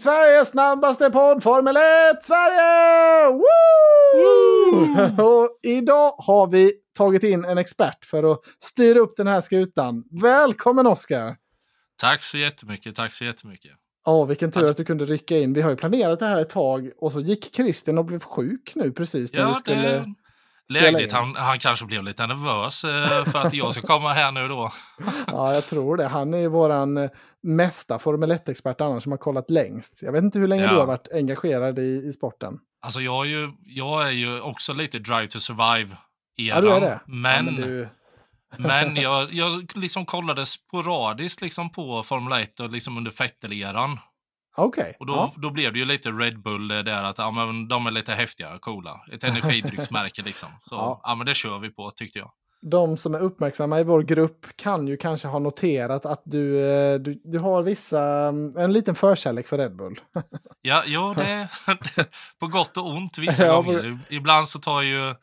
Sveriges snabbaste podd Formel 1 Sverige! Woo! Och idag har vi tagit in en expert för att styra upp den här skutan. Välkommen Oskar! Tack så jättemycket, tack så jättemycket. Ja, vilken tur att du kunde rycka in. Vi har ju planerat det här ett tag och så gick Christian och blev sjuk nu precis när Ja, vi skulle... det lägligt. Han, han kanske blev lite nervös eh, för att jag ska komma här nu då. Ja, jag tror det. Han är ju våran mesta Formel 1-expert annars som har kollat längst. Jag vet inte hur länge Ja. du har varit engagerad i, i sporten. Alltså jag är ju, jag är ju också lite drive to survive Ja, är det. Men, Ja, men du... men jag, jag liksom kollade sporadiskt liksom på Formel 1 och liksom under Vettel-eran. Okej. Och då, Ja. då blev det ju lite Red Bull där att ja, men de är lite häftiga, coola. Ett energidrycksmärke liksom. Så Ja. ja. men det kör vi på tyckte jag. De som är uppmärksamma i vår grupp kan ju kanske ha noterat att du, eh, du, du har vissa, mm, en liten förkärlek för Red Bull. Ja, jo, det på gott och ont vissa Ja, gånger. Ibland så tar ju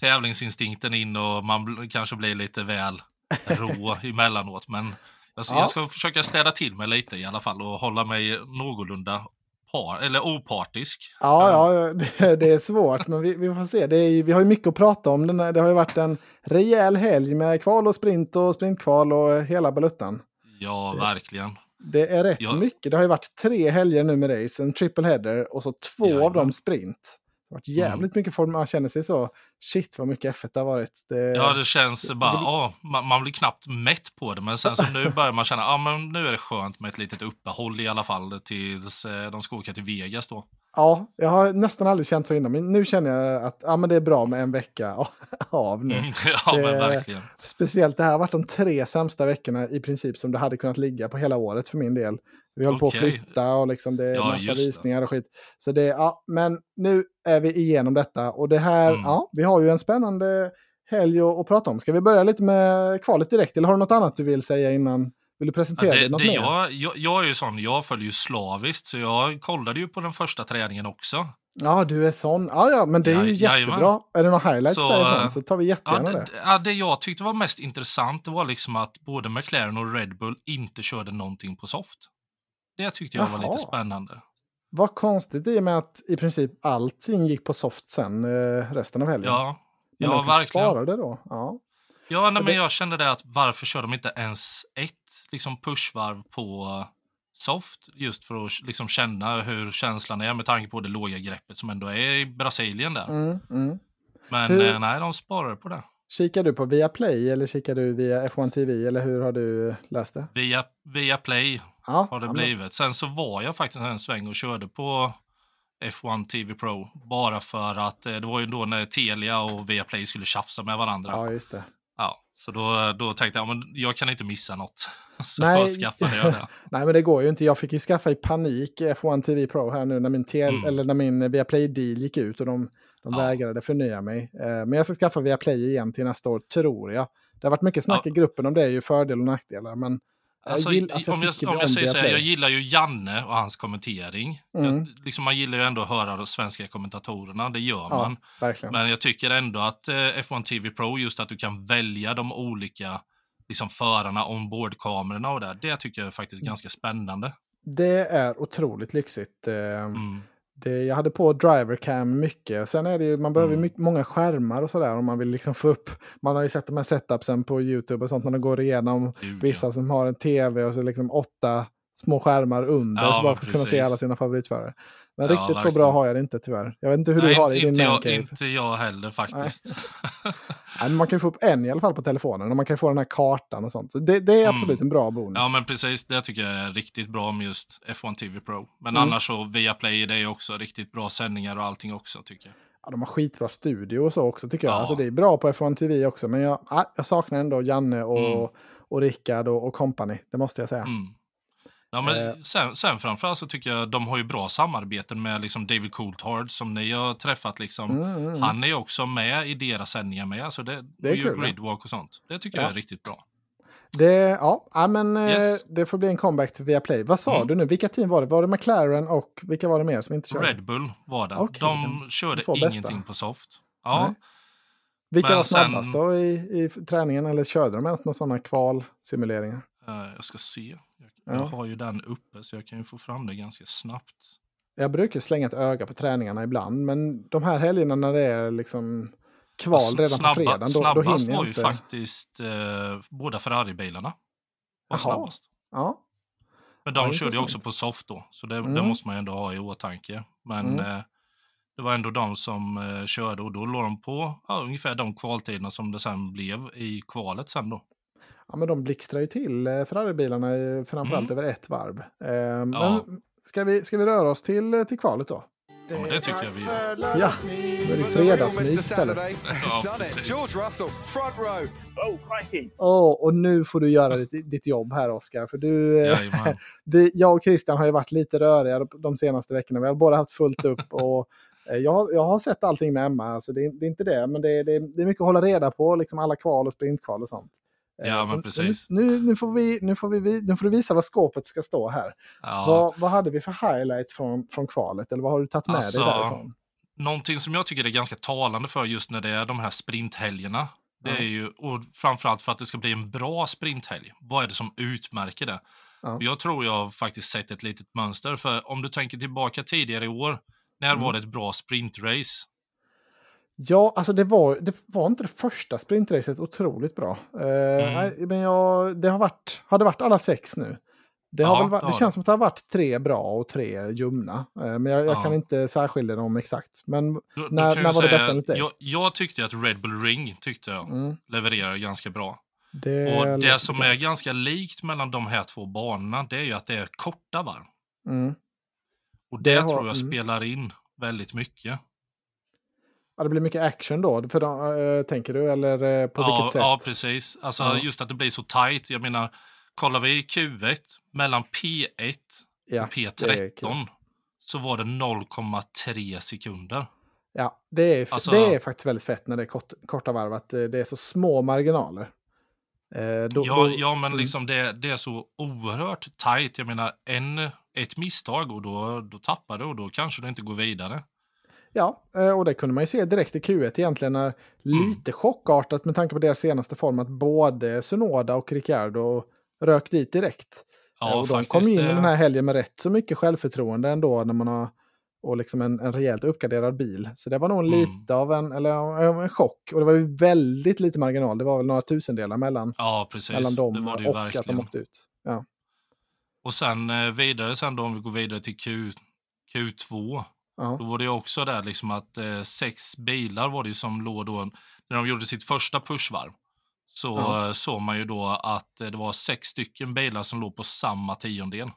tävlingsinstinkten in och man kanske blir lite väl rå emellanåt. Men jag, ska- Ja. jag ska försöka städa till mig lite i alla fall och hålla mig någorlunda par, eller opartisk. Ja, ja det, det är svårt, men vi, vi får se. Är, vi har ju mycket att prata om. Den här, det har ju varit en rejäl helg med kval och sprint och sprintkval och hela baluttan. Ja, verkligen. Det är rätt Ja. mycket. Det har ju varit tre helger nu med race, en triple header och så två Jajamän. av dem sprint. Det har varit jävligt mycket form. Man känner sig så, shit vad mycket F1 det har varit. Det, Ja, det känns bara, vill- ja, man, man blir knappt mätt på det. Men sen så nu börjar man känna, ja men nu är det skönt med ett litet uppehåll i alla fall tills eh, de ska åka till Vegas då. Ja, jag har nästan aldrig känt så innan, men nu känner jag att ja, men det är bra med en vecka av nu. Mm, ja, Det- men verkligen. Speciellt det här har varit de tre sämsta veckorna i princip som det hade kunnat ligga på hela året för min del. Vi håller på att flytta och liksom det är Ja, massa visningar och skit. Så det, ja, men nu är vi igenom detta och det här, Mm. ja, vi har ju en spännande helg att, att prata om. Ska vi börja lite med kvalet direkt eller har du något annat du vill säga innan? Vill du Ja, presentera det, dig något det, mer? jag, jag, jag är ju sån, jag följer ju slaviskt, så jag kollade ju på den första träningen också. Ja, du är sån. Ja, ja, men det är ju Ja, jajamän. jättebra. Är det några highlights Så, därifrån så tar vi Ja, jättegärna det. det, ja, det jag tyckte var mest intressant var liksom att både McLaren och Red Bull inte körde någonting på soft. Det tyckte jag var Jaha. lite spännande. Vad konstigt i och med att i princip allting gick på soft sen eh, resten av helgen. Ja, Men ja verkligen. sparade då. Ja. Ja, nej, men jag kände det att varför kör de inte ens ett liksom pushvarv på soft just för att liksom känna hur känslan är med tanke på det låga greppet som ändå är i Brasilien där. Mm, mm. Men Hur- eh, nej, de sparar på det. Kikar du på Viaplay eller kikar du via F1 TV eller hur har du läst det? Via, via Play Ja, har det ja, blivit. Sen så var jag faktiskt en sväng och körde på F1 TV Pro. Bara för att eh, det var ju då när Telia och Viaplay skulle tjafsa med varandra. Ja. Ja, just det. så då, då tänkte jag, men jag kan inte missa något. Så Nej. skaffade jag det. Nej, men det går ju inte. Jag fick ju skaffa i panik F1 TV Pro här nu när min, tel- Mm. eller när min Viaplay-deal gick ut och de, de Ja. vägrade förnya mig. Eh, men jag ska skaffa Viaplay igen till nästa år, tror jag. Det har varit mycket snack Ja. i gruppen om det, är ju fördelar och nackdelar. Men Alltså, gill- alltså, jag om jag, tycker om jag säger så här, jag gillar ju Janne och hans kommentering. Mm. Jag, liksom, man gillar ju ändå att höra de svenska kommentatorerna, det gör ja, man. verkligen. Men jag tycker ändå att eh, F1 TV Pro, just att du kan välja de olika liksom, förarna, ombordkamerorna och det, det tycker jag är faktiskt ganska spännande. Det är otroligt lyxigt. Eh, Mm. Det, jag hade på drivercam mycket. Sen är det ju, man behöver Mm. mycket, många skärmar och sådär om man vill liksom få upp. Man har ju sett de här setupsen på YouTube och sånt när de går igenom Gud, vissa som har en tv och så liksom åtta små skärmar under. Ja, bara för att kunna se precis. alla sina favoritförare. Men Ja, riktigt så verkligen. bra har jag det inte tyvärr. Jag vet inte hur Nej, du har det i din jag, inte jag heller faktiskt. Nej, man kan ju få upp en i alla fall på telefonen och man kan få den här kartan och sånt. Så det, det är Mm. absolut en bra bonus. Ja, men precis. Det tycker jag är riktigt bra med just F1 TV Pro. Men Mm. annars så Viaplay, det är också riktigt bra sändningar och allting också tycker jag. Ja, de har skitbra studio och så också tycker jag. Ja. Alltså, det är bra på F1 TV också, men jag, ja, jag saknar ändå Janne och, Mm. och Rickard och, och company. Det måste jag säga. Mm. Ja, men Eh. sen, sen framförallt så tycker jag de har ju bra samarbeten med liksom David Coulthard som ni har träffat. Liksom. Mm, mm, mm. Han är ju också med i deras sändningar med. Alltså det, Det är gör kul, gridwalk och sånt. Det tycker Ja. jag är riktigt bra. Det, ja, men eh, Yes. det får bli en comeback till Viaplay. Vad sa Mm. du nu? Vilka team var det? Var det McLaren och vilka var det mer som inte körde? Red Bull var det. Okej, de de körde bästa. ingenting på soft. Ja, Nej. Vilka Men var sen- snabbast då i, i träningen? Eller körde de ens några sådana kvalsimuleringar? eh, jag ska se. Jag, jag har ju den uppe så jag kan ju få fram det ganska snabbt. Jag brukar slänga ett öga på träningarna ibland, men de här helgerna när det är liksom kval redan Snabba, på fredagen, då, snabbast då hinner jag var inte. ju faktiskt eh, båda Ferrari-bilarna. Var snabbast. Ja. Men de ja, körde ju också på soft då, så det, mm. det, måste man ju ändå ha i åtanke. Men mm. eh, det var ändå de som eh, körde och då låg de på ja, ungefär de kvaltiderna som det sen blev i kvalet sen då. Ja, men de blixtrar ju till eh, Ferrari-bilarna framförallt mm. över ett varv. Eh, men ska vi, ska vi röra oss till, eh, till kvalet då? Ja, men det tycker jag vi gör. Ja, då är det fredagsmys istället. Ja, George Russell, front row. Oh, och nu får du göra ditt, ditt jobb här, Oskar. För du, eh, vi, jag och Christian har ju varit lite röriga de senaste veckorna. Vi har båda haft fullt upp. och eh, jag, jag har sett allting med Emma, alltså det, det är inte det. Men det, det, det är mycket att hålla reda på, liksom alla kval och sprintkval och sånt. Ja, men precis. Nu, nu, får vi, nu, får vi, nu får du visa vad skåpet ska stå här. Ja. Vad, vad hade vi för highlights från, från kvalet? Eller vad har du tagit med alltså, dig därifrån? Någonting som jag tycker är ganska talande för just när det är de här sprinthelgerna. Det är ju, och framförallt för att det ska bli en bra sprinthelg. Vad är det som utmärker det? Ja. Jag tror jag har faktiskt sett ett litet mönster. För om du tänker tillbaka tidigare i år, när mm. var det ett bra sprintrace? Ja, alltså det var, det var inte det första sprintracet otroligt bra. Uh, mm. men jag, det har varit, har det varit alla sex nu. Det, har ja, väl varit, det känns som att det har varit tre bra och tre ljumna. Uh, men jag, jag ja. kan inte särskilja dem exakt. Men då, när, då när var det bästa enligt dig? Jag, jag, tyckte att Red Bull Ring tyckte jag mm. levererade ganska bra. Det och det som är ganska likt mellan de här två banorna, det är ju att det är korta varv. Mm. Och det, det har, tror jag mm. spelar in väldigt mycket. Ja, det blir mycket action då, för då, äh, tänker du? Eller äh, på ja, vilket sätt? Ja, precis. Alltså ja. just att det blir så tight. Jag menar, kollar vi Q1 mellan P1 ja, och P13 så var det 0,3 sekunder. Ja, det är, alltså, det är faktiskt väldigt fett när det är kort, korta varv, att det är så små marginaler. Eh, då, ja, då, ja, men mm. liksom det, det är så oerhört tight. Jag menar, en, ett misstag och då, då tappar du och då kanske du inte går vidare. Ja, eh, och det kunde man ju se direkt i Q1 egentligen. När lite chockartat med tanke på deras senaste form att både Sunoda och Ricciardo rök dit direkt. Ja, och de faktiskt, kom in i den här helgen med rätt så mycket självförtroende ändå när man har och liksom en, en rejält uppgraderad bil. Så det var nog mm. lite av en, eller, en chock. Och det var ju väldigt lite marginal. Det var väl några tusendelar mellan, ja, mellan dem det det och verkligen. att de åkte ut. Ja. Och sen eh, vidare, sen då om vi går vidare till Q, Q2 Ja. Då var det också där liksom att eh, sex bilar var det som låg då, när de gjorde sitt första pushvarv. Så ja. Eh, såg man ju då att eh, det var sex stycken bilar som låg på samma tiondel.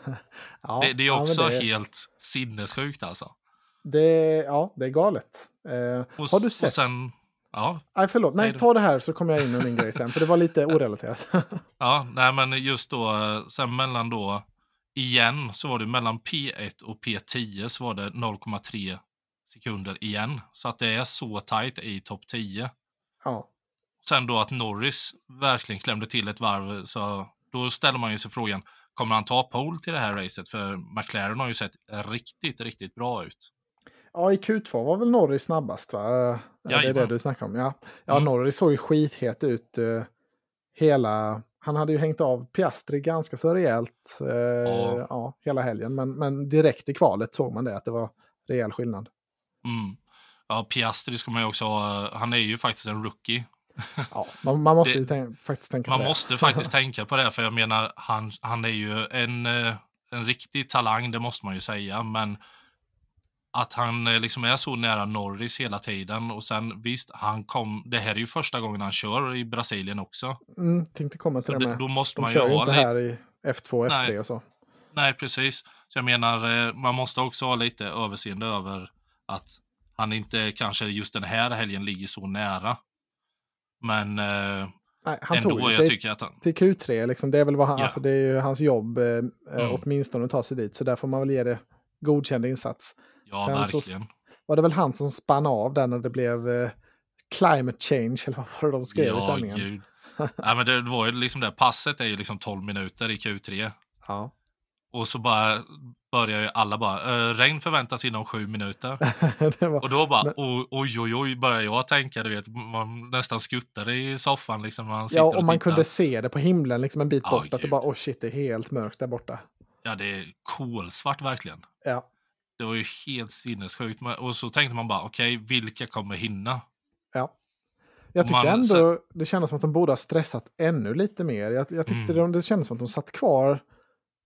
ja, det, det, är också ja, det... helt sinnessjukt alltså. Det, ja, det är galet. Eh, och, har du sett? Sen, ja. Nej, förlåt. Nej, ta det här så kommer jag in med min grej sen, för det var lite orelaterat. ja, nej, men just då, sen mellan då igen så var det mellan P1 och P10 så var det 0,3 sekunder igen. Så att det är så tajt i topp 10. Ja. Sen då att Norris verkligen klämde till ett varv, så då ställer man ju sig frågan, kommer han ta pole till det här racet? För McLaren har ju sett riktigt, riktigt bra ut. Ja, i Q2 var väl Norris snabbast va? Ja, det är det du snackar om. Ja, ja mm. Norris såg ju skithet ut uh, hela han hade ju hängt av Piastri ganska så rejält eh, ja. ja. hela helgen. Men, men direkt i kvalet såg man det, att det var rejäl skillnad. Mm. Ja, Piastri ska man ju också ha. Han är ju faktiskt en rookie. Ja, man, man måste det, tänk, faktiskt tänka man på det. Man måste faktiskt tänka på det, för jag menar, han, han är ju en, eh, en riktig talang, det måste man ju säga. Men att han eh, liksom är så nära Norris hela tiden. Och sen visst, han kom, det här är ju första gången han kör i Brasilien också. Mm, tänkte komma till så det med. Då måste De man kör ju inte här i F2 F3 Nej. och så. Nej, precis. Så jag menar, eh, man måste också ha lite överseende över att han inte kanske just den här helgen ligger så nära. Men eh, Nej, han ändå, tog sig han... till Q3, liksom, det är väl vad han, ja. alltså, det är hans jobb eh, mm. åtminstone att ta sig dit. Så där får man väl ge det godkänd insats. Ja, Sen verkligen. Så var det väl han som spann av där när det blev eh, climate change, eller vad var det de skrev ja, i sändningen? Gud. ja, men det var ju liksom det, passet är ju liksom 12 minuter i Q3. Ja. och så bara börjar ju alla bara, regn förväntas inom sju minuter. var, och då bara, men... oj oj oj, börjar jag tänka, du vet, man nästan skuttar i soffan liksom. Man ja, och, och man kunde se det på himlen liksom en bit ja, bort, gud. att det bara, oh shit, det är helt mörkt där borta. Ja, det är kolsvart verkligen. Ja. Det var ju helt sinnessjukt. Och så tänkte man bara, okej, okay, vilka kommer hinna? Ja. Jag tyckte man, ändå det kändes som att de borde ha stressat ännu lite mer. Jag, jag tyckte mm. det, det kändes som att de satt kvar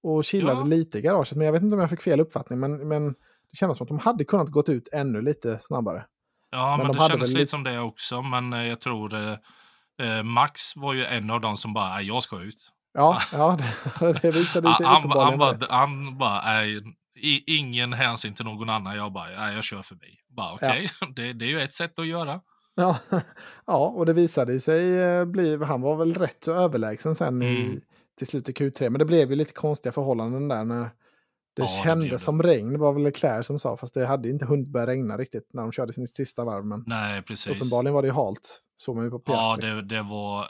och chillade ja. lite i garaget. Men jag vet inte om jag fick fel uppfattning. Men, men det kändes som att de hade kunnat gått ut ännu lite snabbare. Ja, men, men de det kändes lite som det också. Men eh, jag tror eh, eh, Max var ju en av dem som bara, jag ska ut. Ja, ja det, det visade sig han, han, bara, han bara, är, ingen hänsyn till någon annan. Jag bara, nej, jag kör förbi. Bara okej, okay. ja. det, det är ju ett sätt att göra. Ja, ja och det visade sig eh, bli, han var väl rätt så överlägsen sen mm. i, till slut i Q3. Men det blev ju lite konstiga förhållanden där när det ja, kändes det som regn. Det var väl Leclerc som sa, fast det hade inte hunnit börja regna riktigt när de körde sin sista varv. Men Nej, precis. uppenbarligen var det ju halt. Såg man ju på Piastri. Ja, det, det var...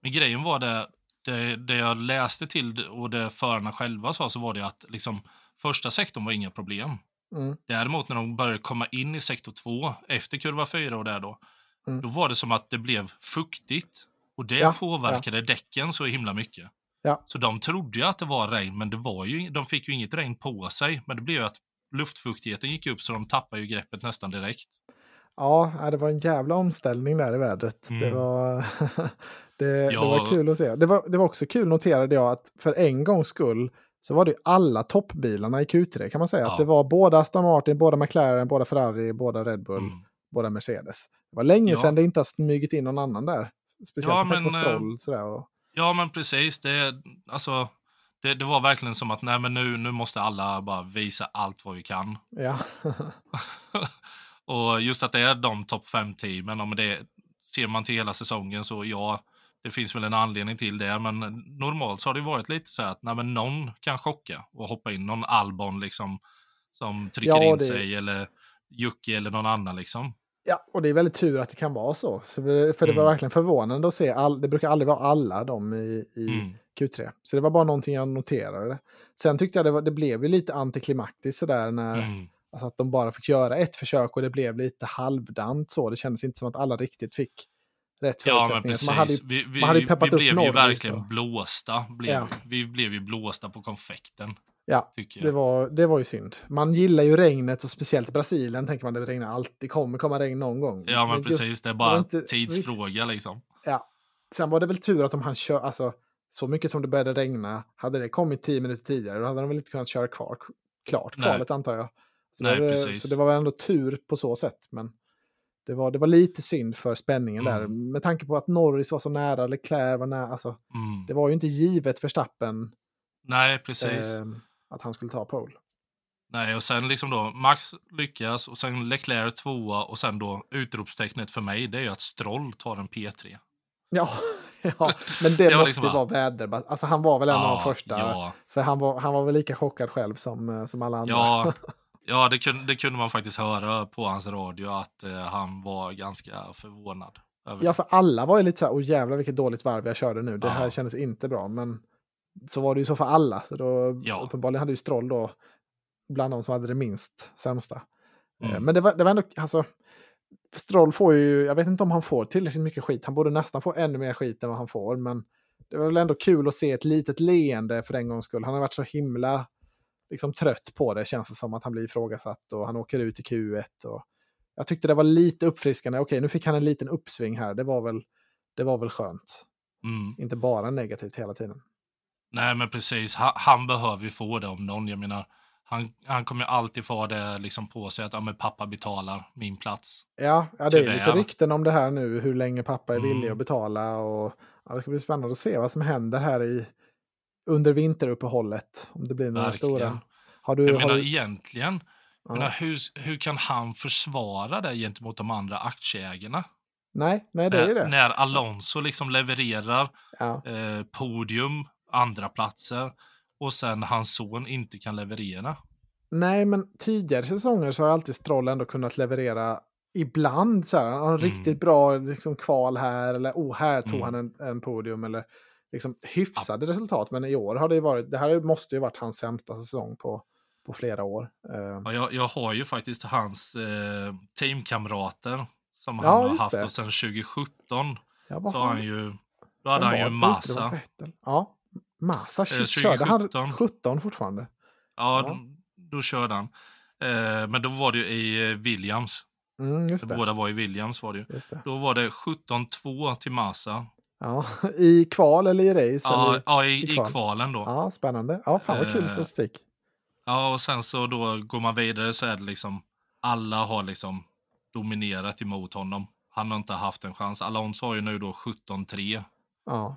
Men grejen var det, det, det jag läste till och det förarna själva sa så var det att liksom, första sektorn var inga problem. Mm. Däremot när de började komma in i sektor 2 efter kurva 4 och där då, mm. då var det som att det blev fuktigt. Och det ja, påverkade ja. däcken så himla mycket. Ja. Så de trodde ju att det var regn, men det var ju, de fick ju inget regn på sig. Men det blev ju att luftfuktigheten gick upp så de tappade ju greppet nästan direkt. Ja, det var en jävla omställning där i vädret. Mm. Det, var, det, ja. det, var kul att se. Det var, det var också kul noterade jag att för en gångs skull så var det alla toppbilarna i Q3 kan man säga. Ja. Att det var båda Aston Martin, båda McLaren, båda Ferrari, båda Red Bull, mm. båda Mercedes. Det var länge ja. sedan det inte har smugit in någon annan där. Speciellt ja, men, på Stroll. Eh, sådär, och... Ja, men precis. Det, alltså, det, det, var verkligen som att nej, men nu, nu måste alla bara visa allt vad vi kan. Ja. och just att det är de topp fem teamen, om det ser man till hela säsongen så ja, det finns väl en anledning till det, men normalt så har det varit lite så att nej, men någon kan chocka och hoppa in, någon Albon liksom som trycker ja, in det... sig eller Jocke eller någon annan liksom. Ja, och det är väldigt tur att det kan vara så. så för det var mm. verkligen förvånande att se, all, det brukar aldrig vara alla de i, i mm. Q3. Så det var bara någonting jag noterade. Sen tyckte jag det, var, det blev ju lite antiklimaktiskt sådär när mm. alltså att de bara fick göra ett försök och det blev lite halvdant så. Det kändes inte som att alla riktigt fick rätt förutsättningar. Ja, man hade, vi, vi, man hade peppat vi blev upp ju verkligen så. blåsta. Blev, ja. Vi blev ju blåsta på konfekten. Ja, det var, det var ju synd. Man gillar ju regnet och speciellt Brasilien tänker man det regnar alltid. Det kommer komma regn någon gång. Ja, men, men precis. Just, det är bara det inte, tidsfråga liksom. Ja. Sen var det väl tur att om han kör, alltså så mycket som det började regna, hade det kommit tio minuter tidigare, då hade de väl inte kunnat köra kvar, klart kvalet antar jag. Så, Nej, det, precis. så det var väl ändå tur på så sätt. Men det var, det var lite synd för spänningen mm. där. Med tanke på att Norris var så nära, Leclerc var nära. Alltså, mm. Det var ju inte givet för Stappen. Nej, precis. Eh, att han skulle ta pole. Nej, och sen liksom då Max lyckas och sen Leclerc tvåa och sen då utropstecknet för mig det är ju att Stroll tar en P3. Ja, ja men det, det måste liksom ju vara väder. Alltså han var väl en ja, av de första. Ja. För han var, han var väl lika chockad själv som, eh, som alla andra. Ja, ja det, kunde, det kunde man faktiskt höra på hans radio att uh, han var ganska förvånad. Ja, för alla var ju lite så här, åh jävlar vilket dåligt varv jag körde nu. Det ja. här kändes inte bra. Men så var det ju så för alla. Så då, ja. uppenbarligen hade ju Stroll då bland de som hade det minst sämsta. Eh, mm. Men det var, det var ändå, alltså, Stroll får ju, jag vet inte om han får tillräckligt mycket skit. Han borde nästan få ännu mer skit än vad han får. Men det var väl ändå kul att se ett litet leende för en gångs skull. Han har varit så himla liksom, trött på det, känns det som att han blir ifrågasatt och han åker ut i Q1. Och jag tyckte det var lite uppfriskande. Okej, nu fick han en liten uppsving här. Det var väl, det var väl skönt. Mm. Inte bara negativt hela tiden. Nej, men precis. Han, han, behöver ju få det om någon. Jag menar, han, han kommer alltid få det liksom på sig att ja, men pappa betalar min plats. Ja, ja det är lite rykten om det här nu, hur länge pappa är villig mm. att betala. Och, ja, det ska bli spännande att se vad som händer här i, under vinteruppehållet. Om det blir några Verkligen. stora. Har du, jag har menar du... egentligen, ja. menar, hur, hur kan han försvara det gentemot de andra aktieägarna? Nej, nej det är det. När Alonso liksom levererar ja. eh, podium, andra platser och sen hans son inte kan leverera. Nej, men tidigare säsonger så har alltid Stroll ändå kunnat leverera ibland så här, en mm. riktigt bra liksom, kval här eller oh, här tog mm. han en, en, podium eller liksom hyfsade ja. resultat. Men i år har det varit, det här måste ju varit hans sämsta säsong på, på flera år. Eh. Ja, jag, jag har ju faktiskt hans eh, teamkamrater som ja, han har haft det. sedan 2017. Ja, så han ju, då hade han ju Massa. Ja, Massa, shit, eh, körde han 17 fortfarande? Ja, ja. Då, då körde han. Eh, men då var det ju i eh, Williams. Mm, det. Båda var i Williams var det ju. Det. Då var det 17-2 till Massa. Ja, I kval eller i race? Ja, eller? ja i, i, kval. kvalen då. Ja, spännande. Ja, fan vad kul eh, statistik. Ja, och sen så då går man vidare så är det liksom alla har liksom dominerat emot honom. Han har inte haft en chans. Alonso har ju nu då 17-3. Ja.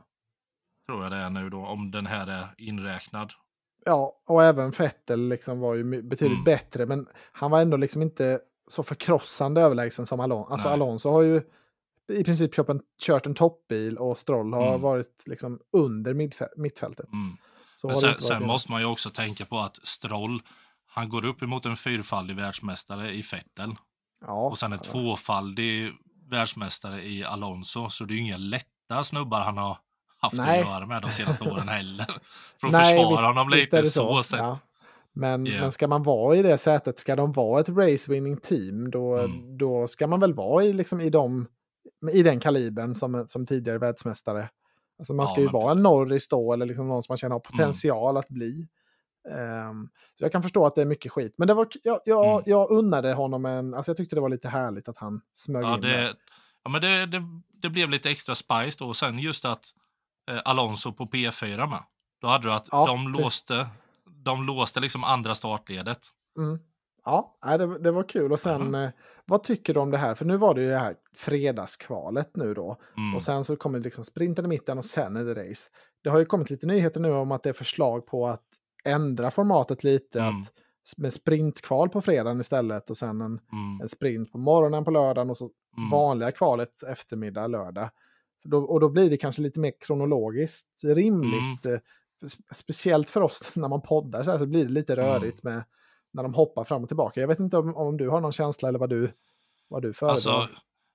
Tror jag det är nu då, om den här är inräknad. Ja, och även Fettel liksom var ju betydligt mm. bättre, men han var ändå liksom inte så förkrossande överlägsen som Alonso. Alltså Alonso har ju i princip kört en, kört en toppbil och Stroll har mm. varit liksom under mittfältet. Mm. Men sen, sen måste man ju också tänka på att Stroll, han går upp emot en fyrfaldig världsmästare i Fettel. Ja, och sen en ja. tvåfaldig världsmästare i Alonso. Så det är ju inga lätta snubbar han har haft Nej. att göra med de senaste åren heller. För att Nej, försvara visst, honom lite så, så sett. Ja. Men, yeah. men ska man vara i det sättet, ska de vara ett race-winning team, då, mm. då ska man väl vara i, liksom, i, de, i den kalibern som, som tidigare världsmästare. Alltså man ska ja, ju vara precis. en Norris då, eller liksom någon som man känner har mm. potential mm. att bli. Um, så jag kan förstå att det är mycket skit. Men det var, jag, jag, mm. jag unnade honom en, alltså jag tyckte det var lite härligt att han smög ja, in det. Ja, men det, det, det blev lite extra spice då. Och sen just att eh, Alonso på P4 med. Då hade du att ja, de, låste, de låste liksom andra startledet. Mm. Ja, det, det var kul. Och sen, mm. vad tycker du om det här? För nu var det ju det här fredagskvalet nu då. Mm. Och sen så kommer liksom sprinten i mitten och sen är det race. Det har ju kommit lite nyheter nu om att det är förslag på att ändra formatet lite. Mm. Att, med sprintkval på fredagen istället och sen en, mm. en sprint på morgonen på lördagen och så mm. vanliga kvalet eftermiddag lördag. Och då blir det kanske lite mer kronologiskt rimligt. Mm. Eh, speciellt för oss när man poddar så, här, så blir det lite rörigt med när de hoppar fram och tillbaka. Jag vet inte om, om du har någon känsla eller vad du, vad du föredrar. Alltså,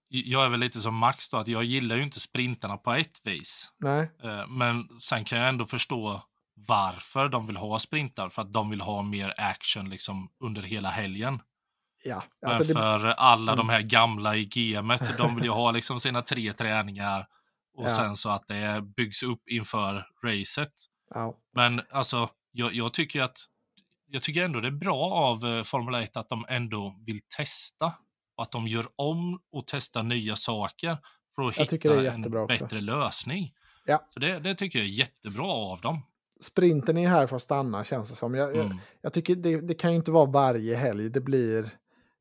jag är väl lite som Max då, att jag gillar ju inte sprintarna på ett vis. Nej. Eh, men sen kan jag ändå förstå varför de vill ha sprintar. För att de vill ha mer action liksom under hela helgen. Ja, alltså Men för det... alla mm. de här gamla i gamet, de vill ju ha liksom sina tre träningar och ja. sen så att det byggs upp inför racet. Ja. Men alltså, jag, jag, tycker att jag tycker ändå det är bra av eh, Formel 1 att de ändå vill testa och att de gör om och testar nya saker för att hitta en bättre också. lösning. Ja. Så det, det tycker jag är jättebra av dem sprinten är här för att stanna känns det som. Jag, mm. jag, jag, tycker det, det, kan ju inte vara varje helg. Det blir...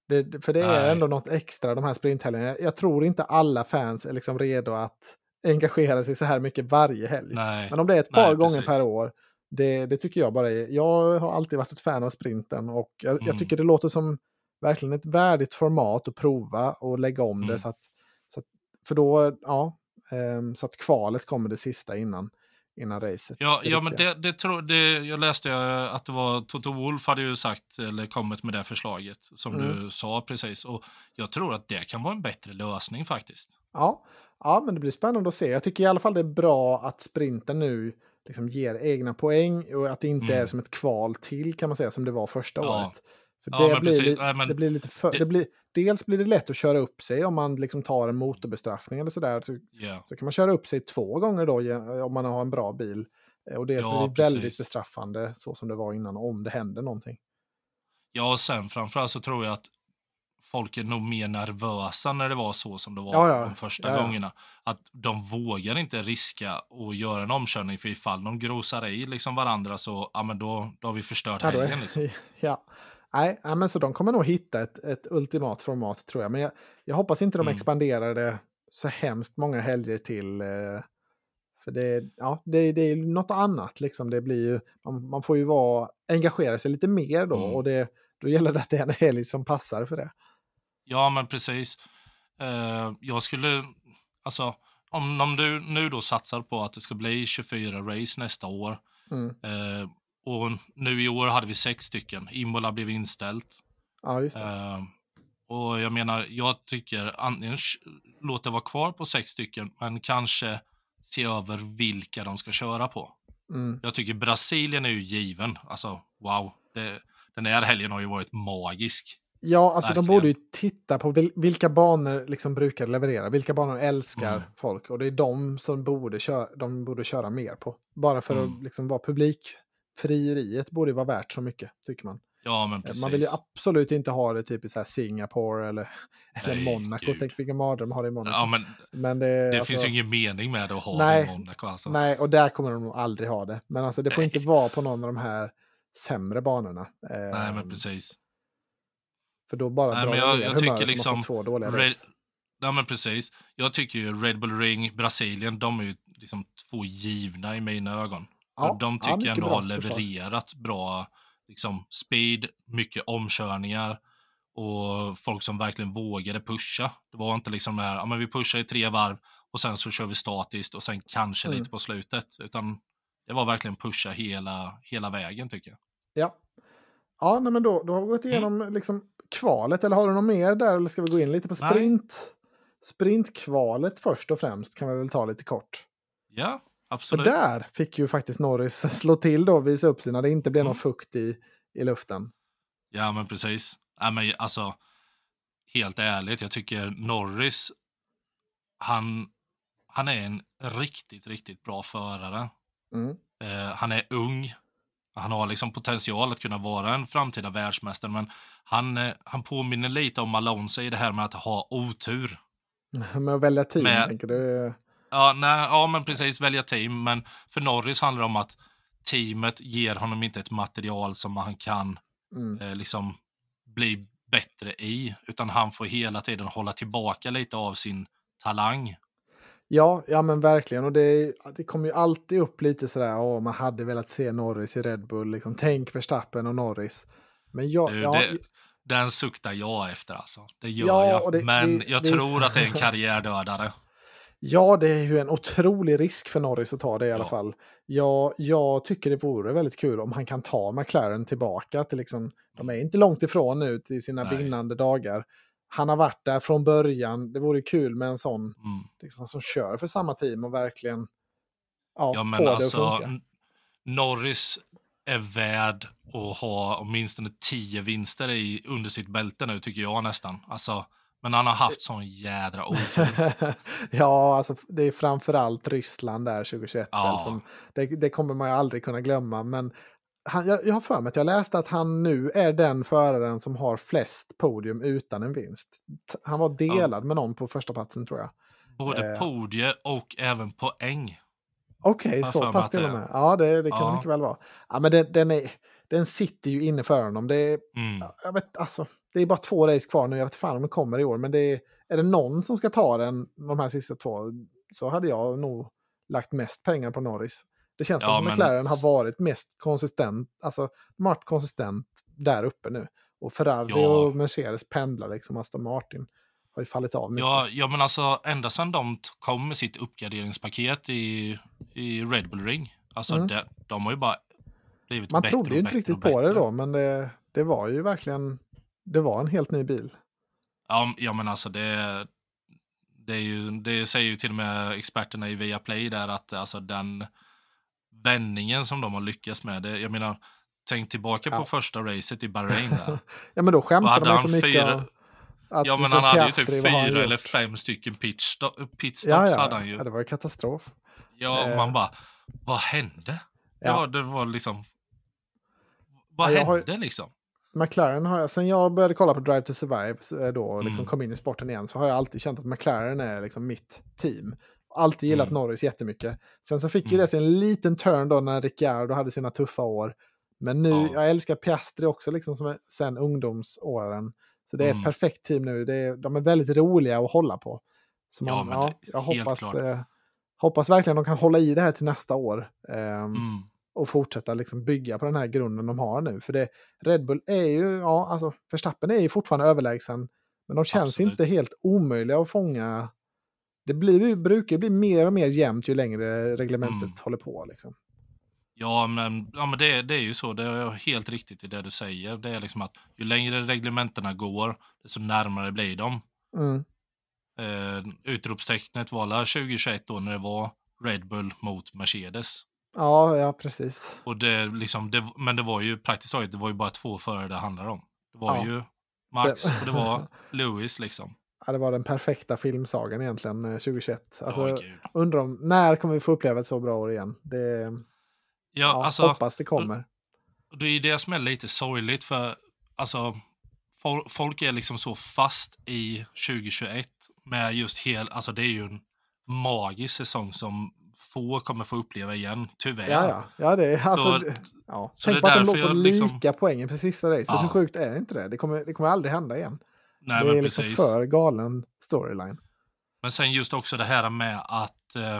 Det, för det är Nej. ändå något extra de här sprinthelgerna. Jag, jag tror inte alla fans är liksom redo att engagera sig så här mycket varje helg. Nej. Men om det är ett par Nej, gånger precis. per år, det, det, tycker jag bara är... Jag har alltid varit ett fan av sprinten och jag, mm. jag tycker det låter som verkligen ett värdigt format att prova och lägga om mm. det. Så att, så att, för då, ja, um, så att kvalet kommer det sista innan innan racet. Ja, ja men det, det, tro, det, jag läste att det var Toto Wolf hade ju sagt eller kommit med det förslaget som mm. du sa precis. Och jag tror att det kan vara en bättre lösning faktiskt. Ja, ja, men det blir spännande att se. Jag tycker i alla fall det är bra att sprinten nu liksom ger egna poäng och att det inte mm. är som ett kval till kan man säga som det var första ja. året. För det, ja, blir, li, Nej, det blir lite för, det, det, blir, dels blir det lätt att köra upp sig om man liksom tar en motorbestraffning eller sådär. Så, yeah. så kan man köra upp sig två gånger då om man har en bra bil. Eh, och dels ja, blir det väldigt bestraffande så som det var innan om det händer någonting. Ja, och sen framförallt så tror jag att folk är nog mer nervösa när det var så som det var ja, ja. de första ja, gångerna. Att de vågar inte riska och göra en omkörning för ifall de grosar i liksom varandra så ja, men då, då har vi förstört helgen. Liksom. Ja, Nej, men så de kommer nog hitta ett, ett ultimat format tror jag. Men jag, jag hoppas inte de mm. expanderar det så hemskt många helger till. Eh, för det, ja, det, det är något annat. Liksom. Det blir ju, man, man får ju vara, engagera sig lite mer då. Mm. Och det, då gäller det att det är en helg som passar för det. Ja, men precis. Uh, jag skulle, alltså, om, om du nu då satsar på att det ska bli 24 race nästa år. Mm. Uh, och nu i år hade vi sex stycken. Imola blev inställt. Ja, just. Uh, och jag menar, jag tycker antingen låt det vara kvar på sex stycken, men kanske se över vilka de ska köra på. Mm. Jag tycker Brasilien är ju given. Alltså, wow. Det, den här helgen har ju varit magisk. Ja, alltså Verkligen. de borde ju titta på vilka banor liksom brukar leverera. Vilka banor älskar mm. folk. Och det är de som borde köra, de borde köra mer på. Bara för mm. att liksom vara publikfrieriet borde vara värt så mycket, tycker man. Ja, men precis. Man vill ju absolut inte ha det typ i så här Singapore eller, eller Monaco. Gud. Tänk vilken mardröm har det i Monaco. Ja, men, men det, det alltså, finns ju ingen mening med att ha nej, det i Monaco. Alltså. Nej, och där kommer de nog aldrig ha det. Men alltså, det får nej. inte vara på någon av de här sämre banorna. Nej, men ehm, precis. För då bara nej, drar jag, jag tycker liksom, två dåliga Red, Ja, men precis. Jag tycker ju Red Bull Ring, Brasilien, de är ju liksom två givna i mina ögon. Ja, de tycker ja, ändå har levererat förstås. bra liksom, speed, mycket omkörningar och folk som verkligen vågade pusha. Det var inte liksom här, ja men vi pushar i tre varv och sen så kör vi statiskt och sen kanske mm. lite på slutet, utan det var verkligen pusha hela, hela vägen tycker jag. Ja, ja nej, men då, då har vi gått mm. igenom mm. liksom kvalet, eller har du något mer där, eller ska vi gå in lite på sprint? Nej. Sprintkvalet först och främst kan vi väl ta lite kort. Ja, Absolut. För där fick ju faktiskt Norris slå till då och visa upp sig när det inte blev mm. någon fukt i, i luften. Ja, men precis. Ja, men alltså, helt ärligt, jag tycker Norris, han, han är en riktigt, riktigt bra förare. Mm. Eh, han är ung. Han har liksom potential att kunna vara en framtida världsmästare, men han, eh, han påminner lite om Alonso i det här med att ha otur. Med att välja team, med, tänker du? Ja, nej, ja, men precis. Välja team. Men för Norris handlar det om att teamet ger honom inte ett material som han kan mm. eh, liksom bli bättre i, utan han får hela tiden hålla tillbaka lite av sin talang. Ja, ja men verkligen. Och det, det kommer ju alltid upp lite sådär, åh, man hade velat se Norris i Red Bull. Liksom, tänk Verstappen och Norris. Men jag, du, ja, det, den suktar jag efter alltså. Det gör ja, jag. Det, men det, jag tror att det är en karriärdödare. Ja, det är ju en otrolig risk för Norris att ta det i alla ja. fall. Ja, jag tycker det vore väldigt kul om han kan ta McLaren tillbaka till liksom, de är inte långt ifrån nu till sina Nej. vinnande dagar. Han har varit där från början. Det vore kul med en sån mm. liksom, som kör för samma team och verkligen ja, ja, men få alltså, det att alltså, funka. Norris är värd att ha åtminstone tio vinster i, under sitt bälte nu, tycker jag nästan. Alltså, men han har haft sån jädra otur. ja, alltså det är framförallt Ryssland där 2021. Ja. Väl, som, det, det, kommer man ju aldrig kunna glömma. Men han, jag, jag har för mig att jag läste att han nu är den föraren som har flest podium utan en vinst. Han var delad ja. med någon på första platsen tror jag. Både eh. podie och även poäng. Okej, okay, så pass till och med. Ja, det, det kan ja. mycket väl vara. Ja, men den, den, är, den sitter ju inne för honom. Det är, mm. jag vet, alltså, det är bara två race kvar nu, jag vet fan om det kommer i år, men det är, är det någon som ska ta den, de här sista två, så hade jag nog lagt mest pengar på Norris. Det känns som ja, att McLaren men... har varit mest konsistent, alltså varit konsistent där uppe nu. Och Ferrari ja. och Mercedes pendlar liksom, Aston Martin har ju fallit av mycket. Ja, ja men alltså ända sedan de kom med sitt uppgraderingspaket i, i Red Bull Ring, alltså mm. de, de har ju bara blivit Man bättre trodde ju inte riktigt på det då, men det, det var ju verkligen det var en helt ny bil. Ja, ja men alltså det, det, är ju, det säger ju till och med experterna i Viaplay där att alltså den vändningen som de har lyckats med. Det, jag menar, tänk tillbaka ja. på första racet i Bahrain där. ja men då skämtade man så mycket fyra, att Ja men han hade ju typ fyra eller fem stycken pitstops pit ja, ja. hade han ju. Ja det var ju katastrof. Ja eh. man bara, vad hände? Ja. ja det var liksom, vad ja, hände har... liksom? McLaren har jag, sen jag började kolla på Drive to Survive eh, då och liksom mm. kom in i sporten igen så har jag alltid känt att McLaren är liksom mitt team. Alltid gillat mm. Norris jättemycket. Sen så fick mm. ju det sig en liten turn då när Ricciardo hade sina tuffa år. Men nu, ja. jag älskar Piastri också liksom som sen ungdomsåren. Så det är ett mm. perfekt team nu. Det är, de är väldigt roliga att hålla på. Så man, ja, ja jag hoppas, eh, hoppas verkligen de kan hålla i det här till nästa år. Um, och fortsätta liksom bygga på den här grunden de har nu. För det, Red Bull är ju, ja, alltså Verstappen är ju fortfarande överlägsen. Men de känns Absolut. inte helt omöjliga att fånga. Det blir, brukar bli mer och mer jämnt ju längre reglementet mm. håller på. Liksom. Ja, men, ja, men det, det är ju så. Det är helt riktigt i det du säger. Det är liksom att ju längre reglementena går, desto närmare blir de. Mm. Eh, utropstecknet var 2021 då när det var Red Bull mot Mercedes. Ja, ja precis. Och det, liksom, det, men det var ju praktiskt taget det var ju bara två förare det handlade om. Det var ja. ju Max det... och det var Lewis liksom. Ja, det var den perfekta filmsagan egentligen 2021. Alltså, oh, undrar om, när kommer vi få uppleva ett så bra år igen? Det, ja, ja, alltså, hoppas det kommer. Det är det som är lite sorgligt för alltså, folk är liksom så fast i 2021 med just hel, alltså det är ju en magisk säsong som få kommer få uppleva igen, tyvärr. Ja, ja. ja, det är, alltså, så, ja. Tänk på att de låg på liksom... lika poängen för sista racet. Ja. Så sjukt är det inte det. Det kommer, det kommer aldrig hända igen. Nej, det är liksom för galen storyline. Men sen just också det här med att... Eh,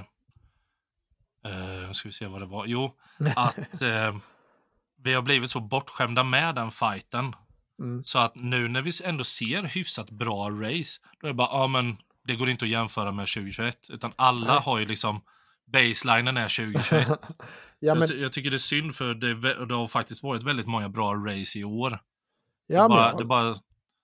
eh, ska vi se vad det var. Jo, att eh, vi har blivit så bortskämda med den fighten. Mm. Så att nu när vi ändå ser hyfsat bra race, då är det bara, ja men det går inte att jämföra med 2021. Utan alla Nej. har ju liksom baselinen är 2021. ja, men... jag, jag, tycker det är synd för det, det, har faktiskt varit väldigt många bra race i år. Ja, det, bara, men... det bara,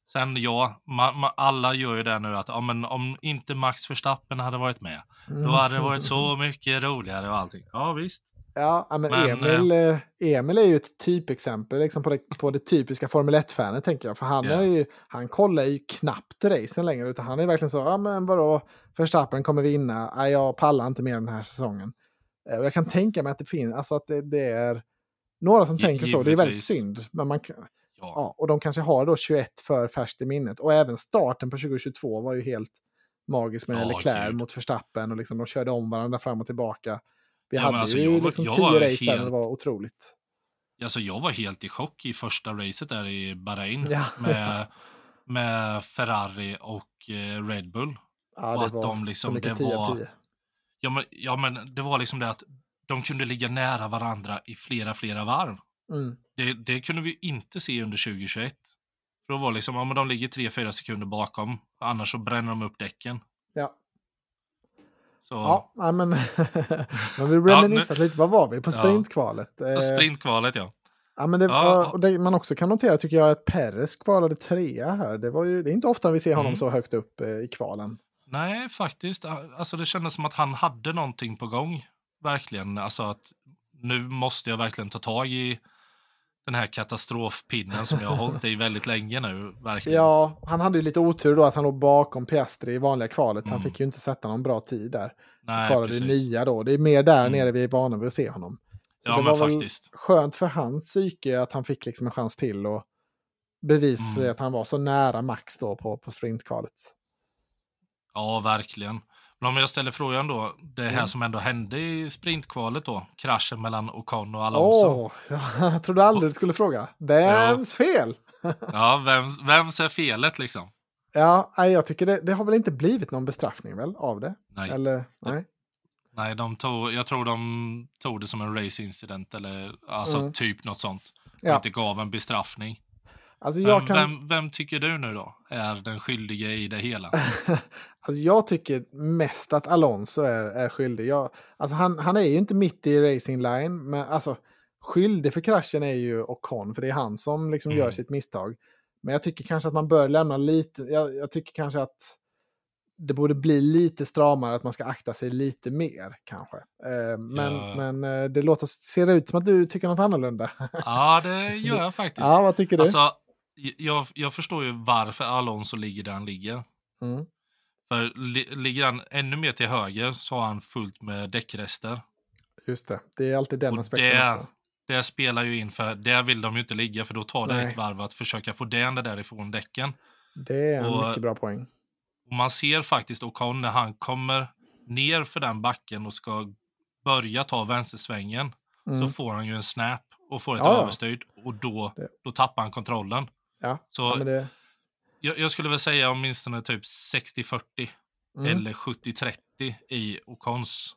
sen ja, ma, ma, alla gör ju det nu att ja, men om inte Max Verstappen hade varit med, mm. då hade det varit så mycket roligare och allting. Ja visst. Ja, men, men Emil, äh... Emil är ju ett typexempel liksom på, det, på det typiska Formel 1-fanet tänker jag. För han, yeah. ju, han kollar ju knappt racen längre, utan han är verkligen så, ja men vadå, Verstappen kommer vinna, ja, jag pallar inte mer den här säsongen. Eh, och jag kan tänka mig att det finns, alltså att det, det är några som G tänker så, det är väldigt synd. Men man, ja. ja. och de kanske har då 21 för färskt i minnet. Och även starten på 2022 var ju helt magisk med ja, Leclerc Gud. mot Verstappen och liksom de körde om varandra fram och tillbaka. Vi ja, hade alltså, ju jag, liksom jag tio race helt... där det var otroligt. Alltså jag var helt i chock i första racet där i Bahrain ja. med, med Ferrari och eh, Red Bull. Ja, och det var de liksom, mycket 10 av 10. Ja men, ja, men det var liksom det att de kunde ligga nära varandra i flera, flera varv. Mm. Det, det kunde vi inte se under 2021. För då var liksom, ja men de ligger 3-4 sekunder bakom, annars så bränner de upp däcken. Ja. Så... Ja, men man vill reminissa ja, lite. Vad var vi på sprintkvalet? Ja, sprintkvalet, ja. Ja, men det, ja. Det man också kan notera tycker jag att Peres kvalade trea här. Det, var ju, det är inte ofta vi ser honom mm. så högt upp eh, i kvalen. Nej, faktiskt. Alltså, det kändes som att han hade någonting på gång. Verkligen. Alltså att nu måste jag verkligen ta tag i den här katastrofpinnen som jag har hållit i väldigt länge nu. Verkligen. Ja, han hade ju lite otur då att han låg bakom Piastri i vanliga kvalet, så mm. han fick ju inte sätta någon bra tid där. Nej, kvalade precis. nia då. Det är mer där mm. nere vi är vana vid att se honom. Så ja, det var men faktiskt. skönt för hans psyke att han fick liksom en chans till och bevisa mm. att han var så nära max då på, på sprintkvalet. Ja, verkligen. Men om jag ställer frågan då, det här mm. som ändå hände i sprintkvalet då, kraschen mellan Ocon och Alonso. Oh, jag trodde aldrig du skulle fråga. Vems ja. fel? ja, vems, vems är felet liksom? Ja, jag tycker det, det har väl inte blivit någon bestraffning väl av det? Nej. Eller, nej. Nej, de tog, jag tror de tog det som en race incident eller alltså mm. typ något sånt. Ja. inte gav en bestraffning. Alltså vem, kan... vem, vem, tycker du nu då är den skyldige i det hela? alltså jag tycker mest att Alonso är, är skyldig. Jag, alltså han, han är ju inte mitt i racing line, men alltså skyldig för kraschen är ju Ocon, för det är han som liksom mm. gör sitt misstag. Men jag tycker kanske att man bör lämna lite, jag, jag tycker kanske att det borde bli lite stramare, att man ska akta sig lite mer kanske. Eh, men, ja. men eh, det låter, ser det ut som att du tycker något annorlunda? Ja, det gör jag faktiskt. ja, vad tycker du? Alltså, jag, jag förstår ju varför Alonso ligger där han ligger. Mm. För li, ligger han ännu mer till höger så har han fullt med däckrester. Just det, det är alltid den aspekten det, också. Det spelar ju in för där vill de ju inte ligga för då tar det Nej. ett varv att försöka få den det därifrån däcken. Det är en och, mycket bra poäng. Och man ser faktiskt Ocon när han kommer ner för den backen och ska börja ta vänstersvängen mm. så får han ju en snap och får ett ja, överstyrd och då, då tappar han kontrollen. Ja, så ja, det... jag, jag, skulle väl säga åtminstone typ 60-40 mm. eller 70-30 i Ocons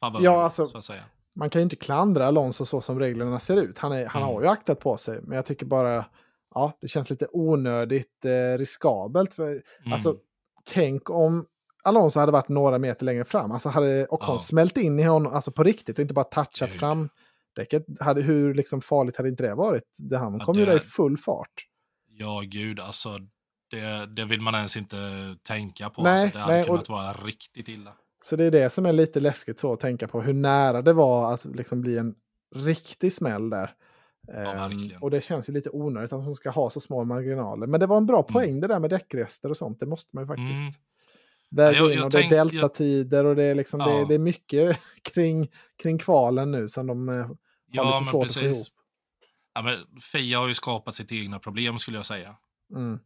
favör. Ja, alltså, så att säga. Man kan ju inte klandra Alonso så som reglerna ser ut. Han, är, han mm. har ju aktat på sig, men jag tycker bara ja, det känns lite onödigt eh, riskabelt. För, mm. Alltså, tänk om Alonso hade varit några meter längre fram. Alltså hade Ocon ja. smält in i honom alltså på riktigt och inte bara touchat Gud. fram däcket. Hade, hur liksom farligt hade inte det varit? Det, han ja, kom det... ju där i full fart. Ja, gud, alltså det, det vill man ens inte tänka på. Nej, alltså, det hade nej, kunnat och, vara riktigt illa. Så det är det som är lite läskigt så att tänka på hur nära det var att liksom bli en riktig smäll där. Ja, um, och det känns ju lite onödigt att de ska ha så små marginaler. Men det var en bra mm. poäng mm. det där med däckrester och sånt. Det måste man ju faktiskt mm. väga ja, in. och det är deltatider och det är, liksom, ja. det, det, är mycket kring, kring kvalen nu som de eh, har ja, lite svårt att få ihop. Ja, men Fia har ju skapat sitt egna problem skulle jag säga. Mm.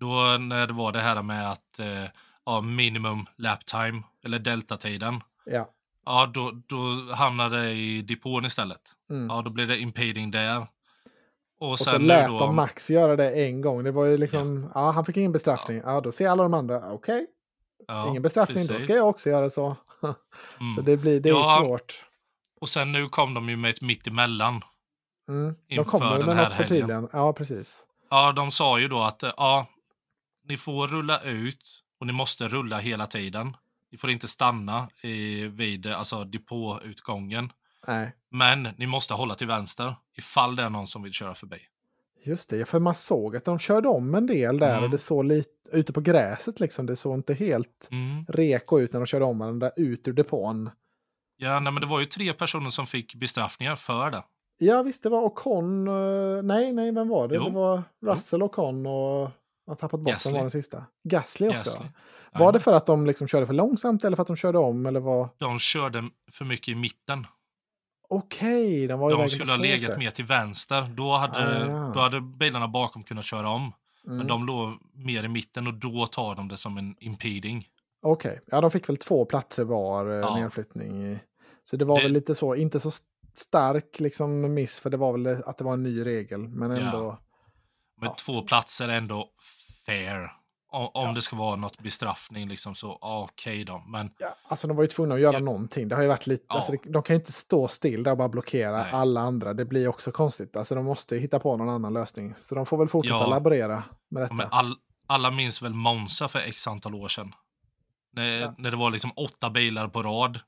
Då när det var det här med att eh, ja, minimum lap time, eller deltatiden. Ja. Ja, då, då hamnade det i depån istället. Mm. Ja, då blev det impeding där. Och, och så lät då... de Max göra det en gång. Det var ju liksom, ja, ja han fick ingen bestraffning. Ja. ja, då ser alla de andra, okej. Okay. Ja, ingen bestraffning, precis. då ska jag också göra så. mm. Så det blir, det är ja, svårt. Och sen nu kom de ju med ett mittemellan. Mm. De kommer med något förtydligande. Ja, precis. Ja, de sa ju då att ja, ni får rulla ut och ni måste rulla hela tiden. Ni får inte stanna i, vid alltså, depåutgången. Nej. Men ni måste hålla till vänster ifall det är någon som vill köra förbi. Just det, för man såg att de körde om en del där mm. och det såg lite ute på gräset liksom. Det såg inte helt mm. reko ut när de körde om varandra ut ur depån. Ja, nej, men det var ju tre personer som fick bestraffningar för det. Ja, visst, det var Ocon. Uh, nej, nej, vem var det? Jo. Det var Russell, Ocon och har tappat bort Gasly. var den sista. Gasly också. Gasly. Var det för att de liksom körde för långsamt eller för att de körde om? Eller vad? De körde för mycket i mitten. Okej, okay, de var De skulle ha legat mer till vänster. Då hade, ah, ja. då hade bilarna bakom kunnat köra om. Mm. Men de låg mer i mitten och då tar de det som en impeding. Okej, okay. ja de fick väl två platser var eh, ja. nedflyttning. Så det var det... väl lite så, inte så stark liksom miss för det var väl att det var en ny regel. Men ändå. Ja. Men ja. två platser är ändå fair. Om, om ja. det ska vara något bestraffning liksom så okej okay då. Men... Ja, alltså de var ju tvungna att göra ja. någonting. Det har ju varit lite, ja. alltså, de kan ju inte stå still där och bara blockera Nej. alla andra. Det blir också konstigt. Alltså de måste hitta på någon annan lösning. Så de får väl fortsätta ja. laborera med detta. Men all, alla minns väl Monza för x antal år sedan. När, när det var liksom åtta bilar på rad.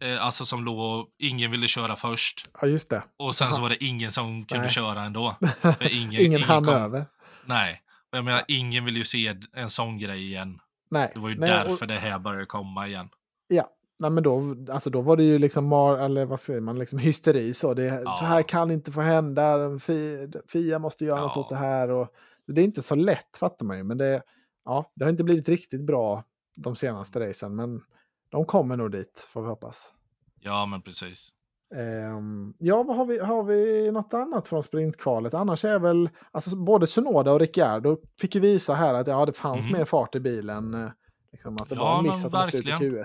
Eh, alltså som låg, ingen ville köra först. Ja, just det. Och sen Aha. så var det ingen som kunde Nej. köra ändå. ingen, ingen, ingen hann över. Nej. Jag menar, ingen vill ju se en sån grej igen. Nej. Det var ju Nej, därför och... det här började komma igen. Ja, Nej, men då, alltså då var det ju liksom, mar, eller vad säger man, liksom hysteri. Så, det, ja. så här kan inte få hända, Fia måste göra ja. något åt det här. Och, det är inte så lätt fattar man ju, men det, ja, det har inte blivit riktigt bra de senaste racen. Men de kommer nog dit, får vi hoppas. Ja, men precis. Um, ja, vad har vi, har vi något annat från sprintkvalet? Annars är väl, alltså både Sunoda och Ricciardo fick ju visa här att ja, det fanns mm. mer fart i bilen. Eh, liksom, att det ja, var en miss att de ut i Q1.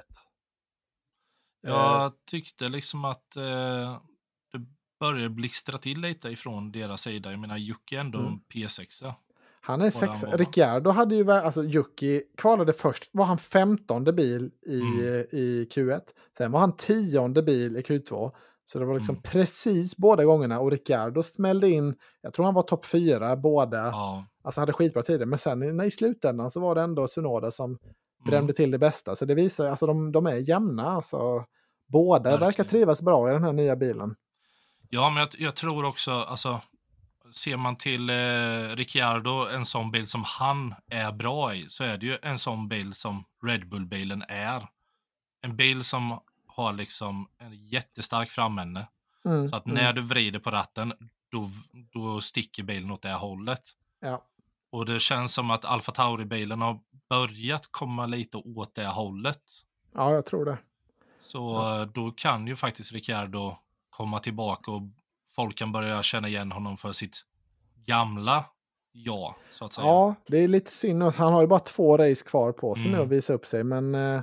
Jag uh, tyckte liksom att uh, det började blixtra till lite ifrån deras sida. Jag menar, Jocke är ändå mm. P6. Han är sex. Ricciardo hade ju, alltså Jocke kvalade först, var han femtonde bil i, mm. i Q1. Sen var han tionde bil i Q2. Så det var liksom mm. precis båda gångerna. Och Ricciardo smällde in, jag tror han var topp fyra båda. Ja. Alltså hade skitbra tider. Men sen i slutändan så var det ändå Sunoda som mm. drämde till det bästa. Så det visar, alltså de, de är jämna. Alltså, båda Verkligen. verkar trivas bra i den här nya bilen. Ja, men jag, jag tror också, alltså ser man till eh, Ricciardo, en sån bil som han är bra i, så är det ju en sån bil som Red Bull-bilen är. En bil som har liksom en jättestark framände. Mm, så att när mm. du vrider på ratten, då, då sticker bilen åt det hållet. Ja. Och det känns som att Alfa Tauri-bilen har börjat komma lite åt det hållet. Ja, jag tror det. Så ja. då kan ju faktiskt Ricciardo komma tillbaka och folk kan börja känna igen honom för sitt gamla ja, så att säga. Ja, det är lite synd att han har ju bara två race kvar på sig mm. nu att visa upp sig, men eh,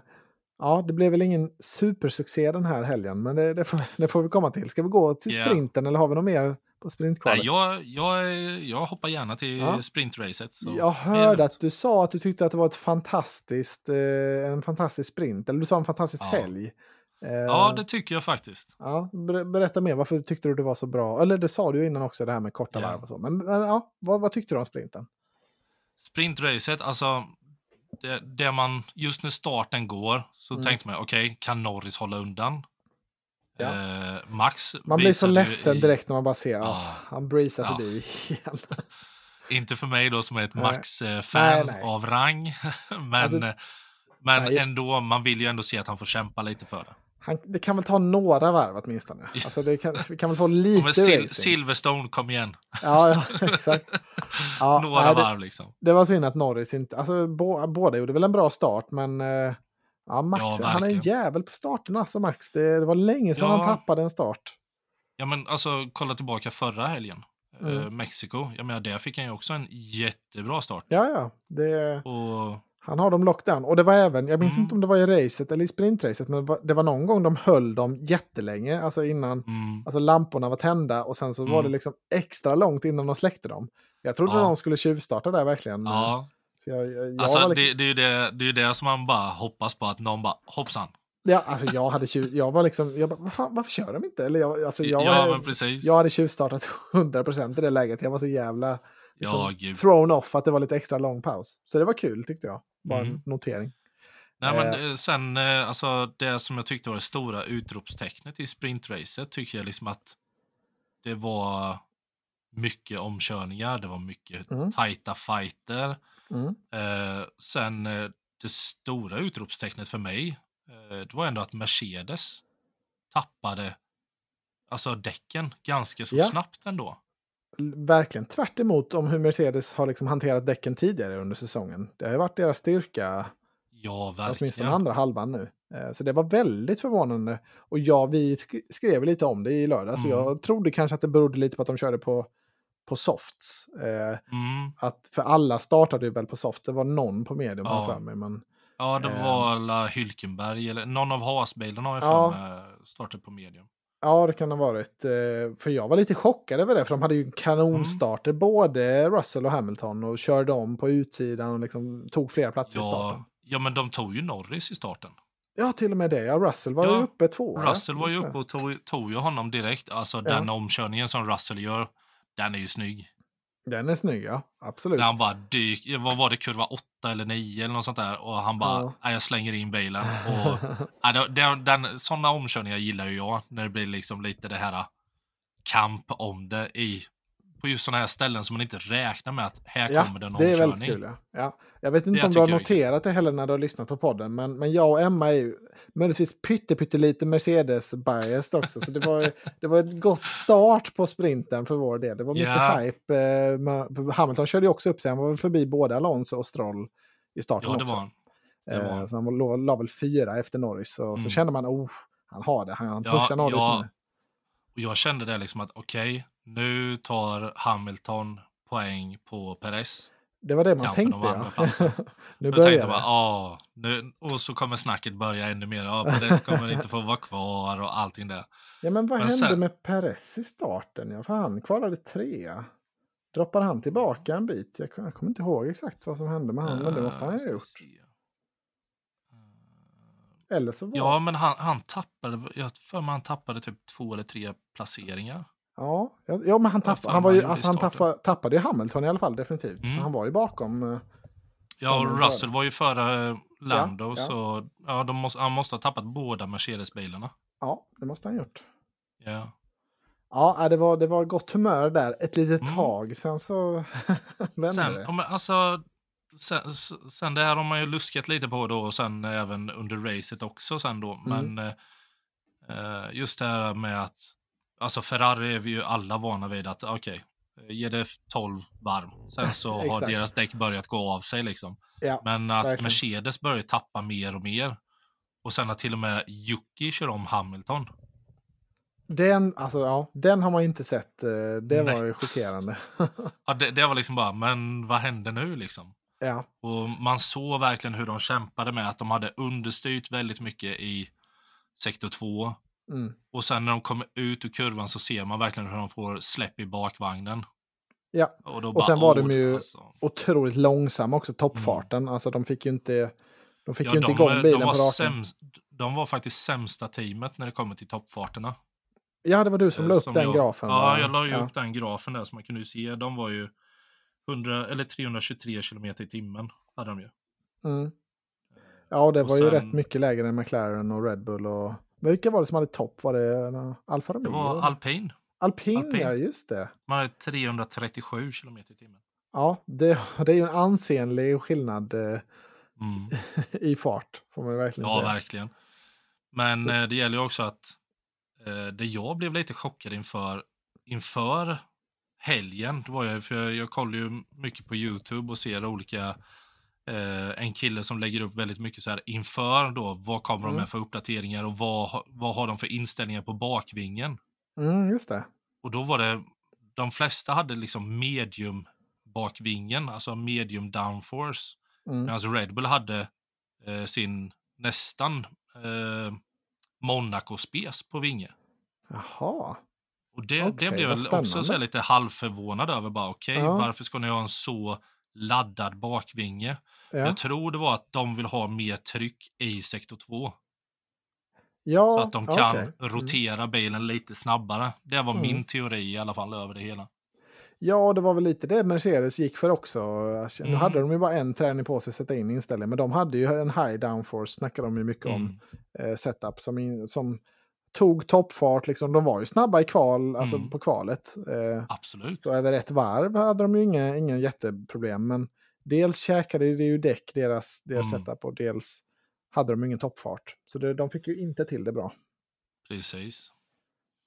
Ja, det blev väl ingen supersuccé den här helgen, men det, det, får, det får vi komma till. Ska vi gå till sprinten yeah. eller har vi något mer på sprintkvalet? Nej, jag, jag, jag hoppar gärna till ja. sprintracet. Jag hörde att du sa att du tyckte att det var ett fantastiskt, eh, en fantastisk sprint, eller du sa en fantastisk ja. helg. Eh, ja, det tycker jag faktiskt. Ja, berätta mer, varför tyckte du det var så bra? Eller det sa du ju innan också, det här med korta yeah. varv och så. Men ja, vad, vad tyckte du om sprinten? Sprintracet, alltså det, det man, just när starten går så mm. tänkte man, okej, okay, kan Norris hålla undan? Ja. Eh, Max Man blir så ledsen i, direkt när man bara ser, ja, oh, han breezar ja. förbi igen. Inte för mig då som är ett Max-fan av rang, men, alltså, Men Nej. ändå, man vill ju ändå se att han får kämpa lite för det. Han, det kan väl ta några varv åtminstone. Alltså det kan, vi kan väl få lite Sil Silverstone, kom igen. Ja, ja exakt. Ja, några nej, varv liksom. Det var synd att Norris inte... Alltså båda gjorde väl en bra start, men... Eh, ja, Max, ja, han är en jävel på starterna, alltså Max. Det, det var länge sedan han tappade en start. Ja, men alltså kolla tillbaka förra helgen. Mm. Eh, Mexiko. Jag menar, där fick han ju också en jättebra start. Ja, ja. Det... Och han har dem lockdown. Och det var även, jag minns mm. inte om det var i racet eller i sprintracet, men det var någon gång de höll dem jättelänge, alltså innan mm. alltså lamporna var tända och sen så mm. var det mm. liksom extra långt innan de släckte dem. Jag trodde ja. de skulle tjuvstarta där verkligen. Ja. Så jag, jag, alltså, liksom... det, det, är ju det, det är det som man bara hoppas på, att någon bara hoppsan. Ja, alltså jag hade tjuv, jag var liksom, jag bara, varför, varför kör de inte? Eller jag, alltså jag, ja, men precis. jag hade tjuvstartat 100% i det läget, jag var så jävla liksom, thrown off att det var lite extra lång paus. Så det var kul tyckte jag. Bara mm. en notering. Nej, men eh. eh sen, eh, alltså det som jag tyckte var det stora utropstecknet i sprintracet tycker jag liksom att det var mycket omkörningar, det var mycket mm. tajta fighter. Mm. Eh, sen det stora utropstecknet för mig, eh, det var ändå att Mercedes tappade alltså däcken ganska så ja. snabbt ändå verkligen tvärt om hur Mercedes har liksom hanterat däcken tidigare under säsongen. Det har ju varit deras styrka. Ja, verkligen. Åtminstone andra halvan nu. Eh, så det var väldigt förvånande. Och ja, vi skrev lite om det i lördag. Mm. Så jag trodde kanske att det berodde lite på att de körde på, på softs. Eh, mm. Att för alla startade ju väl på soft. Det var någon på medium ja. för mig. Men, ja, det var alla Hylkenberg eller någon av Haas-bilarna har jag ja. för mig startade på medium. Ja, det kan ha varit. Eh, för jag var lite chockad över det, för de hade ju kanonstarter, mm. både Russell och Hamilton, och körde om på utsidan och liksom tog flera platser ja, i starten. Ja, men de tog ju Norris i starten. Ja, till och med det. Ja, Russell var ja, ju uppe två. Russell var ju uppe och tog, tog ju honom direkt. Alltså ja. den omkörningen som Russell gör, den är ju snygg. Den är snygg, ja. Absolut. När han bara dyker, vad var det, kurva 8 eller 9 eller något sånt där. Och han bara, ja. jag slänger in bilen. Och, ja, den, den, sådana omkörningar gillar ju jag. När det blir liksom lite det här kamp om det i på just sådana här ställen som man inte räknar med att här ja, kommer det någon det är väldigt kul. Ja. ja. Jag vet inte det om du har noterat det heller när du har lyssnat på podden, men, men jag och Emma är ju möjligtvis pyttelite Mercedes-biased också. Så det var, det var ett gott start på sprinten för vår del. Det var mycket ja. hype. Eh, Hamilton körde ju också upp sig, han var förbi både Alonso och Stroll i starten ja, det också. Var det var han. Så han la väl fyra efter Norris. Och mm. så känner man, oh, han har det, han pushar ja, Norris ja. nu. Och jag kände det liksom att okej, okay, nu tar Hamilton poäng på Perez. Det var det man tänkte ja. nu börjar tänkte man, ah, nu, och så kommer snacket börja ännu mer. Ah, Perez kommer inte få vara kvar och allting där. Ja men vad men hände sen... med Perez i starten? Ja, för han kvalade trea. Droppade han tillbaka en bit? Jag, jag kommer inte ihåg exakt vad som hände med honom, uh, men det måste han ha gjort. Se. Eller så var... Ja, men han, han tappade, jag för mig han tappade typ två eller tre placeringar. Ja, ja men han, tapp, han, var ju, alltså, han tappade, tappade ju Hamilton i alla fall, definitivt. Mm. Han var ju bakom. Eh, ja, och Russell var ju före Lando, ja, ja. så ja, de måste, han måste ha tappat båda Mercedes-bilarna. Ja, det måste han ha gjort. Ja. Ja, det var, det var gott humör där ett litet mm. tag, sen så vände sen, det. Men, alltså, sen, sen det här har man ju luskat lite på då, och sen även under racet också sen då. Mm. Men eh, just det här med att Alltså Ferrari är vi ju alla vana vid att okej, okay, ge det 12 varv. Sen så har deras däck börjat gå av sig liksom. Ja, Men att verkligen. Mercedes börjar tappa mer och mer. Och sen att till och med Yuki kör om Hamilton. Den, alltså, ja, den har man inte sett. Eh, det Nej. var ju chockerande. ja, det, det, var liksom bara, men vad hände nu liksom? Ja. Och man såg verkligen hur de kämpade med att de hade understyrt väldigt mycket i sektor 2. Mm. Och sen när de kommer ut ur kurvan så ser man verkligen hur de får släpp i bakvagnen. Ja, och, och sen var de ju alltså. otroligt långsamma också, toppfarten. Mm. Alltså de fick ju inte, de fick ja, ju inte de, igång bilen de på raken. Sämst, de var faktiskt sämsta teamet när det kommer till toppfarterna. Ja, det var du som eh, la upp som den jag, grafen. Ja, jag la ju ja. upp den grafen där så man kunde se. De var ju 100, eller 323 kilometer i timmen. Hade de ju. Mm. Ja, det och var sen, ju rätt mycket lägre än McLaren och Red Bull och vilka var det som hade topp? Var det Alfa Romeo? Det var Alpin. Alpin, Alpin. ja just det. Man hade 337 kilometer i timmen. Ja, det, det är ju en ansenlig skillnad. Eh, Mm. i fart, får man verkligen ja, säga. Verkligen. Men Så. eh, det gäller ju också att eh, det jag blev lite chockad inför, inför helgen, det var ju, för jag, jag kollar ju mycket på YouTube och ser olika eh, en kille som lägger upp väldigt mycket så här inför då, vad kommer Mm. de med för uppdateringar och vad, vad har de för inställningar på bakvingen? Mm, just det. Och då var det, de flesta hade liksom medium bakvingen, alltså medium downforce. Mm. Medan Red Bull hade eh, sin nästan eh, Monaco-spes på vinge. Jaha. Och det, Okej, det blev jag också så lite halvförvånad över. Bara, okej, Ja. varför ska ni ha en så laddad bakvinge? Ja. Jag tror det var att de vill ha mer tryck i sektor 2. ja, Så att de kan okej. Mm. rotera bilen lite snabbare. Det var Mm. min teori i alla fall över det hela. Ja, det var väl lite det Mercedes gick för också. Alltså, Nu Mm. hade de ju bara en träning på sig att sätta in inställningen, men de hade ju en high downforce, snackade de ju mycket om, Mm. eh, setup som, in, som tog toppfart. Liksom. De var ju snabba i kval, alltså Mm. på kvalet. Eh, Absolut. så över ett varv hade de ju inga, inga jätteproblem, men dels käkade det ju däck, deras, deras Mm. setup, och dels hade de ingen toppfart. Så det, de fick ju inte till det bra. Precis.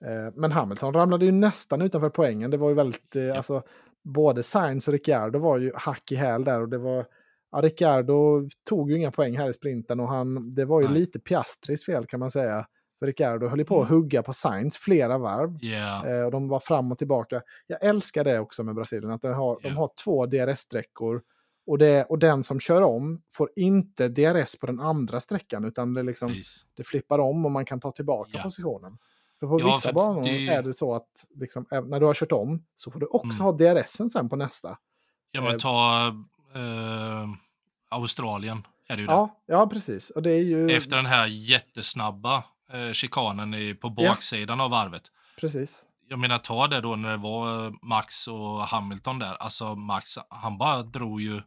Eh, Men Hamilton ramlade ju nästan utanför poängen. Det var ju väldigt, eh, alltså, både Sainz och Ricciardo var ju hack i häl där och det var, ja, Ricciardo tog ju inga poäng här i sprinten och han, det var ju Nej. lite Piastris fel kan man säga. För Ricciardo höll ju på att Mm. hugga på Sainz flera varv Yeah. och de var fram och tillbaka. Jag älskar det också med Brasilien, att de har, de Ja. har två DRS-sträckor och, det, och den som kör om får inte DRS på den andra sträckan utan det, liksom, Precis. det flippar om och man kan ta tillbaka Ja. positionen. För på Ja, vissa för banor det- är det så att liksom, när du har kört om så får du också Mm. ha DRSen sen på nästa. Ja, men Eh, ta eh, Australien är det ju det. Ja, ja, precis. Och det är ju... Efter den här jättesnabba eh, chikanen i, på Ja. baksidan av varvet. Precis. Jag menar, ta det då när det var eh, Max och Hamilton där. Alltså Max, han bara drog ju,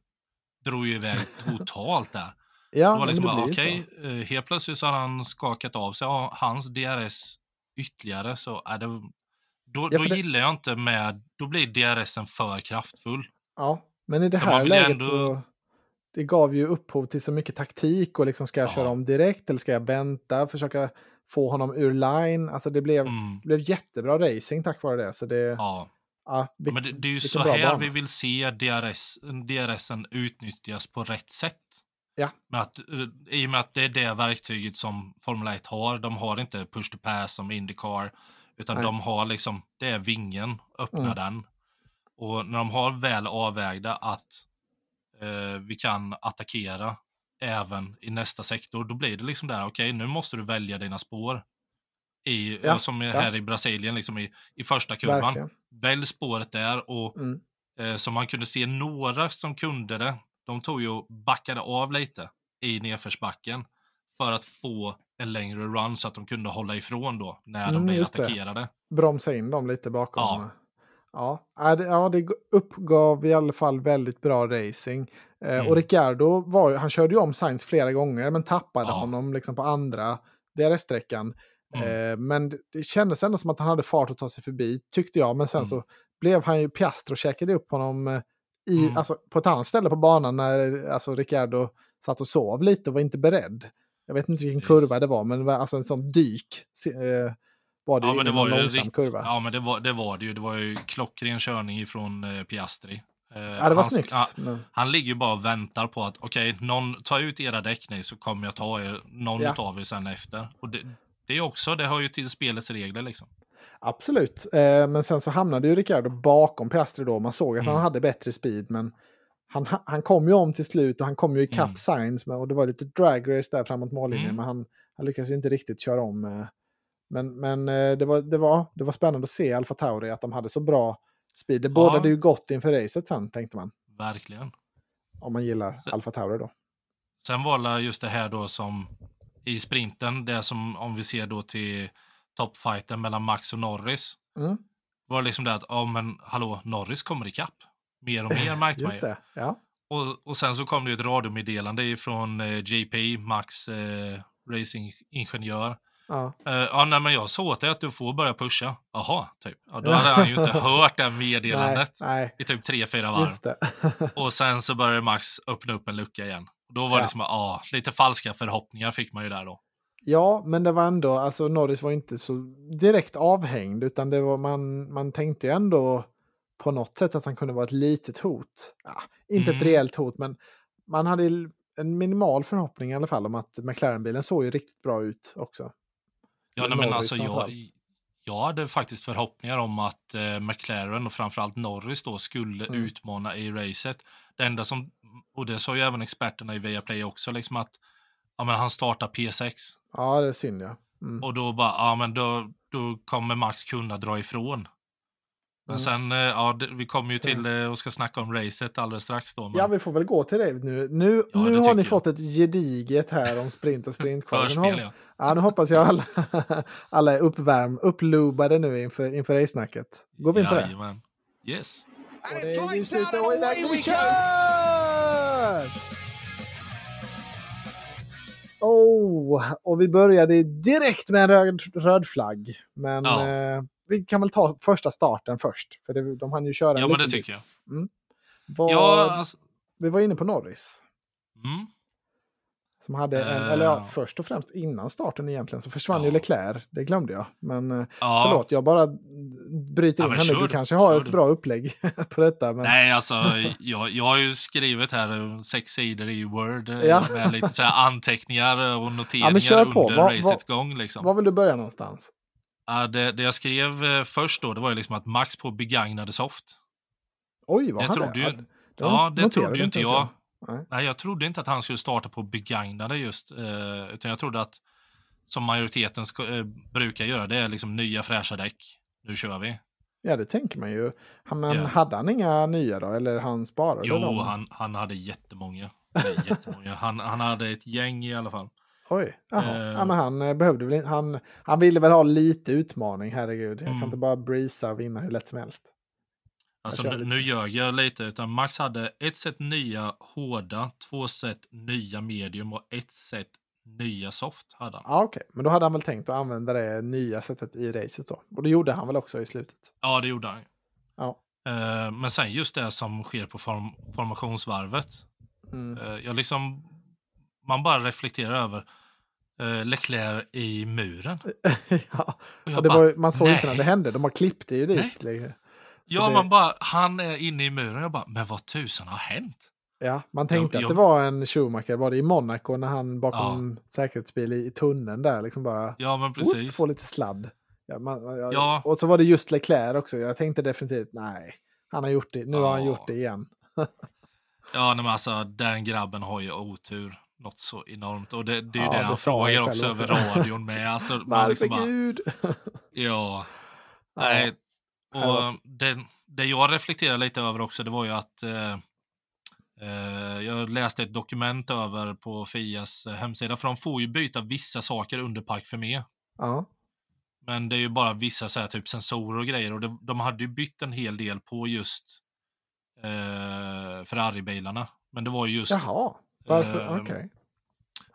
drog ju iväg totalt där. Ja, det var liksom bara, okej, så. eh, helt plötsligt så har han skakat av sig ja, hans DRS ytterligare. Så är det, då, Ja, då det- gillar jag inte med, då blir DRSen för kraftfull. Ja, men i det Ja, här läget ändå- så... Det gav ju upphov till så mycket taktik och liksom ska jag Ja. köra om direkt eller ska jag vänta, försöka få honom ur line. Alltså det blev, Mm, det blev jättebra racing tack vare det. Så det, ja, ja. Ja, men det, det är ju så här bana. vi vill se DRS, DRSen utnyttjas på rätt sätt. Ja. Med att, eh, I och med att det är det verktyget som Formel 1 har. De har inte push to pass som Indycar. Utan Nej. de har liksom, det är vingen, öppna Mm. den. Och när de har väl avvägda att eh, vi kan attackera även i nästa sektor, då blir det liksom där, okej, nu måste du välja dina spår. I, Ja, som är ja. här i Brasilien, liksom i, i första kurvan. verkligen. Välj spåret där och Mm. eh, som man kunde se några som kunde det. De tog ju och backade av lite i nedförsbacken för att få en längre run så att de kunde hålla ifrån då när Mm, de blev just det. attackerade. bromsa in dem lite bakom. Ja. Ja, ja, det, ja, det uppgav i alla fall väldigt bra racing. Eh, Mm. Och Ricciardo var, ju- han körde ju om Sainz flera gånger men tappade Ja. honom liksom på andra DRS-sträckan. Mm. Eh, men det, kändes ändå som att han hade fart att ta sig förbi, tyckte jag. Men sen Mm. så blev han ju Piastro och käkade upp honom eh, i, Mm. alltså, på ett annat ställe på banan när alltså, Ricciardo satt och sov lite och var inte beredd. Jag vet inte vilken Precis. kurva det var, men det var alltså en sån dyk. Eh, var det Ja, ju men det var en ju långsam rikt- kurva. Ja, men det var, det var det ju. Det var ju klockren körning ifrån eh, Piastri. Eh, Ja, det var han, snyggt. ja, men, han ligger ju bara och väntar på att okej, någon ta ut era däck ni så kommer jag ta er, någon Ja. av er sen efter. Och det, det är också, det hör ju till spelets regler liksom. absolut. Eh, men sen så hamnade ju Ricciardo bakom Piastri då. Man såg att Mm. han hade bättre speed, men han, han kom ju om till slut och han kom ju ikapp Mm. Men- Och det var lite drag race där framåt mållinjen, Mm. men han, han lyckades ju inte riktigt köra om. eh. Men, men eh, det, var, det, var, det var spännande att se Alfa Tauri, att de hade så bra speed. Det bådade ju gott inför racet sen, tänkte man. Verkligen. Om man gillar Så- Alfa Tauri då. Sen var det just det här då som i sprinten, det som om vi ser då till toppfighten mellan Max och Norris. Mm, Var liksom det att, ja men hallå, Norris kommer ikapp. Mer och mer märkte man just ju. det, ja. Och, och sen så kom det ju ett radiomeddelande från eh, JP, Max eh, racingingenjör. Ja. Eh, ja, nej, men jag sa åt dig att du får börja pusha. Jaha, typ. Ja, då hade han ju inte hört det här Nej, meddelandet nej, i typ tre, fyra varv. Och sen så började Max öppna upp en lucka igen. Och då var det som, ja, lite falska förhoppningar fick man ju där då. Ja, men det var ändå, alltså Norris var inte så direkt avhängd, utan det var, man, man tänkte ju ändå på något sätt att han kunde vara ett litet hot. Ja, inte mm. ett rejält hot, men man hade en minimal förhoppning i alla fall om att McLaren-bilen såg ju riktigt bra ut också. Ja, nej, men alltså jag, jag hade faktiskt förhoppningar om att eh, McLaren och framförallt Norris då skulle mm. utmana i racet. Det enda som, och det sa ju även experterna i Viaplay också, liksom att ja, men han startar P6. Ja, det är synd ja. Mm. Och då bara, ja men då, då kommer Max kunna dra ifrån. Men mm. sen, eh, ja, vi kommer ju till eh, och ska snacka om racet alldeles strax då. Men... Ja, vi får väl gå till det nu. Nu, ja, nu har ni jag. fått ett gediget här om sprint och sprintkval. Förspel, ja. ja. Nu hoppas jag alla, alla är uppvärm, upplubade nu inför, inför race-snacket. Går vi in på det? Jajamän. Yes. Och det är ljus ute och iväg vi kör! Oh, och vi började direkt med en röd, röd flagg. Men ja. eh, vi kan väl ta första starten först. För det, de hann ju köra Ja, men det tycker bit. jag. Mm. Var, ja, alltså... Vi var inne på Norris. Mm. Som hade en, uh... eller ja, först och främst innan starten egentligen så försvann ja. ju Leclerc. Det glömde jag. Men eh, ja. förlåt, jag bara bryter in ja, här nu. Du kanske har ett bra upplägg på detta. Men... Nej, alltså jag, jag har ju skrivit här sex sidor i Word eh, ja. med lite så anteckningar och noteringar ja, under va, racets va, gång. Liksom. Var vill du börja någonstans? Ja, det, det jag skrev eh, först då, det var ju liksom att Max på begagnade soft. Oj, vad det trodde ju, det? Ja, det trodde ju inte jag. Nej. Nej. jag trodde inte att han skulle starta på begagnade just, eh, utan jag trodde att som majoriteten ska, eh, brukar göra, det är liksom nya fräscha däck. Nu kör vi. Ja, det tänker man ju. Men yeah. hade han inga nya då, eller han sparade jo, dem? Jo, han, han hade jättemånga. jättemånga. Han, han hade ett gäng i alla fall. Oj, jaha. Ja, men han eh, behövde väl han, han ville väl ha lite utmaning, herregud. Jag mm. kan inte bara breeza och vinna hur lätt som helst. Alltså nu, nu ljög jag lite, utan Max hade ett set nya hårda, två set nya medium och ett set nya soft. Hade han. Ja, okay. men då hade han väl tänkt att använda det nya sättet i racet då. Och det gjorde han väl också i slutet? Ja, det gjorde han. Ja. Uh, men sen just det som sker på form formationsvarvet. Mm. Uh, jag liksom, man bara reflekterar över Leclerc i muren. ja, och bara, var, man såg nej. inte när det hände. De har klippt det ju dit. Ja, det... man bara, han är inne i muren. Jag bara, men vad tusan har hänt? Ja, man tänkte jag, att det var en Schumacher, var det i Monaco när han bakom ja. säkerhetsbil i, i tunneln där liksom bara ja, men precis. Upp, får lite sladd. Ja, man, ja, ja, Och så var det just Leclerc också. Jag tänkte definitivt, nej, han har gjort det, nu ja. har han gjort det igen. ja, men alltså den grabben har ju otur något så enormt. Och det, det är ju ja, det han frågar också över radion med. Alltså, Varför liksom bara, Gud? ja. Nej. Och det, det jag reflekterar lite över också, det var ju att eh, eh, jag läste ett dokument över på Fias eh, hemsida, för de får ju byta vissa saker under Park Fermé. Ja. Men det är ju bara vissa så här, typ sensorer och grejer och det, de hade ju bytt en hel del på just eh, Ferrari-bilarna. Men det var ju just Jaha. Varför? Eh, Okej. Okay.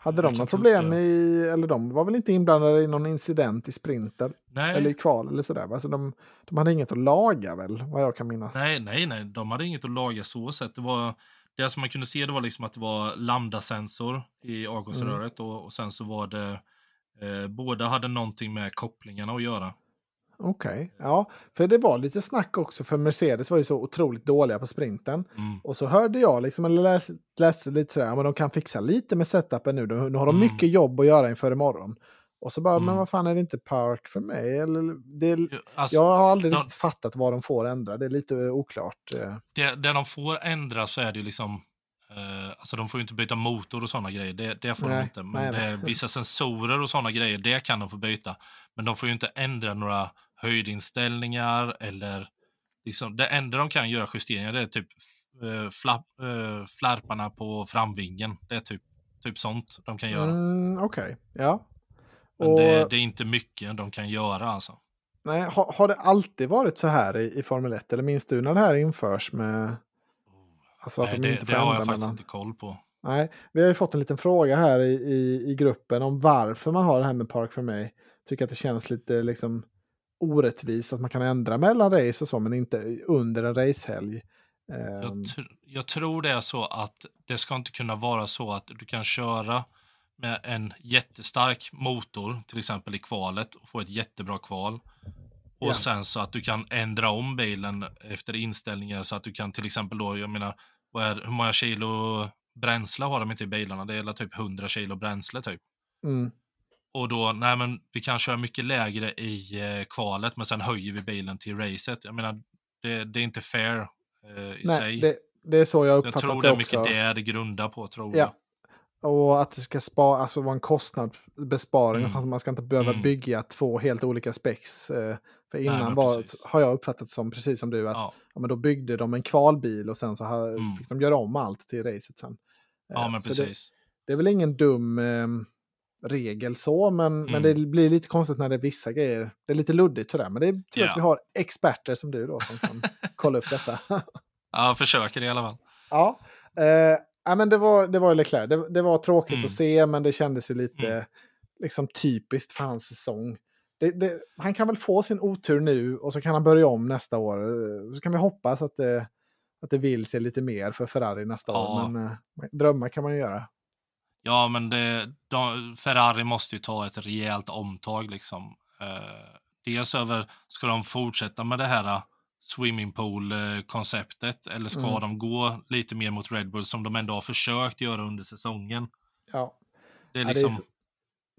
Hade de några problem i, eller de var väl inte inblandade i någon incident i sprinten? Nej. Eller i kval eller sådär. Alltså de, de hade inget att laga väl, vad jag kan minnas? Nej, nej, nej, de hade inget att laga så sett. Det var, det som man kunde se det var liksom att det var lambda-sensor i avgasröret mm. och, och, sen så var det, eh, båda hade någonting med kopplingarna att göra. Okej, okay. ja, för det var lite snack också för Mercedes var ju så otroligt dåliga på sprinten. Mm. Och så hörde jag liksom, eller läste, läste lite sådär, men de kan fixa lite med setupen nu. Nu har de mm. mycket jobb att göra inför imorgon. Och så bara, mm. men vad fan är det inte park för mig? Eller, det, alltså, jag har aldrig de, fattat vad de får ändra, det är lite oklart. Eh. Det, det de får ändra så är det ju liksom, Uh, alltså de får ju inte byta motor och sådana grejer, det, det får nej, de inte. Men nej, nej. vissa sensorer och sådana grejer, det kan de få byta. Men de får ju inte ändra några höjdinställningar eller liksom, det enda de kan göra justeringar det är typ uh, flapp, uh, flärparna på framvingen. Det är typ, typ sånt de kan göra. Mm, Okej, okay. ja. Men och... det, det, är inte mycket de kan göra alltså. Nej, har, har det alltid varit så här i, i Formel 1? Eller minns du när det här införs med... Alltså att Nej, det, det har jag faktiskt mellan... inte koll på. Nej, vi har ju fått en liten fråga här i, i, i gruppen om varför man har det här med Park för mig. Tycker att det känns lite liksom orättvist att man kan ändra mellan race och så, men inte under en racehelg. Jag, ehm. tr jag, tror det är så att det ska inte kunna vara så att du kan köra med en jättestark motor, till exempel i kvalet, och få ett jättebra kval. Och yeah. sen så att du kan ändra om bilen efter inställningar så att du kan till exempel då, jag menar, är, hur många kilo bränsle har de inte i bilarna? Det är typ 100 kilo bränsle typ. Mm. Och då, nej men vi kan köra mycket lägre i eh, kvalet, men sen höjer vi bilen till racet. Jag menar, det, det är inte fair eh, i nej, sig. Det, det är så jag uppfattat det Jag tror det är mycket det det grundar på, tror ja. jag. Och att det ska spara, alltså vara en kostnadsbesparing, mm. så att man ska inte behöva mm. bygga två helt olika spex. Eh, för innan Nej, var, har jag uppfattat som, precis som du, att ja. ja. men då byggde de en kvalbil och sen så här, mm. fick de göra om allt till racet sen. Ja, eh, men precis. Det, det, är väl ingen dum eh, regel så, men, mm. men det blir lite konstigt när det är vissa grejer. Det är lite luddigt sådär, men det är tur ja. att vi har experter som du då som kan kolla upp detta. ja, försöker i alla fall. Ja, eh, men det var, det var Leclerc. Det, det var tråkigt mm. att se, men det kändes ju lite mm. liksom typiskt för hans säsong. Det, det, han kan väl få sin otur nu och så kan han börja om nästa år. Så kan vi hoppas att det, att det vill sig lite mer för Ferrari nästa ja. år. Men eh, drömmar kan man ju göra. Ja, men det, de, Ferrari måste ju ta ett rejält omtag. Liksom. Eh, dels över, ska de fortsätta med det här eh, swimmingpool-konceptet eller ska mm. de gå lite mer mot Red Bull som de ändå har försökt göra under säsongen? Ja. Det är, liksom... ja, det är, så,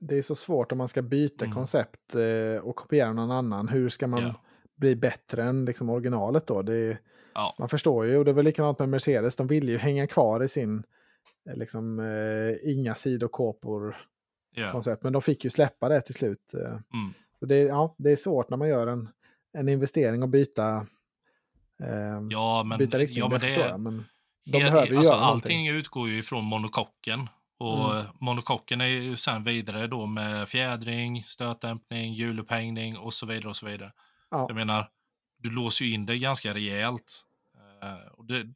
det är så svårt om man ska byta mm. koncept eh, och kopiera någon annan. Hur ska man yeah. bli bättre än liksom, originalet då? Det, ja. Man förstår ju, och det var likadant med Mercedes. De ville ju hänga kvar i sin Eh, liksom, eh, inga sidokåpor yeah. koncept. Men de fick ju släppa det till slut. Eh. Mm. Så det, ja, det är svårt när man gör en, en investering och byta, eh, ja, men, byta riktning. Ja, men det, förstår jag. Men de behöver ju alltså, göra Allting någonting. utgår ju ifrån monokocken. Och mm. monokocken är ju sen vidare då med fjädring, stötdämpning, hjulupphängning och så vidare och så vidare. Ja. Jag menar, du låser ju in det ganska rejält. Uh, och det,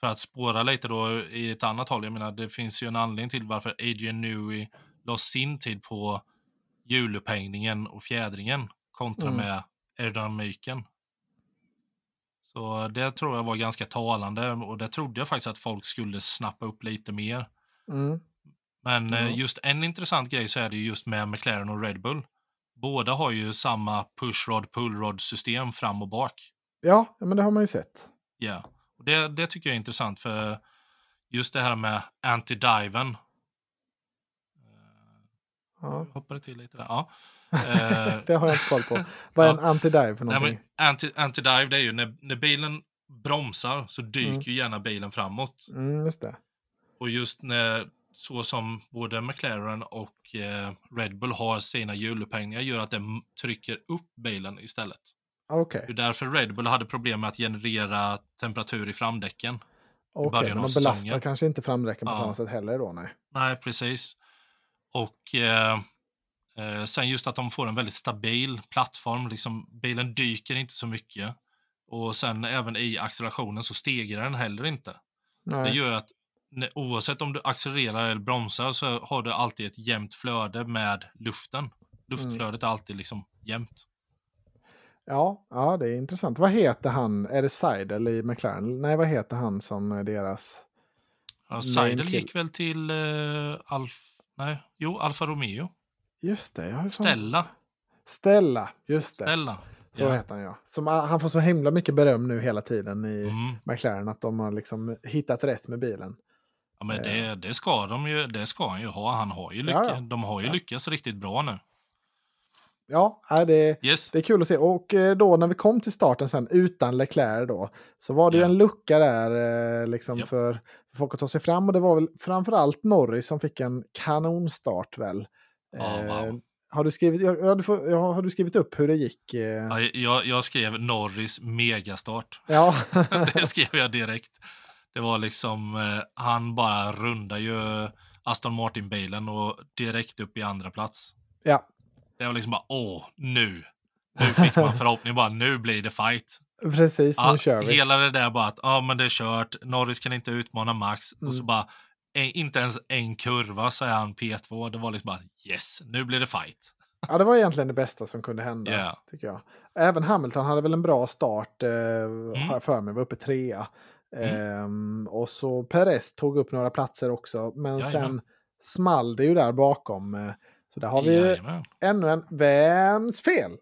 för att spåra lite då i ett annat håll. Jag menar, det finns ju en anledning till varför Adrian Newey la sin tid på hjulupphängningen och fjädringen kontra mm. med aerodynamiken. Så det tror jag var ganska talande och det trodde jag faktiskt att folk skulle snappa upp lite mer. Mm. Men mm. just en intressant grej så är det just med McLaren och Red Bull. Båda har ju samma pushrod pullrod system fram och bak. Ja, men det har man ju sett. Ja. Och det, det tycker jag är intressant för just det här med anti-diven. Ja. Hoppade till lite där. Ja. det har jag inte koll på. Vad är en anti-dive för någonting? Nej, anti-dive det är ju när, när bilen bromsar så dyker mm. ju gärna bilen framåt. Mm, just det. Och just när så som både McLaren och eh, Red Bull har sina hjulupphängningar gör att den trycker upp bilen istället. Okay. Det är därför Red Bull hade problem med att generera temperatur i framdäcken. Okej, okay, men de belastar säsongen. kanske inte framdäcken på ja. samma sätt heller då? Nej, nej precis. Och eh, eh, sen just att de får en väldigt stabil plattform. Liksom, bilen dyker inte så mycket. Och sen även i accelerationen så stegrar den heller inte. Nej. Det gör att oavsett om du accelererar eller bromsar så har du alltid ett jämnt flöde med luften. Luftflödet mm. är alltid liksom jämnt. Ja, ja, det är intressant. Vad heter han? Är det Seidel i McLaren? Nej, vad heter han som deras... Ja, Seidel gick väl till uh, Alf... Nej, jo, Alfa Romeo. Just det. Jag Stella. Stella, just det. Stella. Så ja. heter han ja. Som, han får så himla mycket beröm nu hela tiden i mm. McLaren att de har liksom hittat rätt med bilen. Ja, men det, eh. det, ska de ju, det ska han ju ha. Han har ju lyckats, ja, ja. De har ju lyckats riktigt bra nu. Ja, det, yes. det är kul att se. Och eh, då när vi kom till starten sen utan Leclerc då, så var det yeah. ju en lucka där eh, liksom yep. för, för folk att ta sig fram. Och det var väl framförallt Norris som fick en kanonstart väl. Oh, wow. Har du, skrivit, ja, du får, ja, har du skrivit upp hur det gick? Ja, jag, jag skrev Norris megastart. Ja. det skrev jag direkt. Det var liksom, han bara rundar ju Aston Martin-bilen och direkt upp i andra plats. Ja, det var liksom bara, åh, nu. Nu fick man förhoppning bara, nu blir det fight. Precis, ja, nu kör vi. Hela det där bara att, ja men det är kört, Norris kan inte utmana Max. Mm. Och så mm. bara, inte ens en kurva så är han P2. Det var liksom bara, yes, nu blir det fight. Ja, det var egentligen det bästa som kunde hända, yeah. tycker jag. Även Hamilton hade väl en bra start, eh, mm. för mig, var uppe trea. Mm. Um, och så Perez tog upp några platser också, men Jajamän. sen small det ju där bakom. Så där har vi Jajamän. ännu en Vems fel?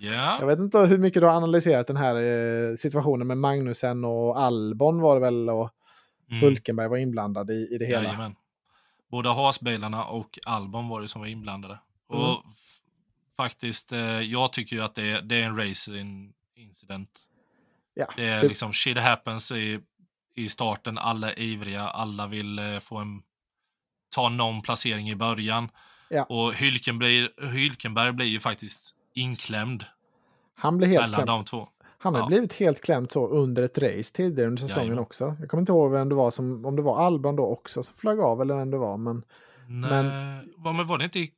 yeah. Jag vet inte hur mycket du har analyserat den här eh, situationen med Magnusen och Albon var det väl och mm. Hulkenberg var inblandad i, i det hela. Jajamän. Både Haasbilarna och Albon var det som var inblandade. Mm. Och faktiskt, eh, jag tycker ju att det är, det är en racing incident. Ja. Det är liksom shit happens i, i starten, alla är ivriga, alla vill eh, få en, ta någon placering i början. Ja. Och Hylkenberg, Hylkenberg blir ju faktiskt inklämd. Han blir helt mellan klämd. de två. Han har ja. blivit helt klämd så under ett race tidigare under säsongen Jajamän. också. Jag kommer inte ihåg vem det var, som, om det var Alban då också som flög av eller vem det var. Men, Nej, men, men var det inte i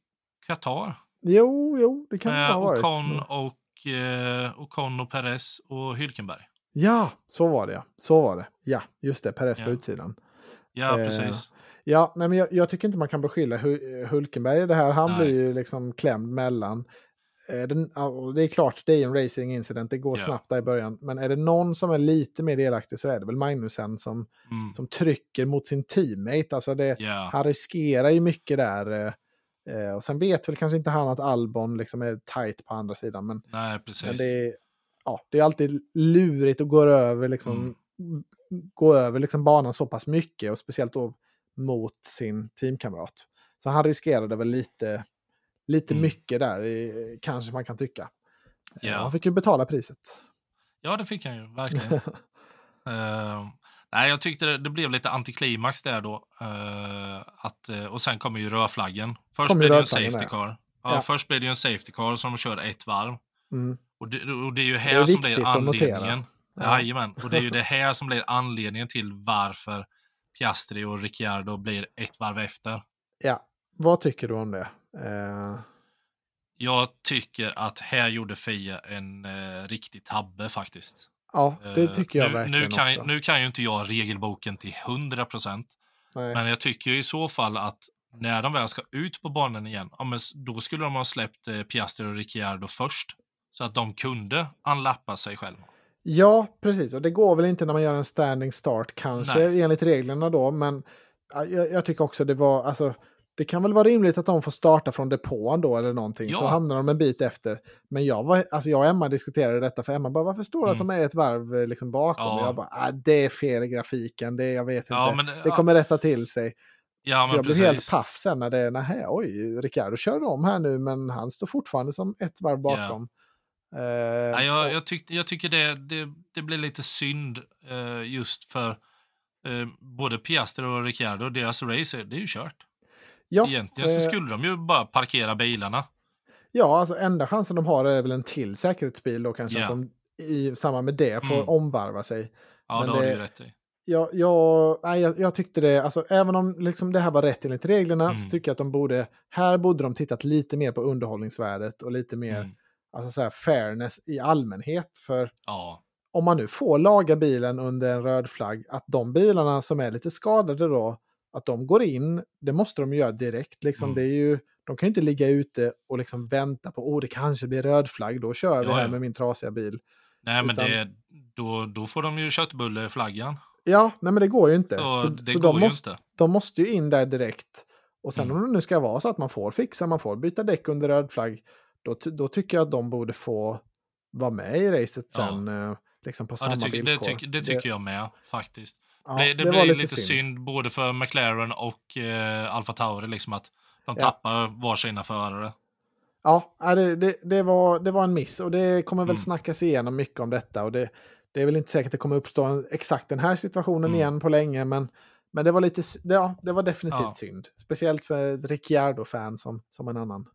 Qatar? Jo, jo, det kan det ha varit. Ocon och, eh, Ocon och Perez och Hylkenberg. Ja, så var det. Så var det. Ja, just det. Perez ja. på utsidan. Ja, eh, precis. Eh, ja, nej, men jag, jag, tycker inte man kan beskylla Hulkenberg det här. Han nej. blir ju liksom klämd mellan. Eh, den, det är klart, det är en racing incident. Det går ja. snabbt där i början. Men är det någon som är lite mer delaktig så är det väl Magnusen som, mm. som trycker mot sin teammate. Alltså det, ja. Han riskerar ju mycket där. Eh, Eh, och sen vet väl kanske inte han att Albon liksom är tight på andra sidan. Men, Nej, men det, ja, det är alltid lurigt att gå över, liksom, mm. gå över liksom banan så pass mycket. Och speciellt då mot sin teamkamrat. Så han riskerade väl lite, lite mm. mycket där, kanske man kan tycka. Ja. Han fick ju betala priset. Ja, det fick han ju, verkligen. uh, Nej, jag tyckte det, det blev lite antiklimax där då. Uh, att, uh, och sen kommer ju rödflaggen. Först blev det en safety car. Ja, ja. Först blev det en safety car som kör ett varv. Mm. Och, det, och det är ju här är som blir anledningen. Ja. Jajamän, och det är ju det här som blir anledningen till varför Piastri och Ricciardo blir ett varv efter. Ja, vad tycker du om det? Uh... Jag tycker att här gjorde Fia en uh, riktig tabbe faktiskt. Ja, det eh, tycker jag nu, verkligen nu kan, också. Nu kan ju inte jag regelboken till 100 procent. Men jag tycker i så fall att när de väl ska ut på banan igen, ja, men då skulle de ha släppt eh, Piastri och Ricciardo först. Så att de kunde anlappa sig själva. Ja, precis. Och det går väl inte när man gör en standing start kanske Nej. enligt reglerna då. Men jag, jag tycker också det var, alltså det kan väl vara rimligt att de får starta från depån då eller någonting. Ja. Så hamnar de en bit efter. Men jag, var, alltså jag och Emma diskuterade detta för Emma bara varför står det mm. att de är ett varv eh, liksom bakom? Ja. Och jag bara ah, det är fel i grafiken, det, jag vet ja, inte. Men, det kommer rätta till sig. Ja, så jag precis. blev helt paff sen när det är, nähä, oj, Ricardo körde om här nu men han står fortfarande som ett varv bakom. Uh, ja, jag, jag, tyck, jag tycker det, det, det blir lite synd uh, just för uh, både Piastri och Ricciardo, deras race, det är ju kört. Ja, Egentligen så skulle de ju bara parkera bilarna. Ja, alltså enda chansen de har är väl en till säkerhetsbil då kanske. Yeah. Att de i samband med det får mm. omvarva sig. Ja, Men det har du ju rätt i. Ja, jag, nej, jag, jag, tyckte det, alltså, även om liksom det här var rätt enligt reglerna mm. så tycker jag att de borde, här borde de tittat lite mer på underhållningsvärdet och lite mer mm. Alltså, så här, fairness i allmänhet. För ja. om man nu får laga bilen under en röd flagg, att de bilarna som är lite skadade då, att de går in, det måste de göra direkt. Liksom. Mm. Det är ju, de kan ju inte ligga ute och liksom vänta på, oh det kanske blir röd flagg, då kör vi ja, här ja. med min trasiga bil. Nej, men Utan, det, då, då får de ju köttbulleflaggan. Ja, nej men det går ju inte. Så, så, så de, måste, inte. de måste ju in där direkt. Och sen Mm. om det nu ska vara så att man får fixa, man får byta däck under röd flagg, då, då tycker jag att de borde få vara med i racet Ja. sen. eh, Liksom på Ja, samma det, det, villkor. tycker, det tycker jag med faktiskt. ja, det, det, var blir lite lite, synd. synd. både för McLaren och eh, Alfa Tauri, liksom att de Ja. tappar varsina förare. Ja, det, det, det, var, det var en miss och det kommer väl Mm. snackas igenom mycket om detta. Och det, det är väl inte säkert att det kommer uppstå en, exakt den här situationen Mm. igen på länge, men, men det var lite, ja, det var definitivt Ja. synd. Speciellt för ett Ricciardo-fan som, som en annan.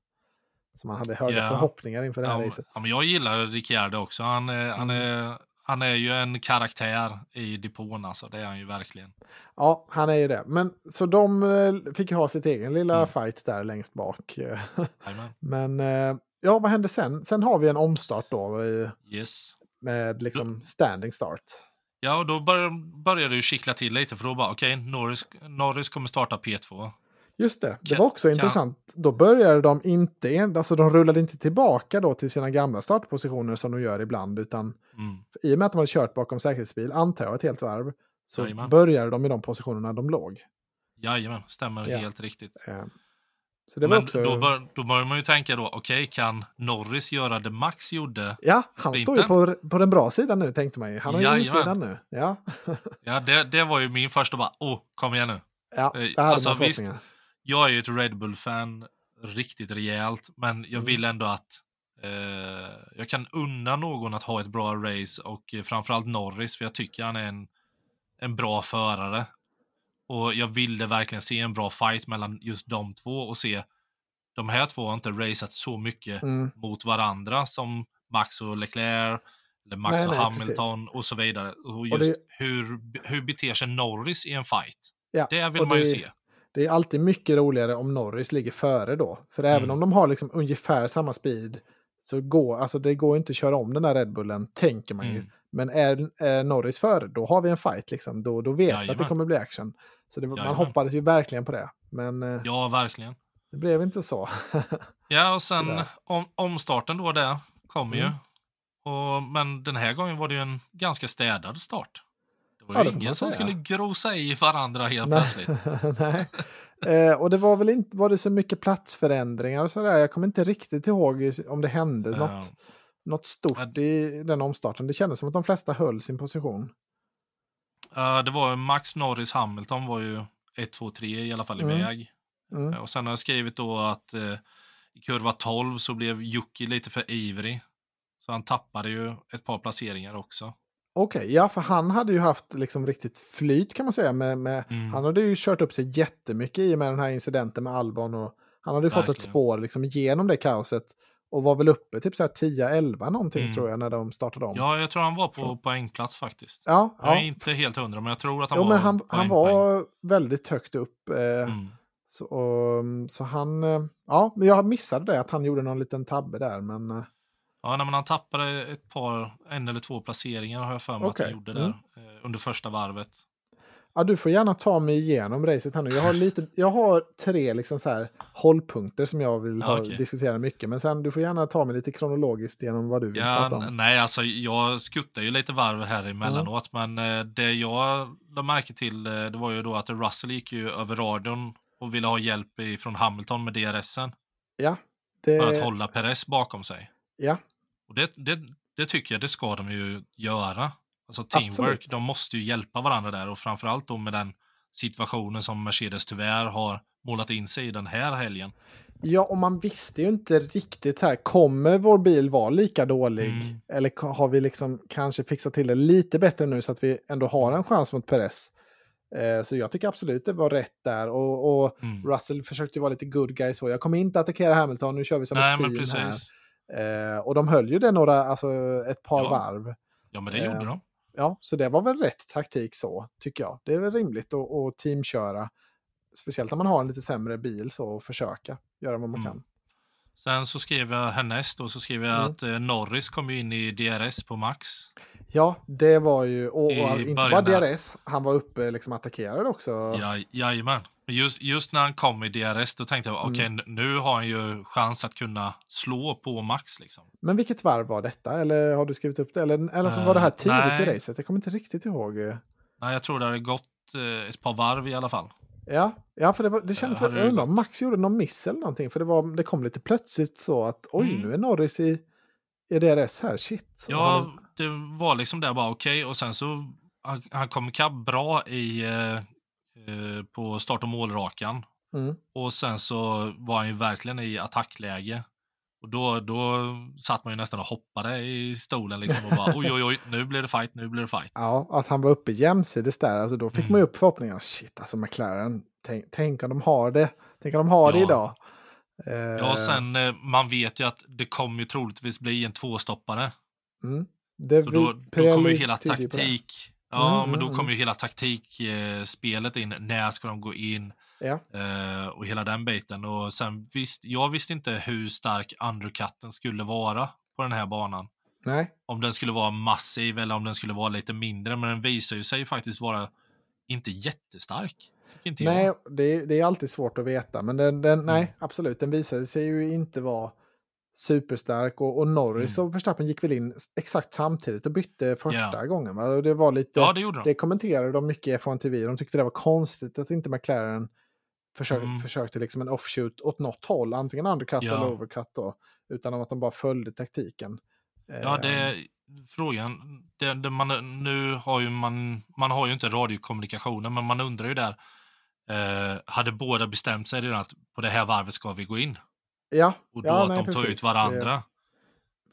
Som man hade höga Ja. förhoppningar inför det här Ja, racet. ja, men jag gillar Ricciardo också. Han, han, Mm. är, han är ju en karaktär i depån, alltså. det är han ju verkligen. Ja, han är ju det. Men så de eh, fick ha sitt egen lilla Mm. fight där längst bak. Men eh, ja, vad hände sen? Sen har vi en omstart då i, Yes. med liksom standing start. Ja, och då bör, började det ju kittla till lite för då bara okej, Norris, Norris kommer starta P2. Just det, det var också kan... intressant. Då började de inte, alltså de rullade inte tillbaka då till sina gamla startpositioner som de gör ibland, utan mm. i och med att de hade kört bakom säkerhetsbil, antar jag, ett helt varv, så Jajamän. började de i de positionerna de låg. Jajamän, stämmer ja. helt riktigt. Eh, så det var Men också... då, bör, då börjar man ju tänka då, okej, okay, kan Norris göra det Max gjorde? Ja, han står ju på, på den bra sidan nu, tänkte man ju. Han har ju insidan nu. Ja, ja det, det var ju min första bara, åh, kom igen nu. Ja, det hade alltså, visst, jag är ju ett Red Bull-fan riktigt rejält, men jag mm. vill ändå att eh, jag kan unna någon att ha ett bra race och eh, framförallt Norris, för jag tycker han är en, en bra förare. Och jag ville verkligen se en bra fight mellan just de två och se de här två har inte raceat så mycket mm. mot varandra som Max och Leclerc, eller Max nej, och nej, Hamilton precis. och så vidare. Och just och det... hur, hur beter sig Norris i en fight? Ja, det vill man ju se. Det är alltid mycket roligare om Norris ligger före då. För även mm. om de har liksom ungefär samma speed så går alltså det går inte att köra om den där Red Bullen, tänker man ju. Mm. Men är, är Norris före, då har vi en fight liksom. Då, då vet Jajamän. vi att det kommer bli action. Så det, man hoppades ju verkligen på det. Men eh, ja, verkligen. det blev inte så. ja, och sen om, omstarten då där kom mm. ju. Och, men den här gången var det ju en ganska städad start. Det var ju ja, ingen som skulle grosa i varandra helt Nej. plötsligt. Nej. Eh, och det var väl inte var det så mycket platsförändringar och sådär. Jag kommer inte riktigt ihåg om det hände ja. något, något stort i den omstarten. Det kändes som att de flesta höll sin position. Uh, det var Max Norris Hamilton var ju 1, 2, 3 i alla fall mm. iväg. Mm. Uh, och sen har jag skrivit då att uh, i kurva 12 så blev Jocke lite för ivrig. Så han tappade ju ett par placeringar också. Okej, okay, ja för han hade ju haft liksom riktigt flyt kan man säga. Med, med mm. Han hade ju kört upp sig jättemycket i och med den här incidenten med Albon. Och han hade ju Verkligen. fått ett spår liksom genom det kaoset. Och var väl uppe typ 10-11 någonting mm. tror jag när de startade om. Ja, jag tror han var på poängplats faktiskt. Ja, jag är inte helt hundra, men jag tror att han jo, var men han, han var väldigt högt upp. Eh, mm. så, och, så han, eh, ja, men jag missade det att han gjorde någon liten tabbe där. Men, eh, Ja, men han tappade ett par, en eller två placeringar har jag för mig okay. att han gjorde där mm. under första varvet. Ja, du får gärna ta mig igenom racet här nu. Jag har, lite, jag har tre liksom så här hållpunkter som jag vill ha, okay. diskutera mycket. Men sen du får gärna ta mig lite kronologiskt genom vad du vill ja, prata om. Nej, alltså jag skuttar ju lite varv här emellanåt. Mm. Men eh, det jag lade märke till eh, det var ju då att Russell gick ju över radion och ville ha hjälp från Hamilton med DRSen. Ja. Det... För att hålla Perez bakom sig. Ja, och det, det, det tycker jag, det ska de ju göra. Alltså teamwork, Absolut. de måste ju hjälpa varandra där och framförallt då med den situationen som Mercedes tyvärr har målat in sig i den här helgen. Ja, och man visste ju inte riktigt här, kommer vår bil vara lika dålig? Mm. Eller har vi liksom kanske fixat till det lite bättre nu så att vi ändå har en chans mot Perez? Eh, så jag tycker absolut det var rätt där. Och, och mm. Russell försökte ju vara lite good guy så. Jag kommer inte attackera Hamilton, nu kör vi som Nej, ett team här. Eh, och de höll ju det några, alltså ett par ja. varv. Ja, men det gjorde eh, de. Ja, så det var väl rätt taktik så, tycker jag. Det är väl rimligt att, att teamköra. Speciellt när man har en lite sämre bil så, och försöka göra vad man mm. kan. Sen så skrev jag härnäst och så skrev jag mm. att eh, Norris kom in i DRS på max. Ja, det var ju, och, och inte bara DRS, han var uppe liksom attackerad också. Ja, jajamän. Just, just när han kom i DRS, då tänkte jag, okej, okay, mm. nu har han ju chans att kunna slå på max. Liksom. Men vilket varv var detta? Eller har du skrivit upp det? Eller, eller så var det här eh, tidigt nej. i racet? Jag kommer inte riktigt ihåg. Nej, jag tror det hade gått uh, ett par varv i alla fall. Ja, ja för det, var, det kändes väl, jag undrar om Max gjorde någon miss eller någonting. För det, var, det kom lite plötsligt så att, oj, mm. nu är Norris i, i DRS här, shit. Ja, det var liksom där bara okej. Okay. Och sen så, han, han kom ikapp bra i, uh, Eh, på start och målrakan. Mm. Och sen så var han ju verkligen i attackläge. Och då, då satt man ju nästan och hoppade i stolen liksom och bara oj, oj, oj, nu blir det fight, nu blir det fight. Ja, att han var uppe jämsides där, alltså då fick mm. man ju upp förhoppningarna. Shit, alltså McLaren, tänk, tänk om de har det. Tänk om de har ja. det idag. Ja, uh, sen eh, man vet ju att det kommer ju troligtvis bli en tvåstoppare. Mm. Det så då, då kommer ju hela taktik Ja, mm, men då mm, kommer ju mm. hela taktikspelet in. När ska de gå in? Ja. Uh, och hela den biten. Och sen visst, jag visste inte hur stark undercutten skulle vara på den här banan. Nej. Om den skulle vara massiv eller om den skulle vara lite mindre. Men den visar ju sig faktiskt vara inte jättestark. Inte nej, det, det, är alltid svårt att veta. Men den, den mm. nej, absolut, den visade sig ju inte vara superstark. Och, och Norris mm. och Verstappen gick väl in exakt samtidigt och bytte första yeah. gången. Va? Och det var lite, ja, det, gjorde de. det kommenterade de mycket F1 TV. De tyckte det var konstigt att inte McLaren försök, mm. försökte liksom en offshoot åt något håll, antingen undercut ja. eller overcut då, utan att de bara följde taktiken. Ja, det är ehm. frågan. Det, det man, nu har ju man, man har ju inte radiokommunikationen, men man undrar ju där, eh, hade båda bestämt sig redan att på det här varvet ska vi gå in? Ja, och då ja, att nej, de tar ut varandra. Det,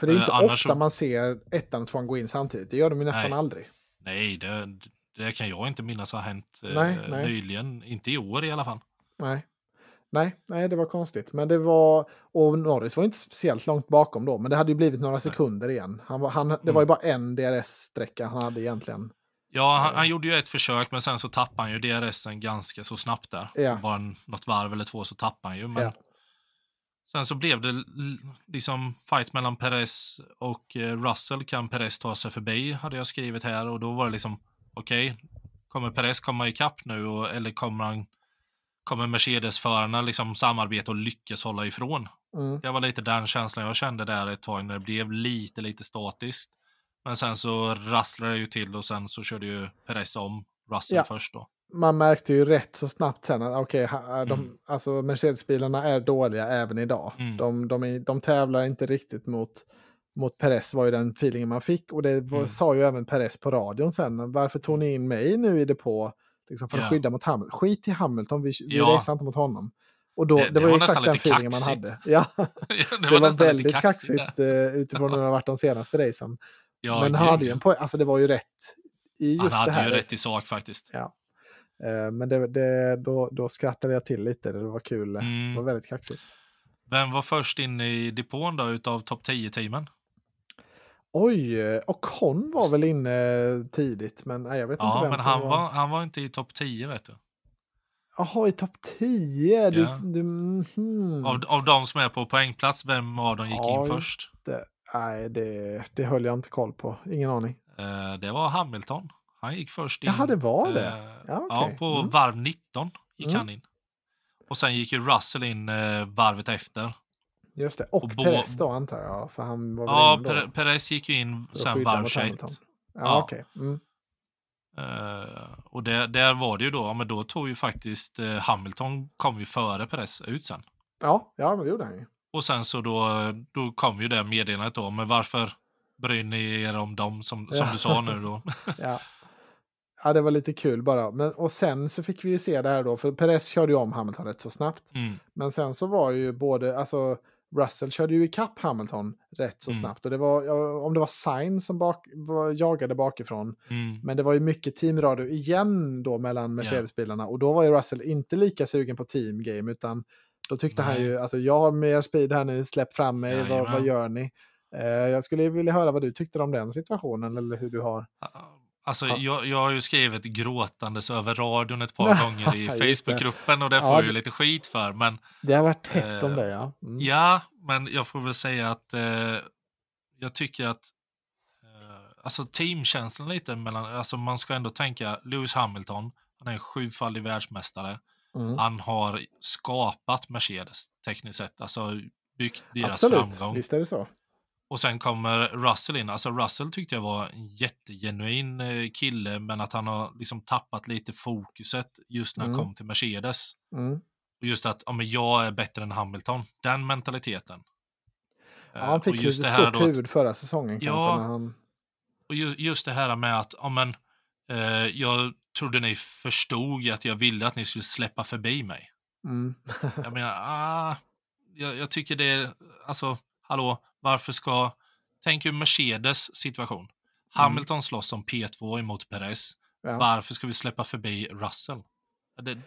för det är inte eh, ofta så... man ser ettan och tvåan gå in samtidigt, det gör de ju nästan nej. aldrig. Nej, det, det kan jag inte minnas har hänt eh, nej, nej. nyligen, inte i år i alla fall. Nej. Nej, nej, det var konstigt. Men det var, och Norris var inte speciellt långt bakom då, men det hade ju blivit några sekunder igen. Han var, han, det mm. var ju bara en DRS-sträcka han hade egentligen. Ja, han, han, gjorde ju ett försök, men sen så tappade han ju DRSen ganska så snabbt där. Ja. Bara något varv eller två så tappade han ju. Men ja. Sen så blev det liksom fight mellan Perez och eh, Russell. Kan Perez ta sig förbi, hade jag skrivit här. Och då var det liksom, okej, okay, kommer Perez komma ikapp nu och, eller kommer han kommer Mercedes-förarna liksom samarbeta och lyckas hålla ifrån. Mm. Det var lite den känslan jag kände där ett tag när det blev lite, lite statiskt. Men sen så rasslade det ju till och sen så körde ju Perez om Russell ja. först då. Man märkte ju rätt så snabbt sen att okay, de, mm. alltså Mercedes-bilarna är dåliga även idag. Mm. De, de, är, de tävlar inte riktigt mot, mot Perez var ju den feelingen man fick. Och det var, mm. sa ju även Perez på radion sen. Varför tog ni in mig nu i depå? Liksom för att yeah. skydda mot Hamilton. Skit i Hamilton, vi, vi ja. inte mot honom. Och då, det, det, det var, ju exakt den feelingen man hade. Ja. det, var, var väldigt kaxigt uh, utifrån hur det har varit de senaste racen. Ja, men han hade ju en poäng, alltså det var ju rätt i just han det här. hade ju rätt i sak faktiskt. Ja. Uh, men det, det, då, då skrattade jag till lite, det var kul, mm. det var väldigt kaxigt. Vem var först in i depån då utav topp 10-teamen? Oj, och Con var väl inne tidigt, men nej, jag vet ja, inte vem men som han var... Han var inte i topp 10, vet du. Jaha, i topp 10? Du, ja. du, mm. av, av de som är på poängplats, vem av dem gick ja, in först? Det, nej, det, det höll jag inte koll på. Ingen aning. Uh, det var Hamilton. Han gick först in. Jaha, det var det? Uh, ja, okay. ja, på mm. varv 19 gick mm. han in. Och sen gick ju Russell in uh, varvet efter. Just det, och, och Perez då antar jag. För han var ja, per Perez gick ju in sen varv 21. Ja, ja. okej. Okay. Mm. Uh, och det, där var det ju då, men då tog ju faktiskt uh, Hamilton kom ju före Perez ut sen. Ja, ja men det gjorde han ju. Och sen så då, då kom ju det meddelandet då, men varför bryr ni er om dem som, som ja. du sa nu då? ja. ja, det var lite kul bara. Men, och sen så fick vi ju se det här då, för Perez körde ju om Hamilton rätt så snabbt. Mm. Men sen så var ju både, alltså Russell körde ju ikapp Hamilton rätt så mm. snabbt. Och det var, om det var Sainz som bak, var, jagade bakifrån. Mm. Men det var ju mycket teamradio igen då mellan Mercedes-bilarna. Och då var ju Russell inte lika sugen på teamgame. Utan då tyckte Nej. han ju, alltså jag har mer speed här nu, släpp fram mig, vad, vad, gör ni? Eh, jag skulle vilja höra vad du tyckte om den situationen eller hur du har. Alltså, ja. jag, jag har ju skrivit gråtandes över radion ett par gånger i Facebookgruppen och det får ja, jag ju lite skit för. Men, det har varit hett eh, om det, ja. Mm. Ja, men jag får väl säga att eh, jag tycker att eh, alltså teamkänslan lite mellan, alltså man ska ändå tänka Lewis Hamilton, han är en sjufaldig världsmästare. Mm. Han har skapat Mercedes tekniskt sett, alltså byggt deras Absolut. framgång. Visst är det så. Och sen kommer Russell in. Alltså Russell tyckte jag var en jättegenuin eh, kille, men att han har liksom tappat lite fokuset just när mm. han kom till Mercedes. Mm. Och just att ja, men jag är bättre än Hamilton. Den mentaliteten. Ja, han fick ju stort huvud förra säsongen. Ja, han... och just, just det här med att ja, men, eh, jag trodde ni förstod att jag ville att ni skulle släppa förbi mig. Mm. jag menar, ah, jag, jag tycker det är, alltså, hallå, varför ska... Tänk ju Mercedes situation. Mm. Hamilton slåss som P2 emot Perez. Ja. Varför ska vi släppa förbi Russell? Det,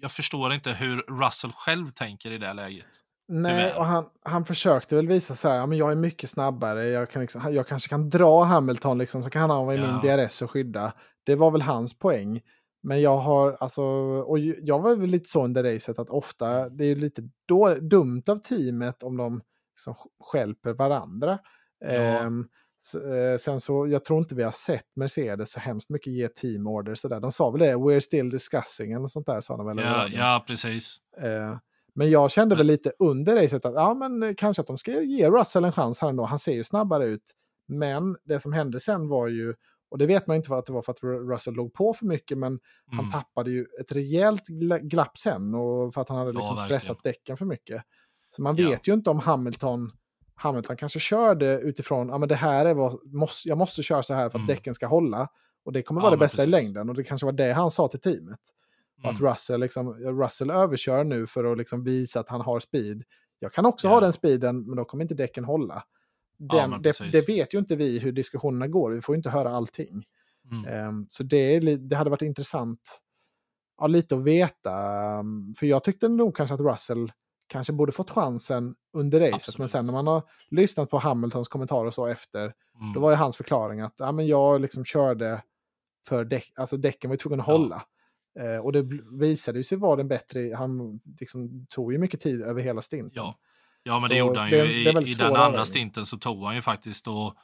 jag förstår inte hur Russell själv tänker i det läget. Nej, och han, han försökte väl visa så här, ja, men jag är mycket snabbare, jag, kan liksom, jag kanske kan dra Hamilton, liksom, så kan han vara i ja. min DRS och skydda. Det var väl hans poäng. Men jag har, alltså, och jag var väl lite så under racet att ofta, det är lite då, dumt av teamet om de liksom skälper varandra. Ja. Um, Så, eh, sen så, jag tror inte vi har sett Mercedes så hemskt mycket ge team order sådär. De sa väl det, we're still discussing eller sånt där sa de väl. Ja, ja precis. Eh, men jag kände väl lite under racet att ja, men kanske att de ska ge Russell en chans här ändå. Han ser ju snabbare ut. Men det som hände sen var ju, och det vet man inte för att det var för att Russell låg på för mycket, men mm. han tappade ju ett rejält glapp sen och för att han hade liksom ja, stressat däcken för mycket. Så man vet ja. ju inte om Hamilton, Hamilton kanske körde utifrån, ja men det här är vad, måste, jag måste köra så här för att mm. däcken ska hålla. Och det kommer vara ja, det bästa precis. i längden och det kanske var det han sa till teamet. Mm. Att Russell, liksom, Russell överkör nu för att liksom visa att han har speed. Jag kan också yeah. ha den speeden, men då kommer inte däcken hålla. Den, ja, det, det, vet ju inte vi hur diskussionerna går, vi får inte höra allting. Mm. Um, så det, det hade varit intressant ja, lite att veta. Um, för jag tyckte nog kanske att Russell kanske borde fått chansen under racet. Absolut. Men sen när man har lyssnat på Hamiltons kommentarer och så efter, mm. då var ju hans förklaring att ja, men jag liksom körde för däck, alltså däcken var ju tvungna att ja. hålla. Eh, och det visade sig vara den bättre, han liksom tog ju mycket tid över hela stinten. Ja, ja men så det gjorde han ju. Det, I, det i den andra stinten så tog han ju faktiskt och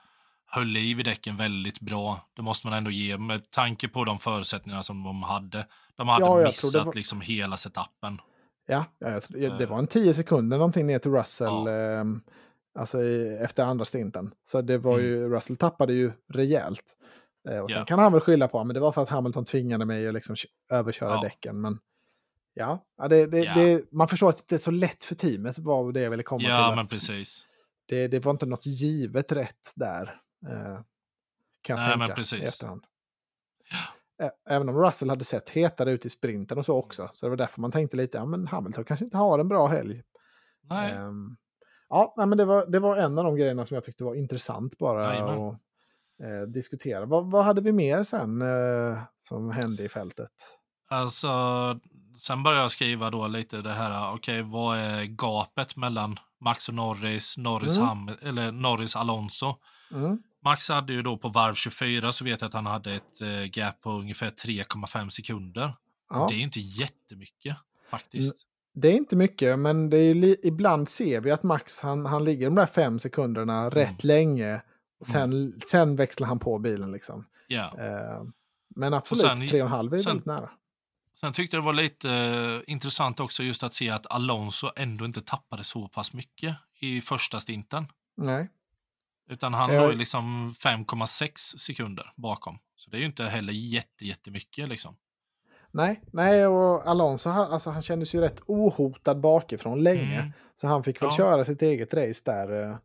höll liv i däcken väldigt bra. Det måste man ändå ge med tanke på de förutsättningarna som de hade. De hade ja, missat var... liksom hela setupen. Ja, det eh. var en tio sekunder någonting ner till Russell. Ja. Eh, alltså efter andra stinten. Så det var mm. ju, Russell tappade ju rejält. Eh, och sen yeah. kan han väl skylla på att det var för att Hamilton tvingade mig att liksom överköra ja. däcken. Men ja, det, det, yeah. det, man förstår att det inte är så lätt för teamet var det jag ville komma ja, till. Men precis. Det, det var inte något givet rätt där. Eh, kan jag Nej, tänka men precis. i efterhand. Även om Russell hade sett hetare ut i sprinten och så också. Så det var därför man tänkte lite, ja men Hamilton kanske inte har en bra helg. Nej. Um, ja, men det var, det var en av de grejerna som jag tyckte var intressant bara. Och, eh, diskutera. Vad, vad, hade vi mer sen eh, som hände i fältet? Alltså, sen började jag skriva då lite det här, okej, okay, vad är gapet mellan Max och Norris, Norris, mm. Ham, eller Norris Alonso? Mm. Max hade ju då på varv 24 så vet jag att han hade ett eh, gap på ungefär 3,5 sekunder. Ja. Det är inte jättemycket faktiskt. Det är inte mycket, men det är ibland ser vi att Max han, han ligger de där fem sekunderna mm. rätt länge Sen, mm. sen växlar han på bilen liksom. Yeah. Eh, men absolut, och sen, 3,5 är sen, väldigt nära. Sen tyckte jag det var lite uh, intressant också just att se att Alonso ändå inte tappade så pass mycket i första stinten. Nej. Utan han låg liksom 5,6 sekunder bakom. Så det är ju inte heller jätte, jättemycket liksom. Nej, nej och Alonso han, alltså, han kändes ju rätt ohotad bakifrån länge. Mm. Så han fick väl ja. köra sitt eget race där. Uh,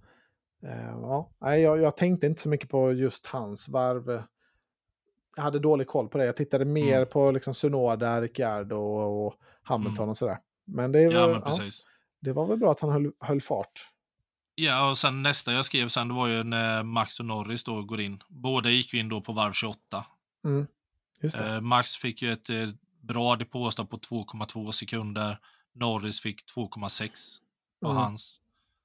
Uh, ja, jag, jag tänkte inte så mycket på just hans varv. Jag hade dålig koll på det. Jag tittade mer mm. på liksom Sunoda, Ricciardo och, och Hamilton mm. och sådär. Men det var, ja, men ja, det var väl bra att han höll, höll fart. Ja, och sen nästa jag skrev sen det var ju när Max och Norris då går in. Båda gick ju in då på varv 28. Mm. Eh, Max fick ju ett eh, bra depåstopp på 2,2 sekunder. Norris fick 2,6 på mm. hans.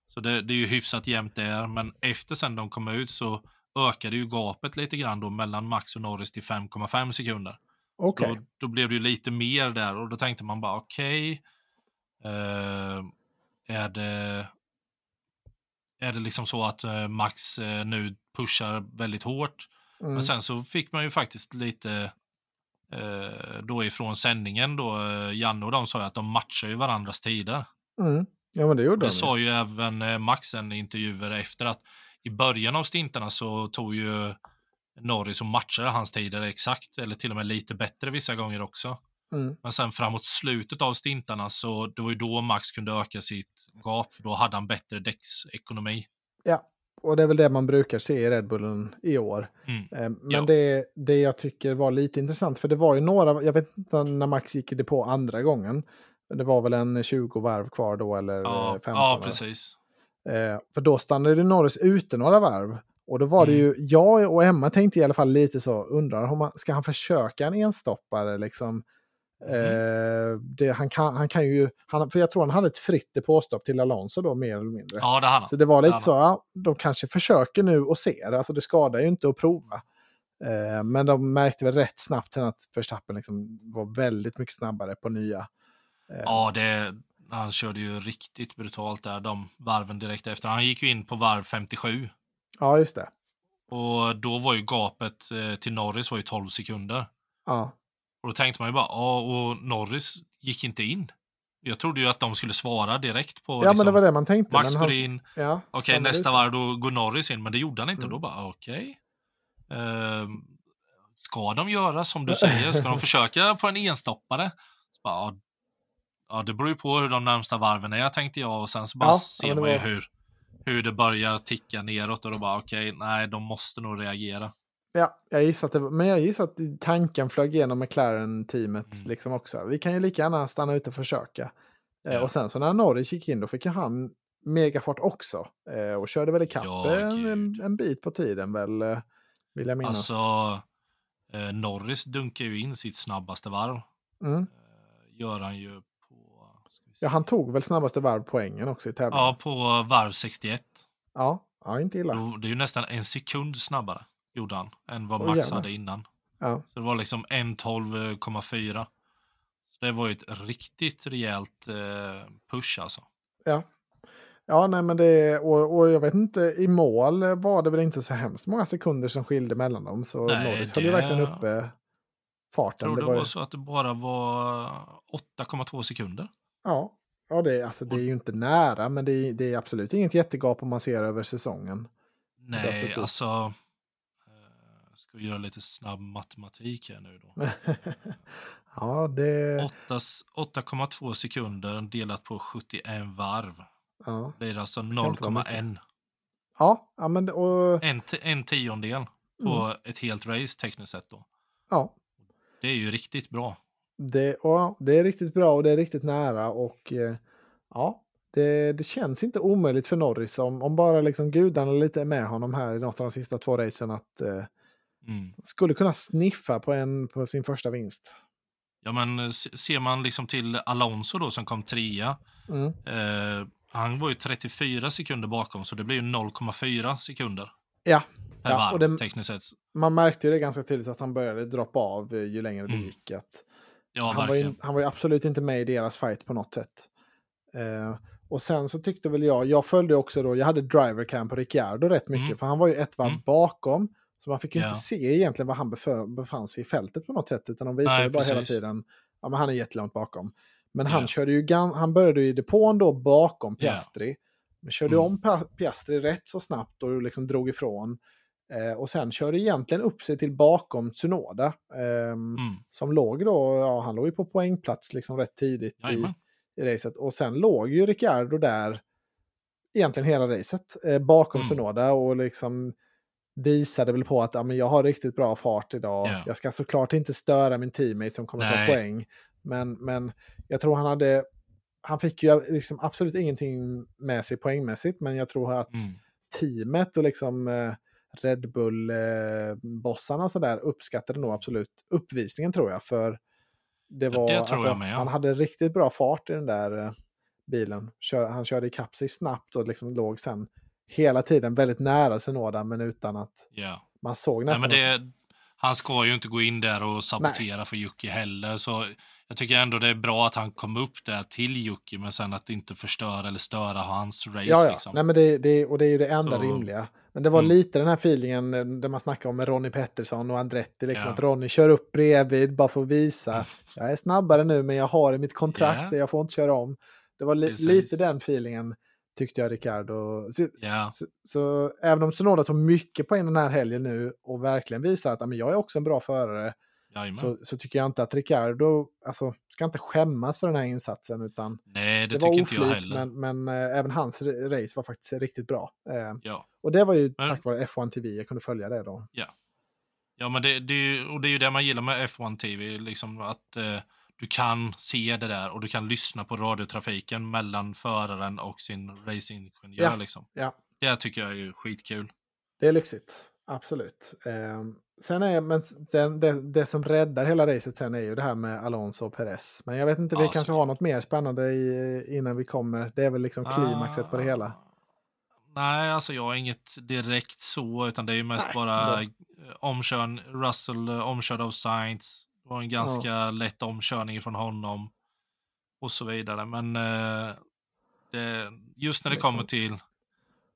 Så det, det, är ju hyfsat jämnt där, men efter sen de kom ut så ökade ju gapet lite grann då mellan Max och Norris till 5,5 sekunder. Okay. Då, då, blev det ju lite mer där och då tänkte man bara okej, okay, eh, är det är det liksom så att eh, Max eh, nu pushar väldigt hårt? Mm. Men sen så fick man ju faktiskt lite eh, då ifrån sändningen då, Janne och de sa ju att de matchar ju varandras tider. Mm. Ja, men det gjorde Det sa ju även Max en intervjuer efter att i början av stintarna så tog ju Norris och matchade hans tider exakt, eller till och med lite bättre vissa gånger också. Mm. Men sen framåt slutet av stintarna så det var ju då Max kunde öka sitt gap, för då hade han bättre däcksekonomi. Ja, och det är väl det man brukar se i Red Bullen i år. Mm. Eh, men det, det jag tycker var lite intressant, för det var ju några, jag vet inte när Max gick det på andra gången, det var väl en 20 varv kvar då eller ja, 15? Ja, precis. Eh, för då stannade Norris ute några varv. Och då var det mm. ju, jag och Emma tänkte i alla fall lite så, undrar om man, ska han försöka en enstoppare liksom? Mm. Det, han, kan, han kan ju, han, för jag tror han hade ett fritt depåstopp till Alonso då mer eller mindre. Ja, det han. Så det var lite det så, ja, de kanske försöker nu och ser, alltså det skadar ju inte att prova. Eh, men de märkte väl rätt snabbt sen att Verstappen liksom var väldigt mycket snabbare på nya Eh. Ja, det, han körde ju riktigt brutalt där, de varven direkt efter. Han gick ju in på varv 57. Ja, just det. Och då var ju gapet eh, till Norris var ju 12 sekunder. Ja. Och då tänkte man ju bara, ja, och Norris gick inte in. Jag trodde ju att de skulle svara direkt på... Ja, liksom, men det var det man tänkte. Max går in. Ja, okej, nästa varv då går Norris in, men det gjorde han inte. Mm. Då bara, okej. Eh, ska de göra som du säger? Ska de försöka på en enstoppare? Så bara, ja, ja, det beror ju på hur de närmsta varven är, tänkte jag. Och sen så bara Ja, ser man ju hur, hur det börjar ticka neråt och då bara, okej, nej, de måste nog reagera. Ja, jag gissar att det men jag gissar att tanken flög igenom McLaren-teamet Mm. liksom också. Vi kan ju lika gärna stanna ute och försöka. Eh, Ja. och sen så när Norris gick in då fick ju han megafart också. Eh, och körde väl ikapp Ja, en, en, bit på tiden väl, eh, vill jag minnas. Alltså, Norris dunkar ju in sitt snabbaste varv. Mm. Gör han ju på... Ja, han tog väl snabbaste varv poängen också i tävlingen. Ja, på varv 61. Ja, ja inte illa. Då- Det är ju nästan en sekund snabbare, gjorde han, än vad Max jävlar. hade innan. Ja. Så det var liksom 1.12,4. Så det var ju ett riktigt rejält eh, push alltså. Ja. Ja, nej men det, och, och jag vet inte, i mål var det väl inte så hemskt många sekunder som skilde mellan dem. Så Nej, Norris höll ju verkligen uppe Jag farten. tror Det det var, ju- så att det bara var 8,2 sekunder. Ja, ja det, alltså, det är ju inte nära, men det är, det är absolut inget jättegap om man ser över säsongen. Nej, ut. alltså. Ska göra lite snabb matematik här nu då. ja, det... Åtta- 8,2 sekunder delat på 71 varv. Ja, Det är alltså kan inte vara 0,1. ja, ja men och, En, en tiondel på Mm. ett helt race tekniskt sett då. ja, Det är ju riktigt bra. det, och, det är riktigt bra och det är riktigt nära och eh, ja, det, det känns inte omöjligt för Norris om, om bara liksom gudarna lite är med honom här i något av de sista två racen att eh, Mm. skulle kunna sniffa på, en, på sin första vinst. Ja, men eh, se- ser man liksom till Alonso då som kom trea. Mm. Eh, han var ju 34 sekunder bakom, så det blir ju 0,4 sekunder Ja, per Ja, varv och det- tekniskt sett. man märkte ju det ganska tydligt att han började droppa av eh, ju längre det Mm. gick. Att, Ja, han, var ju, han var ju absolut inte med i deras fight på något sätt. Eh, och sen så tyckte väl jag, jag följde också då, jag hade driver cam på Ricciardo rätt mycket, Mm. för han var ju ett varv Mm. bakom. Så man fick ju Ja. inte se egentligen var han befann sig i fältet på något sätt, utan de visade Nej, bara hela tiden, ja men han är jättelångt bakom. Men han Ja. körde ju, han började ju i depån då bakom Ja. Piastri. Men körde Mm. om Piastri rätt så snabbt och liksom drog ifrån. Eh, och sen körde egentligen upp sig till bakom Tsunoda. ehm, Mm. som låg då, ja han låg ju på poängplats liksom rätt tidigt i, i racet. Och sen låg ju Ricciardo där egentligen hela racet eh, bakom Mm. Tsunoda och liksom visade väl på att ja, men jag har riktigt bra fart idag. Ja. Jag ska såklart inte störa min teammate som kommer Nej. ta poäng. Men, men jag tror han hade, han fick ju liksom absolut ingenting med sig poängmässigt, men jag tror att Mm. teamet och liksom eh, Red Bull-bossarna och sådär uppskattade nog absolut uppvisningen tror jag. För det var, det alltså, jag med, ja. han hade riktigt bra fart i den där eh, bilen. Kör, han körde ikapp sig snabbt och liksom låg sen hela tiden väldigt nära Sonoda men utan att Ja. man såg Nej, nästan... men det, han ska ju inte gå in där och sabotera för Jocke heller. Så jag tycker ändå det är bra att han kom upp där till Jocke, men sen att inte förstöra eller störa hans race. Ja, ja. Liksom. Nej, men det, det, och det är ju det enda Så- rimliga. Men det var Mm. lite den här feelingen eh, där man snackar om med Ronnie Pettersson och Andretti. Liksom, Ja. Att Ronnie kör upp bredvid bara för att visa. Mm. Jag är snabbare nu men jag har i mitt kontrakt det, jag får inte köra om. Det var li, Precis. lite den feelingen tyckte jag Ricardo. Så, Ja, så, så även om Sonoda tog mycket poäng den här helgen nu och verkligen visar att ja, men jag är också en bra förare. Så, så tycker jag inte att Ricardo alltså, ska inte skämmas för den här insatsen. Utan Nej, det, det, var oflyt men, men eh, även hans race var faktiskt riktigt bra. Eh, Ja. och det var ju Men- tack vare F1 TV jag kunde följa det då. Ja, men det, det, är ju, och det är ju det man gillar med F1 TV, liksom att eh, du kan se det där och du kan lyssna på radiotrafiken mellan föraren och sin racingingenjör. Ja, Liksom. ja. Det tycker jag är skitkul. Det är lyxigt, absolut. Eh, sen är, men sen, det, det som räddar hela racet sen är ju det här med Alonso och Perez. Men jag vet inte, vi Ja, kanske så- har något mer spännande i, innan vi kommer. Det är väl liksom klimaxet på det hela. Ah, Nej, alltså jag har inget direkt så, utan det är ju mest Nej, bara omkörn, Russell omkörd av Sainz. Det var en ganska lätt omkörning från honom och så vidare. Men eh, det, just när det Liksom. kommer till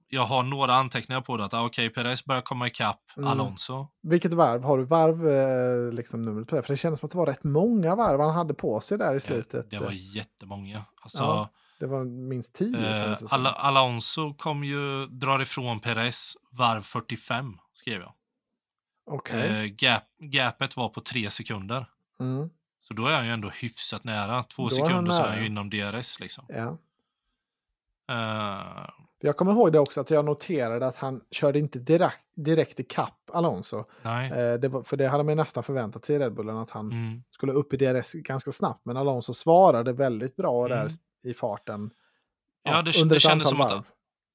jag har några anteckningar på det. Att ah, okej, okay, Perez börjar komma ikapp mm. Alonso. Vilket varv? Har du varv eh, liksom, numret på det? För det kändes som att det var rätt många varv han hade på sig där i slutet. Det, det var jättemånga. Alltså, ja, det var minst tio. Eh, Al Alonso kom ju, drar ifrån Perez varv 45, skrev jag. Okay. Eh, gap, gapet var på tre sekunder. Mm. Så då är han ju ändå hyfsat nära. Två då sekunder så är han ju inom DRS. Liksom. Ja. Uh, jag kommer ihåg det också att jag noterade att han körde inte direkt, direkt i kapp Alonso. Nej. Uh, det var, för det hade man nästan förväntat sig i Red Bullen att han mm. skulle upp i DRS ganska snabbt. Men Alonso svarade väldigt bra mm. där i farten. Ja, ja det, under det kändes som varv. att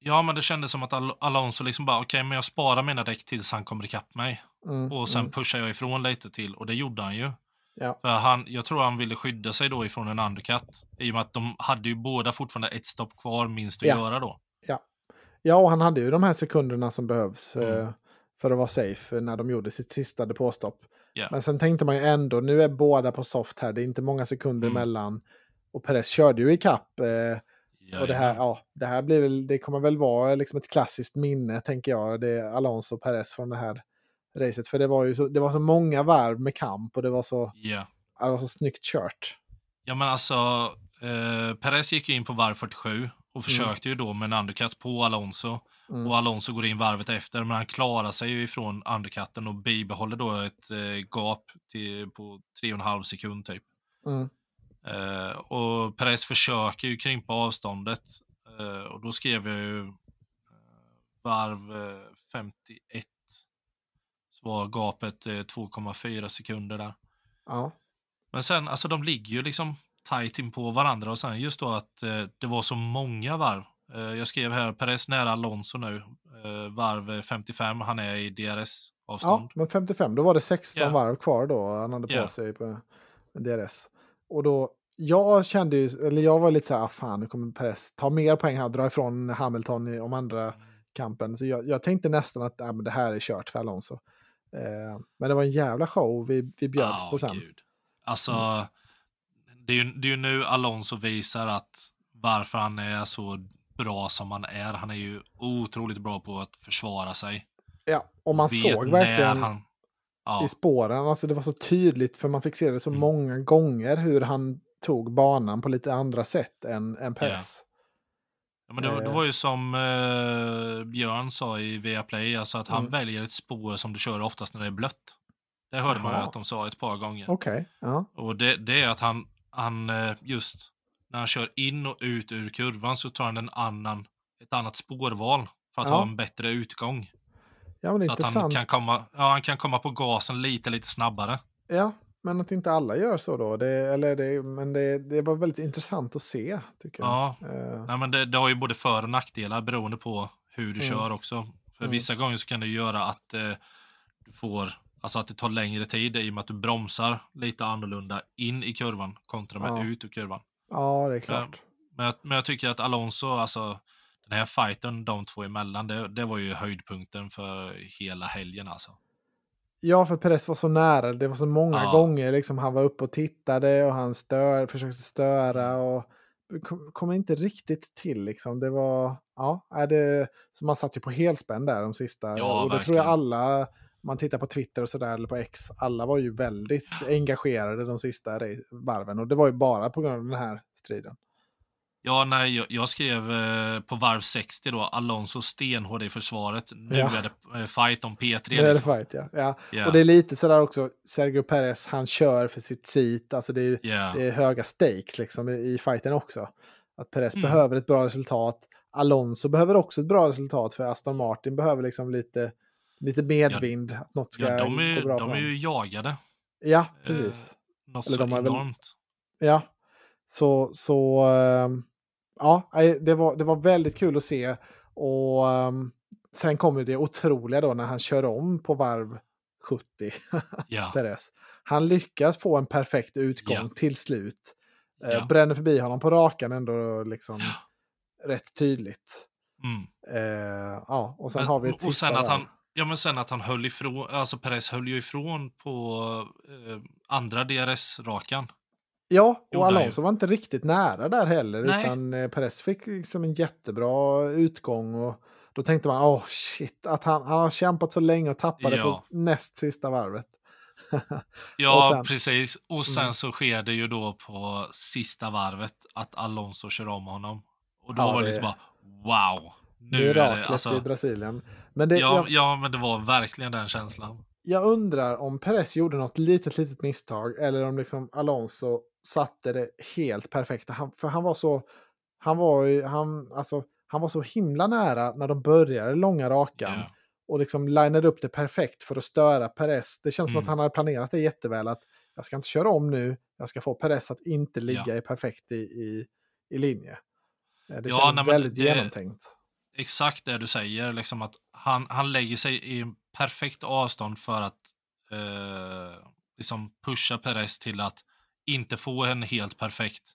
Ja, men det kändes som att Al Alonso liksom bara, okej, okay, men jag sparar mina däck tills han kommer ikapp mig. Mm, och sen mm. pushar jag ifrån lite till, och det gjorde han ju. Ja. För han, jag tror han ville skydda sig då ifrån en undercut. I och med att de hade ju båda fortfarande ett stopp kvar minst att ja. göra då. Ja. ja, och han hade ju de här sekunderna som behövs Mm. eh, för att vara safe när de gjorde sitt sista depåstopp. Ja. Men sen tänkte man ju ändå, nu är båda på soft här, det är inte många sekunder Mm. emellan. Och Perez körde ju i kapp. Eh, och det här, ja, det här blir väl, det kommer väl vara liksom ett klassiskt minne, tänker jag, det Alonso och Perez från det här racet. För det var ju så, det var så många varv med kamp och det var så, Ja. ja, det var så snyggt kört. Ja, men alltså, eh, Perez gick ju in på varv 47 och försökte ju då med en undercut på Alonso. Mm. Och Alonso går in varvet efter, men han klarar sig ju ifrån undercutten och bibehåller då ett eh, gap till, på 3,5 sekund typ. Mm. Eh, och Perez försöker ju krympa avståndet. Eh, och då skrev jag ju eh, varv eh, 51. Så var gapet eh, 2,4 sekunder där. Ja. Men sen, alltså de ligger ju liksom tajt in på varandra och sen just då att det var så många varv. Jag skrev här, Perez nära Alonso nu, varv 55, han är i ja, DRS-avstånd. men 55, då var det 16 Ja. varv kvar då han hade på Ja. sig på DRS. Och då, jag kände ju, eller jag var lite så här, ah, fan nu kommer Perez ta mer poäng här, dra ifrån Hamilton om andra kampen. Så jag, jag tänkte nästan att ah, det här är kört för Alonso. Eh, men det var en jävla show vi, vi bjöds Ja, på sen. Gud. Alltså, Mm. det, är ju, det är ju nu Alonso visar att varför han är så bra som han är. Han är ju otroligt bra på att försvara sig. Ja, och man såg verkligen Han, ja, i spåren, alltså det var så tydligt för man fick se det så Mm. många gånger hur han tog banan på lite andra sätt än, än Perez. ja, men det, det eh. var ju som eh, Björn sa i Viaplay, alltså att han Mm. väljer ett spår som du kör oftast när det är blött. Det hörde man ju att de sa ett par gånger. Okej, ja. Och det, det är att han, han eh, just när han kör in och ut ur kurvan så tar han en annan, ett annat spårval för att Ja. ha en bättre utgång. Ja, men det är att han intressant. kan, komma, ja, han kan komma på gasen lite, lite snabbare. Ja, men att inte alla gör så då. Det, eller det, men det, det var väldigt intressant att se, tycker jag. Ja, Eh, nej, men det, det har ju både för och nackdelar beroende på hur du Mm. kör också. För Mm. vissa gånger så kan det göra att eh, du får, alltså att det tar längre tid i och med att du bromsar lite annorlunda in i kurvan kontra med Ja. ut ur kurvan. ja, det är klart. Men jag, men jag tycker att Alonso, alltså den här fighten de två emellan, det, det var ju höjdpunkten för hela helgen alltså. Ja, för Perez var så nära. Det var så många Ja. gånger liksom, han var uppe och tittade och han stör, försökte störa och kom, kom inte riktigt till. Liksom. Det var, ja, är det, så man satt ju på helspänn där de sista. Ja, och det tror jag alla, man tittar på Twitter och sådär, eller på X, alla var ju väldigt engagerade de sista varven. Och det var ju bara på grund av den här striden. Ja, nej, jag, jag skrev eh, på varv 60 då, Alonso stenhård i försvaret. Nu Ja. är det eh, fight om P3. Nu är det liksom. fight, ja. ja. Ja. Och det är lite sådär också, Sergio Perez, han kör för sitt seat. Alltså det är, Ja. det är höga stakes liksom i, i fighten också. Att Perez Mm. behöver ett bra resultat. Alonso behöver också ett bra resultat för Aston Martin behöver liksom lite, lite medvind. att något ska ja, de är, gå bra de är ju jagade. Ja, precis. Något Eller så de har väl- enormt. Ja, så, så ehm, ja, det var, det var väldigt kul att se. Och ehm, sen kommer det otroliga då när han kör om på varv 70. Ja. Perez. Han lyckas få en perfekt utgång Ja. till slut. Eh, Ja. Bränner förbi honom på rakan ändå liksom rätt tydligt. Mm. Eh, ja, och sen Men- har vi ett och sen att han, ja, men sen att han höll ifrån, alltså Perez höll ju ifrån på eh, andra DRS-rakan. Ja, och Alonso var inte riktigt nära där heller. Nej. Utan eh, Perez fick liksom en jättebra utgång. Och Då tänkte man, åh oh, shit, att han, han har kämpat så länge och tappade ja. på näst sista varvet. ja, sen, precis. Och sen mm. så sker det ju då på sista varvet att Alonso kör om honom. Och då ja, var det liksom bara, wow. Nu Miraklet är det, alltså, i Brasilien. Men det, ja, jag, ja, men det var verkligen den känslan. Jag undrar om Perez gjorde något litet, litet misstag eller om liksom Alonso satte det helt perfekt. Han, för han var så, han var ju, han, alltså, han var så himla nära när de började långa rakan. Yeah. Och liksom linade upp det perfekt för att störa Perez. Det känns mm. som att mm. han hade planerat det jätteväl. Att jag ska inte köra om nu, jag ska få Perez att inte ligga yeah. i perfekt i, i, i linje. Eh, det ja, känns väldigt det, genomtänkt. Exakt det du säger, liksom att han, han lägger sig i perfekt avstånd för att eh, liksom pusha Perez till att inte få en helt perfekt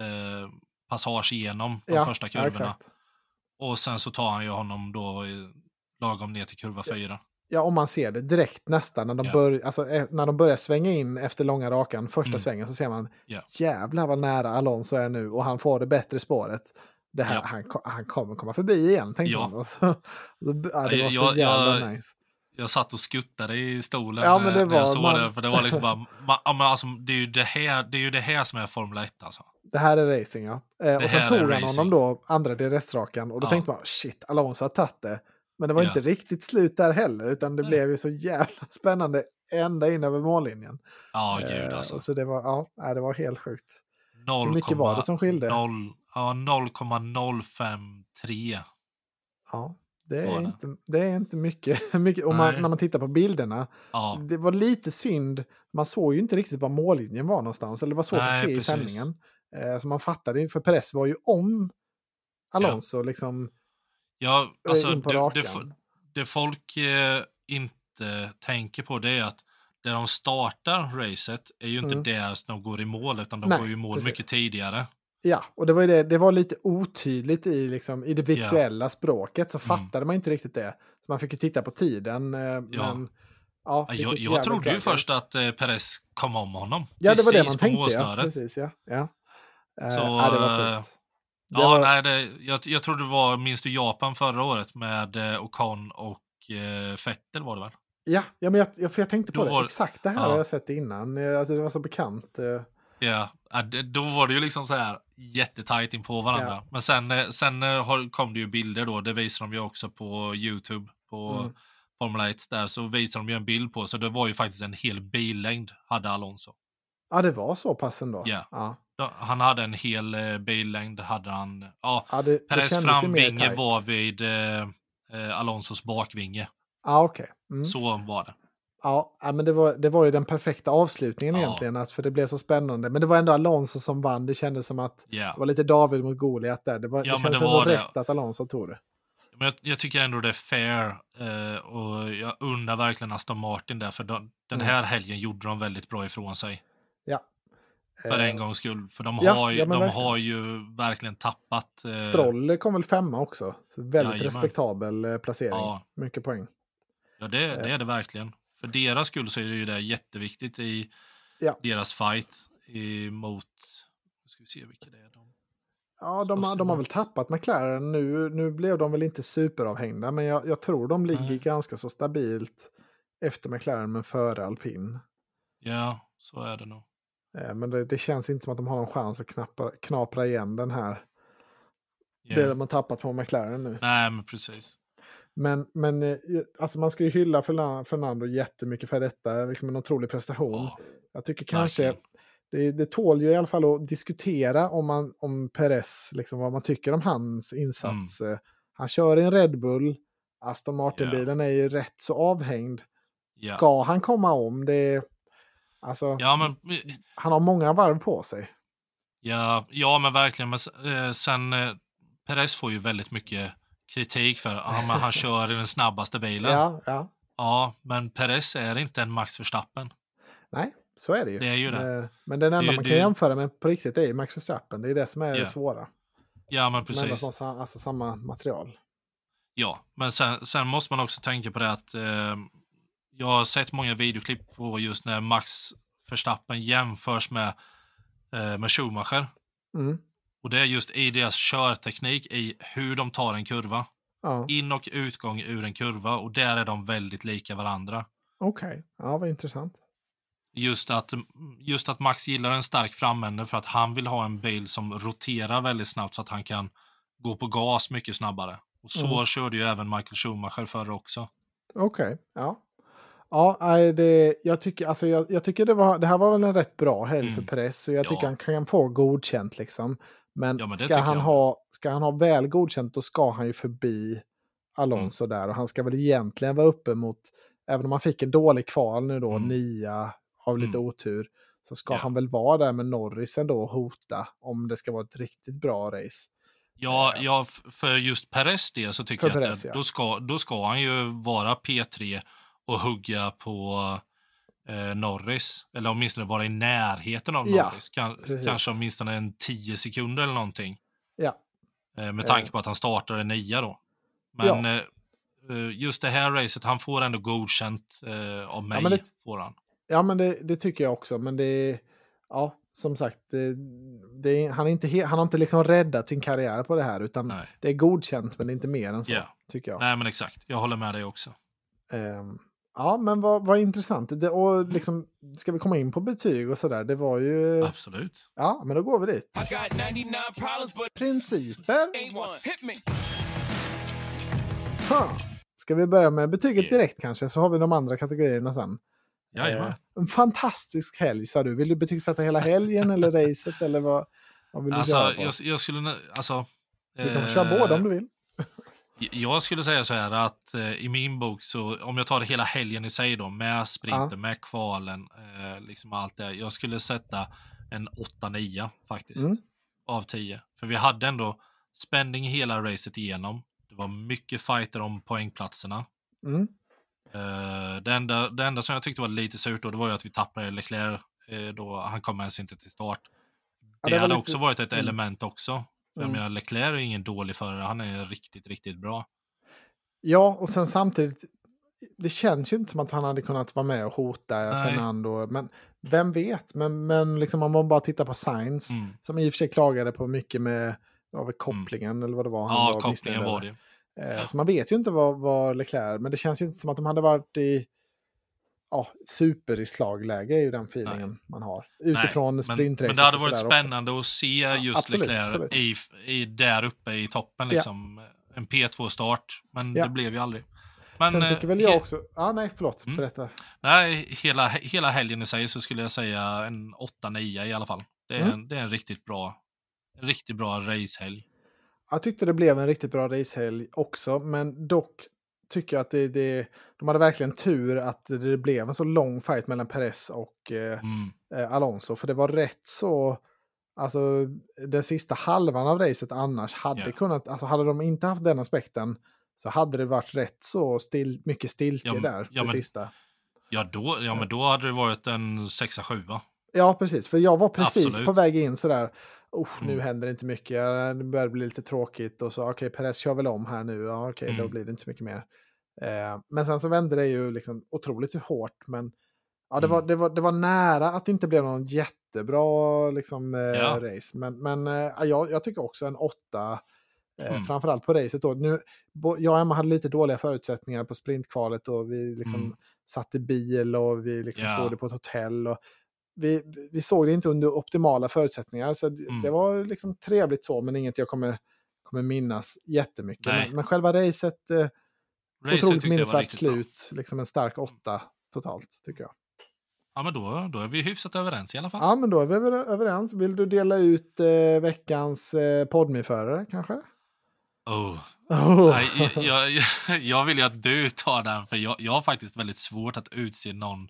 eh, passage igenom de ja, första kurvorna. Ja, och sen så tar han ju honom då lagom ner till kurva 4. Ja, om man ser det direkt nästan när de, yeah. bör, alltså, eh, när de börjar svänga in efter långa rakan, första mm. svängen, så ser man yeah. jävlar vad nära Alonso är nu och han får det bättre spåret. Det här, yeah. han, han kommer komma förbi igen, tänkte ja. man. Och så, så, ja, det var så jag, jävla jag, nice. Jag satt och skuttade i stolen ja, men det när jag såg man... det. För det var liksom bara, man, alltså, det, är ju det, här, det är ju det här som är Formel 1 alltså. Det här är racing ja. Eh, och sen tog han racing. honom då, andra DRS-rakan. Och då ja. tänkte man, shit, Alonso har tagit det. Men det var ja. inte riktigt slut där heller, utan det Nej. blev ju så jävla spännande ända in över mållinjen. Ja, gud eh, alltså. Så det var, ja, det var helt sjukt. 0, Hur mycket var det som skilde? 0, ja, 0,053. Ja, det är, inte, det är inte mycket. mycket om man, när man tittar på bilderna. Ja. Det var lite synd. Man såg ju inte riktigt var mållinjen var någonstans. Eller det var svårt Nej, att se precis. i sändningen. Eh, så man fattade ju, för Perez var ju om Alonso ja. liksom ja, eh, alltså, in på det. Det, det folk eh, inte tänker på det är att där de startar racet är ju inte mm. där de går i mål, utan de Nej, går ju i mål precis. mycket tidigare. Ja, och det var, det, det var lite otydligt i, liksom, i det visuella yeah. språket, så mm. fattade mm. man inte riktigt det. Så man fick ju titta på tiden. Eh, ja. Men, ja, jag jag trodde ju först att eh, Perez kom om honom. Ja, det var det man tänkte. Ja. Precis, ja. ja. Eh, så, ja, det var sjukt. ja, var... nej, det, jag, jag tror det var, minns du Japan förra året med eh, Ocon och eh, Fettel var det väl? Ja, ja men jag, för jag tänkte på Då det. Var... Exakt det här ja. har jag sett innan. Eh, alltså, det var så bekant. Ja, då var det ju liksom så här jättetajt in på varandra. Ja. Men sen, eh, sen eh, kom det ju bilder då, det visar de ju också på Youtube, på mm. Formel 1 där, så visar de ju en bild på, så det var ju faktiskt en hel billängd hade Alonso. Ja, det var så pass ändå? Ja. ja. Han hade en hel eh, billängd, hade han. Ja, ja det, Perez det framvinge var vid eh, Alonsos bakvinge. Ja, okej. Okay. Mm. Så var det. Ja, men det var, det var ju den perfekta avslutningen ja. egentligen, alltså, för det blev så spännande. Men det var ändå Alonso som vann, det kändes som att yeah. det var lite David mot Goliat där. Det, var, ja, det kändes det ändå det. rätt att Alonso tog det. Men jag, jag tycker ändå det är fair eh, och jag undrar verkligen Aston Martin där, för de, den mm. här mm. helgen gjorde de väldigt bra ifrån sig. Ja. För en gångs skull, för de, ja, har, ju, ja, de har ju verkligen tappat. Eh... Stroll kom väl femma också, så väldigt respektabel eh, placering. Mycket poäng. Ja, det, det är det verkligen. För deras skull så är det ju det jätteviktigt i ja. deras fight emot, nu ska vi se vilka det är. De, ja, de, har, de har väl tappat McLaren nu. Nu blev de väl inte superavhängda, men jag, jag tror de ligger Nej. ganska så stabilt efter McLaren, men före alpin. Ja, så är det nog. Eh, men det, det, känns inte som att de har någon chans att knappa, knapra igen den här. Yeah. Det de har tappat på McLaren nu. Nej, men precis. Men, men eh, alltså man ska ju hylla Fernando jättemycket för detta. Liksom en otrolig prestation. Oh, jag tycker kanske det, det tål ju i alla fall att diskutera om, man, om Perez, liksom vad man tycker om hans insats. Mm. Han kör i en Red Bull. Aston Martin-bilen yeah. är ju rätt så avhängd. Yeah. Ska han komma om? Det alltså, ja, men, han har många varv på sig. Ja, ja men verkligen. Men eh, sen, eh, Perez får ju väldigt mycket kritik för att ja, han kör i den snabbaste bilen. Ja, ja. ja, men Perez är inte en Max Verstappen. Nej, så är det ju. Det är ju det. Men den enda det, man kan det... jämföra med på riktigt är ju Max Verstappen. Det är det som är yeah. det svåra. Ja, men precis. Alltså, alltså samma material. Ja, men sen, sen, måste man också tänka på det att eh, jag har sett många videoklipp på just när Max Verstappen jämförs med, eh, med Schumacher. Mm. Och det är just i deras körteknik, i hur de tar en kurva. Ja. In och utgång ur en kurva och där är de väldigt lika varandra. Okej, okay. ja vad intressant. Just att, just att Max gillar en stark framände för att han vill ha en bil som roterar väldigt snabbt så att han kan gå på gas mycket snabbare. Och så mm. körde ju även Michael Schumacher förr också. Okej, okay. ja. Ja, det, jag, tycker, alltså jag, jag tycker det, var, det här var väl en rätt bra helg mm. för press. Och jag tycker ja. han kan få godkänt liksom. Men, ja, men ska, han ha, ska han ha väl godkänt då ska han ju förbi Alonso mm. där. Och han ska väl egentligen vara uppe mot, även om han fick en dålig kval nu då, mm. nia av lite mm. otur. Så ska ja. han väl vara där med Norris ändå och hota om det ska vara ett riktigt bra race. Ja, eh. ja för just Perez det så tycker för jag Perez, att då, ska, då ska han ju vara P3 och hugga på eh, Norris. Eller åtminstone vara i närheten av Norris. Ja, kan, kanske åtminstone en 10 sekunder eller någonting. Ja. Eh, med tanke på att han startade nia då. Men ja. eh, just det här racet, han får ändå godkänt eh, av mig. Ja, det, får han. Ja, men det, det, tycker jag också. Men det ja, som sagt, det, han, är inte han har inte liksom räddat sin karriär på det här. Utan Nej. det är godkänt, men det är inte mer än så. Yeah. Tycker jag. Nej, men exakt. Jag håller med dig också. Um, Ja, men vad, vad intressant. Det, och liksom, ska vi komma in på betyg och sådär? Det var ju... Absolut. Ja, men då går vi dit. Principer. Ha. Ska vi börja med betyget direkt kanske, så har vi de andra kategorierna sen. Jajamän. Eh, en fantastisk helg sa du. Vill du betygsätta hela helgen eller racet eller vad, vad vill du alltså, köra på? Jag, jag skulle, alltså... Du kan få köra båda om du vill. Jag skulle säga så här att eh, i min bok, så om jag tar det hela helgen i sig då, med sprinten, ja. med kvalen, eh, liksom allt det. Jag skulle sätta en 8-9 faktiskt, mm. av 10. För vi hade ändå spänning hela racet igenom. Det var mycket fighter om poängplatserna. Mm. Eh, det, enda, det enda som jag tyckte var lite surt då, det var ju att vi tappade Leclerc eh, då, han kom ens inte till start. Ja, det, det hade lite... också varit ett mm. element också. Mm. Jag menar, Leclerc är ingen dålig förare, han är riktigt, riktigt bra. Ja, och sen samtidigt, det känns ju inte som att han hade kunnat vara med och hota Nej. Fernando. Men vem vet? Men, men liksom om man bara tittar på Sainz, mm. som i och för sig klagade på mycket med var mm. kopplingen mm. eller vad det var. Han ja, var kopplingen var det. Eh, så man vet ju inte vad, vad Leclerc, men det känns ju inte som att de hade varit i ja, super i slagläge är ju den feelingen Nej. man har. Utifrån Nej, sprintracet. Men, det hade varit spännande också. att se just absolut, Leclerc. I, i, där uppe i toppen. Liksom. Ja. En P2-start, men ja. det blev ju aldrig. Men, Sen tycker väl jag också... Ja, nej, förlåt. Mm. Berätta. Nej, hela, hela helgen i sig så skulle jag säga en 8-9 i alla fall. Det är, mm. en, det är en riktigt bra, en riktigt bra racehelg. Jag tyckte det blev en riktigt bra racehelg också, men dock tycker att det, det, de hade verkligen tur att det blev en så lång fight mellan Perez och eh, mm. Eh, Alonso. För det var rätt så... Alltså den sista halvan av racet annars hade yeah. kunnat... Alltså hade de inte haft den aspekten så hade det varit rätt så still, mycket stiltje ja, där, ja, det men, sista. Ja, då, ja, men då hade det varit en 6-7 Ja, precis. För jag var precis Absolut. på väg in sådär. Oh, nu mm. händer inte mycket, det börjar bli lite tråkigt och så okej, okay, Perez kör väl om här nu, ja okej, okay, mm. då blir det inte så mycket mer. Eh, men sen så vände det ju liksom otroligt hårt, men ja, det, mm. var, det, var, det var nära att det inte blev någon jättebra liksom, eh, ja. race. Men, men eh, jag, jag tycker också en åtta, eh, mm. framförallt på racet då. Nu, jag och Emma hade lite dåliga förutsättningar på sprintkvalet och vi liksom mm. satt i bil och vi liksom ja. såg det på ett hotell. Och, vi, vi såg det inte under optimala förutsättningar. Så mm. det var liksom trevligt så, men inget jag kommer, kommer minnas jättemycket. Men, men själva racet, eh, otroligt minnesvärt slut. Liksom en stark åtta totalt, tycker jag. Ja, men då, då är vi hyfsat överens i alla fall. Ja, men då är vi överens. Vill du dela ut eh, veckans eh, podmiförare kanske? Oh. oh. Nej, jag, jag, jag, vill ju att du tar den, för jag, jag har faktiskt väldigt svårt att utse någon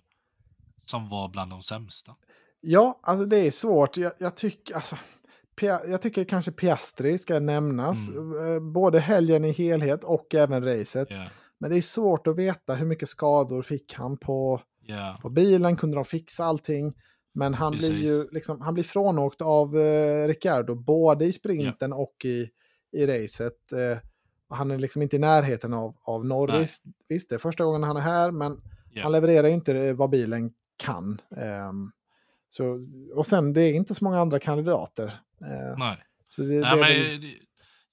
som var bland de sämsta. Ja, alltså det är svårt. Jag, jag tycker alltså, jag tycker kanske Piastri ska nämnas. Mm. Eh, både helgen i helhet och även racet. Yeah. Men det är svårt att veta hur mycket skador fick han på, yeah. på bilen. Kunde de fixa allting? Men han Precis. blir ju liksom, han blir frånåkt av eh, Ricciardo både i sprinten yeah. och i, i racet. Eh, han är liksom inte i närheten av, av Norris. Nej. Visst, det är första gången han är här, men han levererar inte vad bilen kan. Um, så, och sen, det är inte så många andra kandidater. Uh, Nej. Så det, Nej, det, men,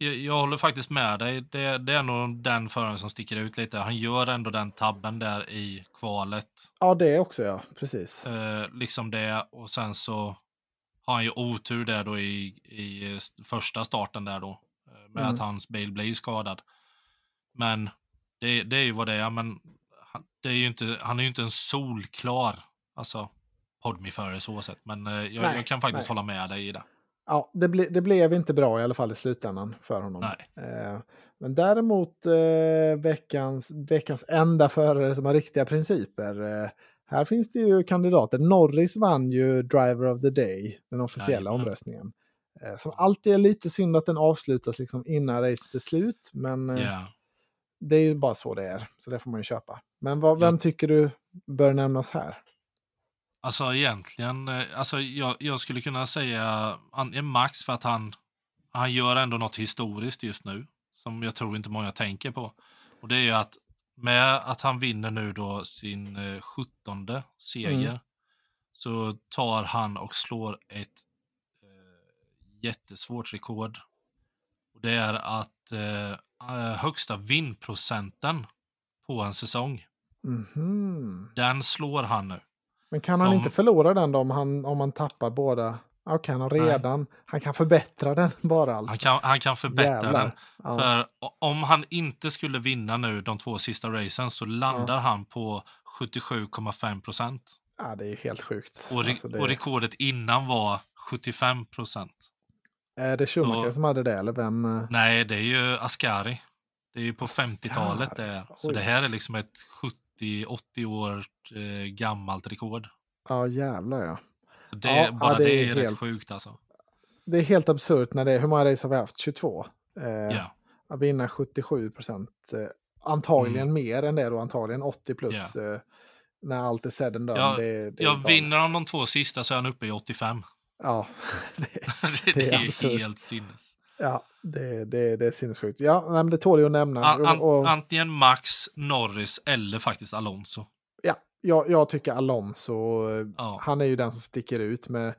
jag, jag håller faktiskt med dig. Det, det, är nog den föraren som sticker ut lite. Han gör ändå den tabben där i kvalet. Ja, det också ja. Precis. Eh, liksom det och sen så har han ju otur där då i, i första starten där då. Eh, med mm. att hans bil blir skadad. Men det, det är ju vad det är. Men det är ju inte, han är ju inte en solklar alltså, podmi-förare så sett. Men eh, jag, nej, jag, kan faktiskt nej. hålla med dig i det. Ja, det, ble, det, blev inte bra i alla fall i slutändan för honom. Eh, men däremot eh, veckans, veckans enda förare som har riktiga principer. Eh, här finns det ju kandidater. Norris vann ju Driver of the Day, den officiella Nej, omröstningen. Eh, som alltid är lite synd att den avslutas liksom innan racet är slut. Men yeah. det är ju bara så det är, så det får man ju köpa. Men vad, vem tycker du bör nämnas här? Alltså egentligen, eh, alltså jag, jag skulle kunna säga Max för att han, han gör ändå något historiskt just nu. Som jag tror inte många tänker på. Och det är ju att med att han vinner nu då sin eh, 17 seger mm. så tar han och slår ett eh, jättesvårt rekord. Och det är att eh, eh högsta vinnprocenten på en säsong. Mm. Den slår han nu. Men kan Som... han inte förlora den då om han, om han tappar båda? Okej, okay, han redan, Nej. han kan förbättra den bara alltså. Han kan, han kan förbättra Jävlar. den. Ja. För om han inte skulle vinna nu de två sista racen så landar ja. han på 77,5 procent. Ja, det är ju helt sjukt. Och, re alltså det... och rekordet innan var 75 procent. Är det Schumacher så... som hade det eller vem? Eh? Nej, det är ju Ascari. Det är ju på 50-talet det är. Så det här är liksom ett 70-80 år eh, gammalt rekord. Ja, jävlar ja. Så det, ja, bara ja, det, det är, helt, rätt sjukt alltså. Det är helt absurt när det är, hur många race har vi haft? 22? Eh, ja. Att vinna 77 procent. Eh, antagligen mm. mer än det då, antagligen 80 plus. Ja. Eh, när allt är and done. Ja, det, det ja vinner han de två sista så är han uppe i 85. Ja, det, det, är, är helt sinnes. Ja, det, det, det är sinnessjukt. Ja, men det tål ju att nämna. An, och, och, antingen Max, Norris eller faktiskt Alonso. Ja, jag, jag tycker Alonso, ja. han är ju den som sticker ut med...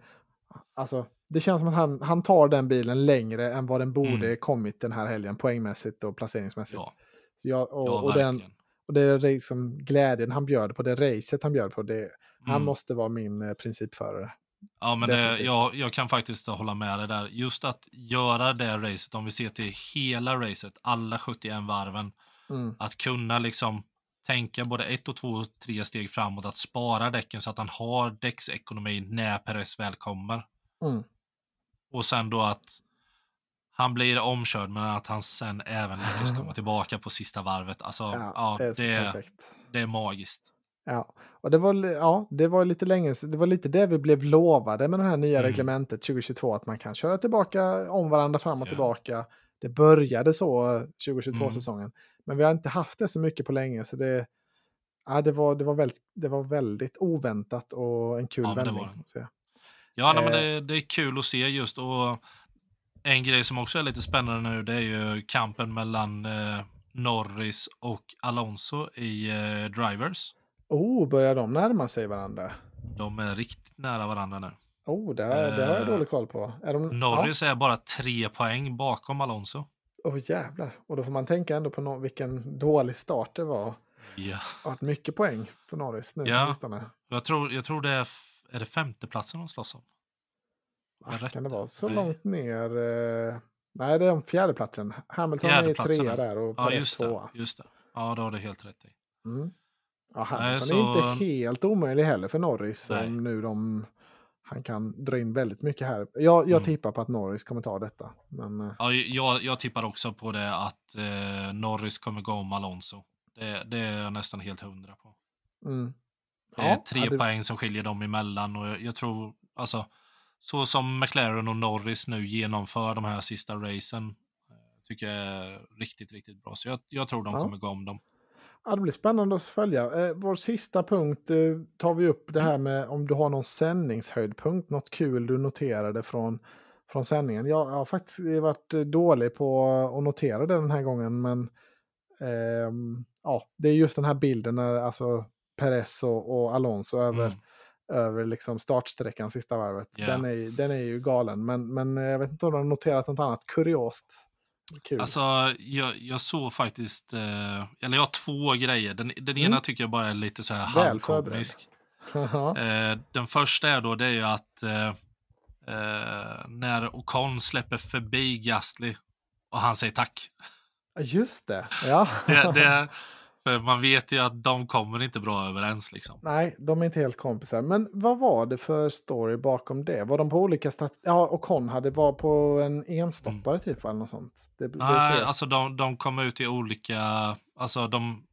Alltså, det känns som att han, han tar den bilen längre än vad den borde mm. kommit den här helgen poängmässigt och placeringsmässigt. Ja. Så jag, och, ja, och, den, och det är liksom glädjen han bjöd på, det racet han bjöd på, det, mm. han måste vara min eh, principförare. Ja, men det, jag, jag kan faktiskt hålla med dig där. Just att göra det racet, om vi ser till hela racet, alla 71 varven, mm. att kunna liksom tänka både ett och två och tre steg framåt, att spara däcken så att han har däcksekonomi när Perez väl kommer. Mm. Och sen då att han blir omkörd, men att han sen även lyckas komma tillbaka på sista varvet. Alltså, ja, ja det, är det, det är magiskt. Ja, och det var, ja, det var lite länge Det var lite det vi blev lovade med det här nya mm. reglementet 2022, att man kan köra tillbaka om varandra fram och yeah. tillbaka. Det började så 2022-säsongen, mm. men vi har inte haft det så mycket på länge, så det, ja, det, var, det, var, väldigt, det var väldigt oväntat och en kul ja, vändning. Det ja, nej, men det, eh. det, är kul att se just. och En grej som också är lite spännande nu, det är ju kampen mellan eh, Norris och Alonso i eh, Drivers. Oh, börjar de närma sig varandra? De är riktigt nära varandra nu. Oh, det, det har jag dålig koll på. Är de... Norris ja. är bara tre poäng bakom Alonso. Åh oh, jävlar. Och då får man tänka ändå på no vilken dålig start det var. Ja. Det har varit mycket poäng för Norris nu ja. sistone. Jag tror, jag tror det är, är det femteplatsen de slåss om. Ah, kan det vara så Nej. långt ner? Eh... Nej, det är om fjärdeplatsen. Hamilton fjärdeplatsen. är trea där och ja, just det, just det. Ja, då har du helt rätt i. Mm. Ja, Hamilton så... är inte helt omöjlig heller för Norris. Om nu de, han kan dra in väldigt mycket här. Jag, jag mm. tippar på att Norris kommer ta detta. Men... Eh. Ja, jag, jag tippar också på det att eh, Norris kommer gå om Alonso. Det, det, är jag nästan helt hundra på. Mm. Det är tre hade... poäng som skiljer dem emellan och jag, jag tror, alltså, så som McLaren och Norris nu genomför de här sista racen eh, tycker jag är riktigt, riktigt bra. Så jag, jag tror de ja. kommer gå om dem. Ja, det blir spännande att följa. Eh, vår sista punkt eh, tar vi upp det här med om du har någon sändningshöjdpunkt, något kul du noterade från, från sändningen. Jag, jag har faktiskt varit dålig på att notera det den här gången, men eh, ja, det är just den här bilden när alltså Perez och, och Alonso över, mm. över liksom startsträckan sista varvet. Yeah. Den, är, den är ju galen, men, men jag vet inte om du har noterat något annat kuriost Kul. Alltså, jag, jag såg faktiskt, eh, eller jag har två grejer. Den, den mm. ena tycker jag bara är lite så här halvkomisk. eh, den första är då, det är ju att eh, eh, när Ocon släpper förbi Gastly och han säger tack. Just det, ja. det, det, för man vet ju att de kommer inte bra överens. Liksom. Nej, de är inte helt kompisar. Men vad var det för story bakom det? Var de på olika strategier? Ja, och Con hade var på en enstoppare mm. typ eller något sånt? Det, Nej, det alltså de, de kom ut i olika... Alltså de...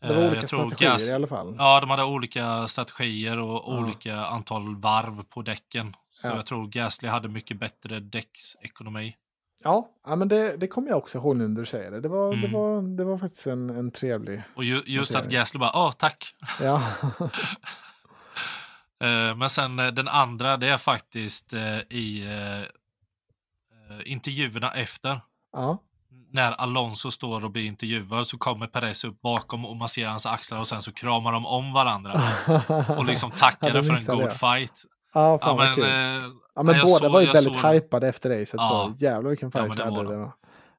Det var eh, olika strategier gas, i alla fall. Ja, de hade olika strategier och ja. olika antal varv på däcken. Så ja. jag tror Gasly hade mycket bättre däcksekonomi. Ja, ja men det, det kommer jag också ihåg nu när du säger det. Det var, mm. det var, det var faktiskt en, en trevlig... Och ju, just att Gasly bara, ja tack. Ja. Eh, men sen eh, den andra, det är faktiskt eh, i intervjuerna efter. Ja. När Alonso står och blir intervjuad så kommer Perez upp bakom och masserar hans axlar och sen så kramar de om varandra. och liksom tackar ja, för en god fight. Ja, fan ja, men, kul. Eh, ja, men båda såg, var ju väldigt såg... hypade efter racet. Ja. Så jävlar vilken fight ja. Det var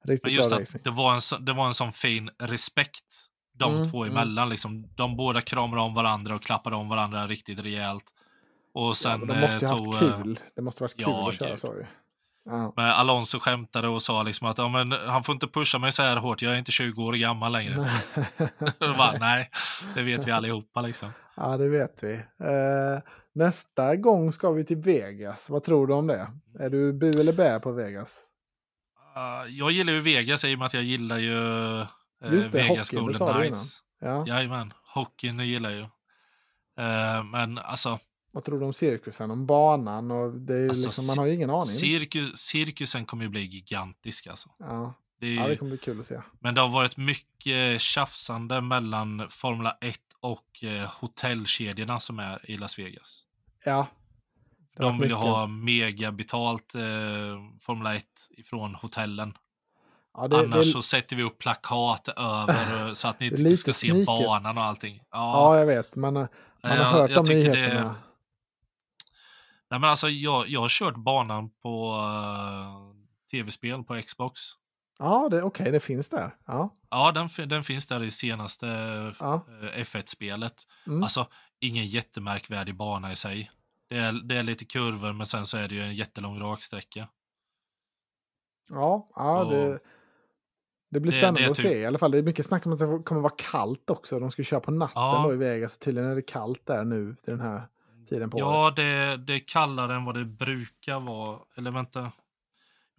riktigt men just bra att det var, en, det var en sån fin respekt de mm, två mm. emellan. Mm. Liksom, de båda kramade om varandra och klappade om varandra riktigt rejält. Och sen ja, de måste ju eh, tog, haft eh, kul. Det måste varit kul ja, att köra så. Ja. Men Alonso skämtade och sa liksom att ja, men, han får inte pusha mig så här hårt, jag är inte 20 år gammal längre. bara, nej, det vet vi allihopa liksom. Ja, det vet vi. Uh, nästa gång ska vi till Vegas. Vad tror du om det? Är du bu eller bä på Vegas? Uh, jag gillar ju Vegas i och med att jag gillar ju uh, Just det, Vegas hockeyn, Golden Knights. Ja. Jajamän, hockeyn gillar jag ju. Uh, men alltså vad tror du om cirkusen, om banan? Och det är alltså, liksom, man har ju ingen aning. Cirkus, cirkusen kommer ju bli gigantisk alltså. Ja. Det, är, ja, det kommer bli kul att se. Men det har varit mycket tjafsande mellan Formula 1 och eh, hotellkedjorna som är i Las Vegas. Ja. De vill mycket... ha mega betalt eh, Formula 1 ifrån hotellen. Ja, det, Annars det... så sätter vi upp plakat över eh, så att ni inte ska se sniket. banan och allting. Ja, ja jag vet. Man, man har ja, hört om nyheterna. Det Nej, men alltså, jag, jag har kört banan på uh, tv-spel på Xbox. Ja, okej, okay, det finns där. Ja, ja den, den finns där i senaste ja. uh, F1-spelet. Mm. Alltså, ingen jättemärkvärdig bana i sig. Det är, det är lite kurvor, men sen så är det ju en jättelång raksträcka. Ja, ja det, det blir spännande det, det att typ... se i alla fall. Det är mycket snack om att det kommer vara kallt också. De ska köra på natten ja. då i Vegas. Tydligen är det kallt där nu, den här tiden på ja, året. det, det är kallare än vad det brukar vara. Eller vänta,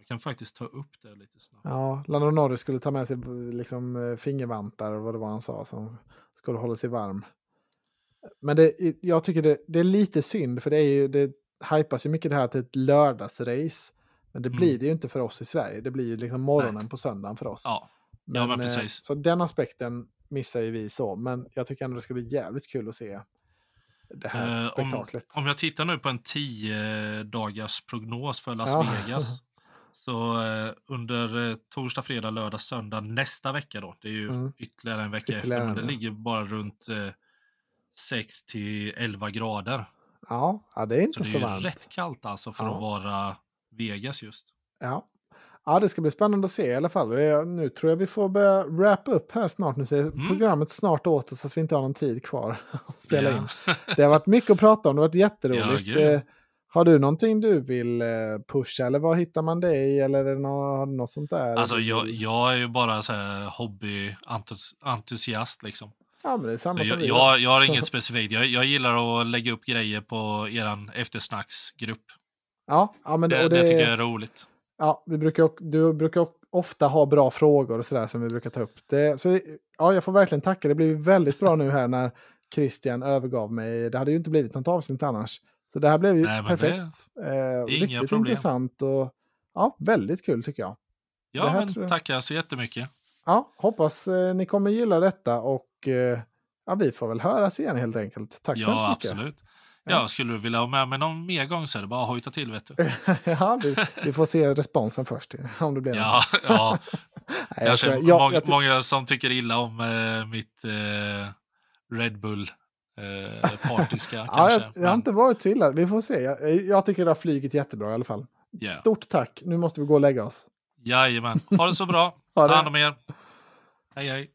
jag kan faktiskt ta upp det lite snabbt. Ja, Lando Norris skulle ta med sig liksom, eh, fingervantar och vad det var han sa. Han skulle hålla sig varm. Men det, jag tycker det, det är lite synd, för det, är ju, det hypas ju mycket det här till ett lördagsrace. Men det blir mm. det ju inte för oss i Sverige. Det blir ju liksom morgonen Nej. på söndagen för oss. Ja, men, ja, men eh, precis. Så den aspekten missar ju vi så. Men jag tycker ändå det ska bli jävligt kul att se det här uh, spektaklet. Om, om, jag tittar nu på en tio dagars prognos för Las ja. Vegas. Så eh, under eh, torsdag, fredag, lördag, söndag nästa vecka då. Det är ju mm. ytterligare en vecka ytterligare efter. Men det ligger bara runt eh, 6 till 11 grader. Ja, ja det är inte så, så det är varmt. rätt kallt alltså för ja. att vara Vegas just. Ja. Ja, det ska bli spännande att se i alla fall. Nu tror jag vi får börja wrap upp här snart. Nu ser mm. programmet snart åt oss så att vi inte har någon tid kvar att spela yeah. in. Det har varit mycket att prata om, det har varit jätteroligt. Ja, har du någonting du vill eh, pusha eller vad hittar man dig eller är något, något sånt där? Alltså jag, jag är ju bara så här hobbyentusiast liksom. Ja, men det är samma så som jag, jag, jag, har inget specifikt. Jag, jag gillar att lägga upp grejer på eran eftersnacksgrupp. Ja, ja men det, det, det tycker jag är roligt. Ja, vi brukar, du brukar ofta ha bra frågor och sådär som vi brukar ta upp. Det, så, ja, jag får verkligen tacka. Det blev väldigt bra nu här när Christian övergav mig. Det hade ju inte blivit något avsnitt annars. Så det här blev ju Nej, perfekt. Eh, riktigt problem. intressant och ja, väldigt kul tycker jag. Ja, men jag... tackar så jättemycket. Ja, hoppas eh, ni kommer gilla detta och eh, ja, vi får väl höras igen helt enkelt. Tack ja, så mycket. Absolut. Ja, skulle du vilja ha med mig någon mer gång så är det bara att hojta till. Vet du. ja, vi, vi, får se responsen först. Om det blir ja, ja. Nej, jag känner jag, många, jag, många, som tycker illa om äh, mitt äh, Red Bull äh, partiska. ja, jag, jag, har inte varit så illa. Vi får se. Jag, jag tycker det har flugit jättebra i alla fall. Yeah. Stort tack. Nu måste vi gå och lägga oss. Jajamän. Ha det så bra. Ta hand om er. Hej, hej.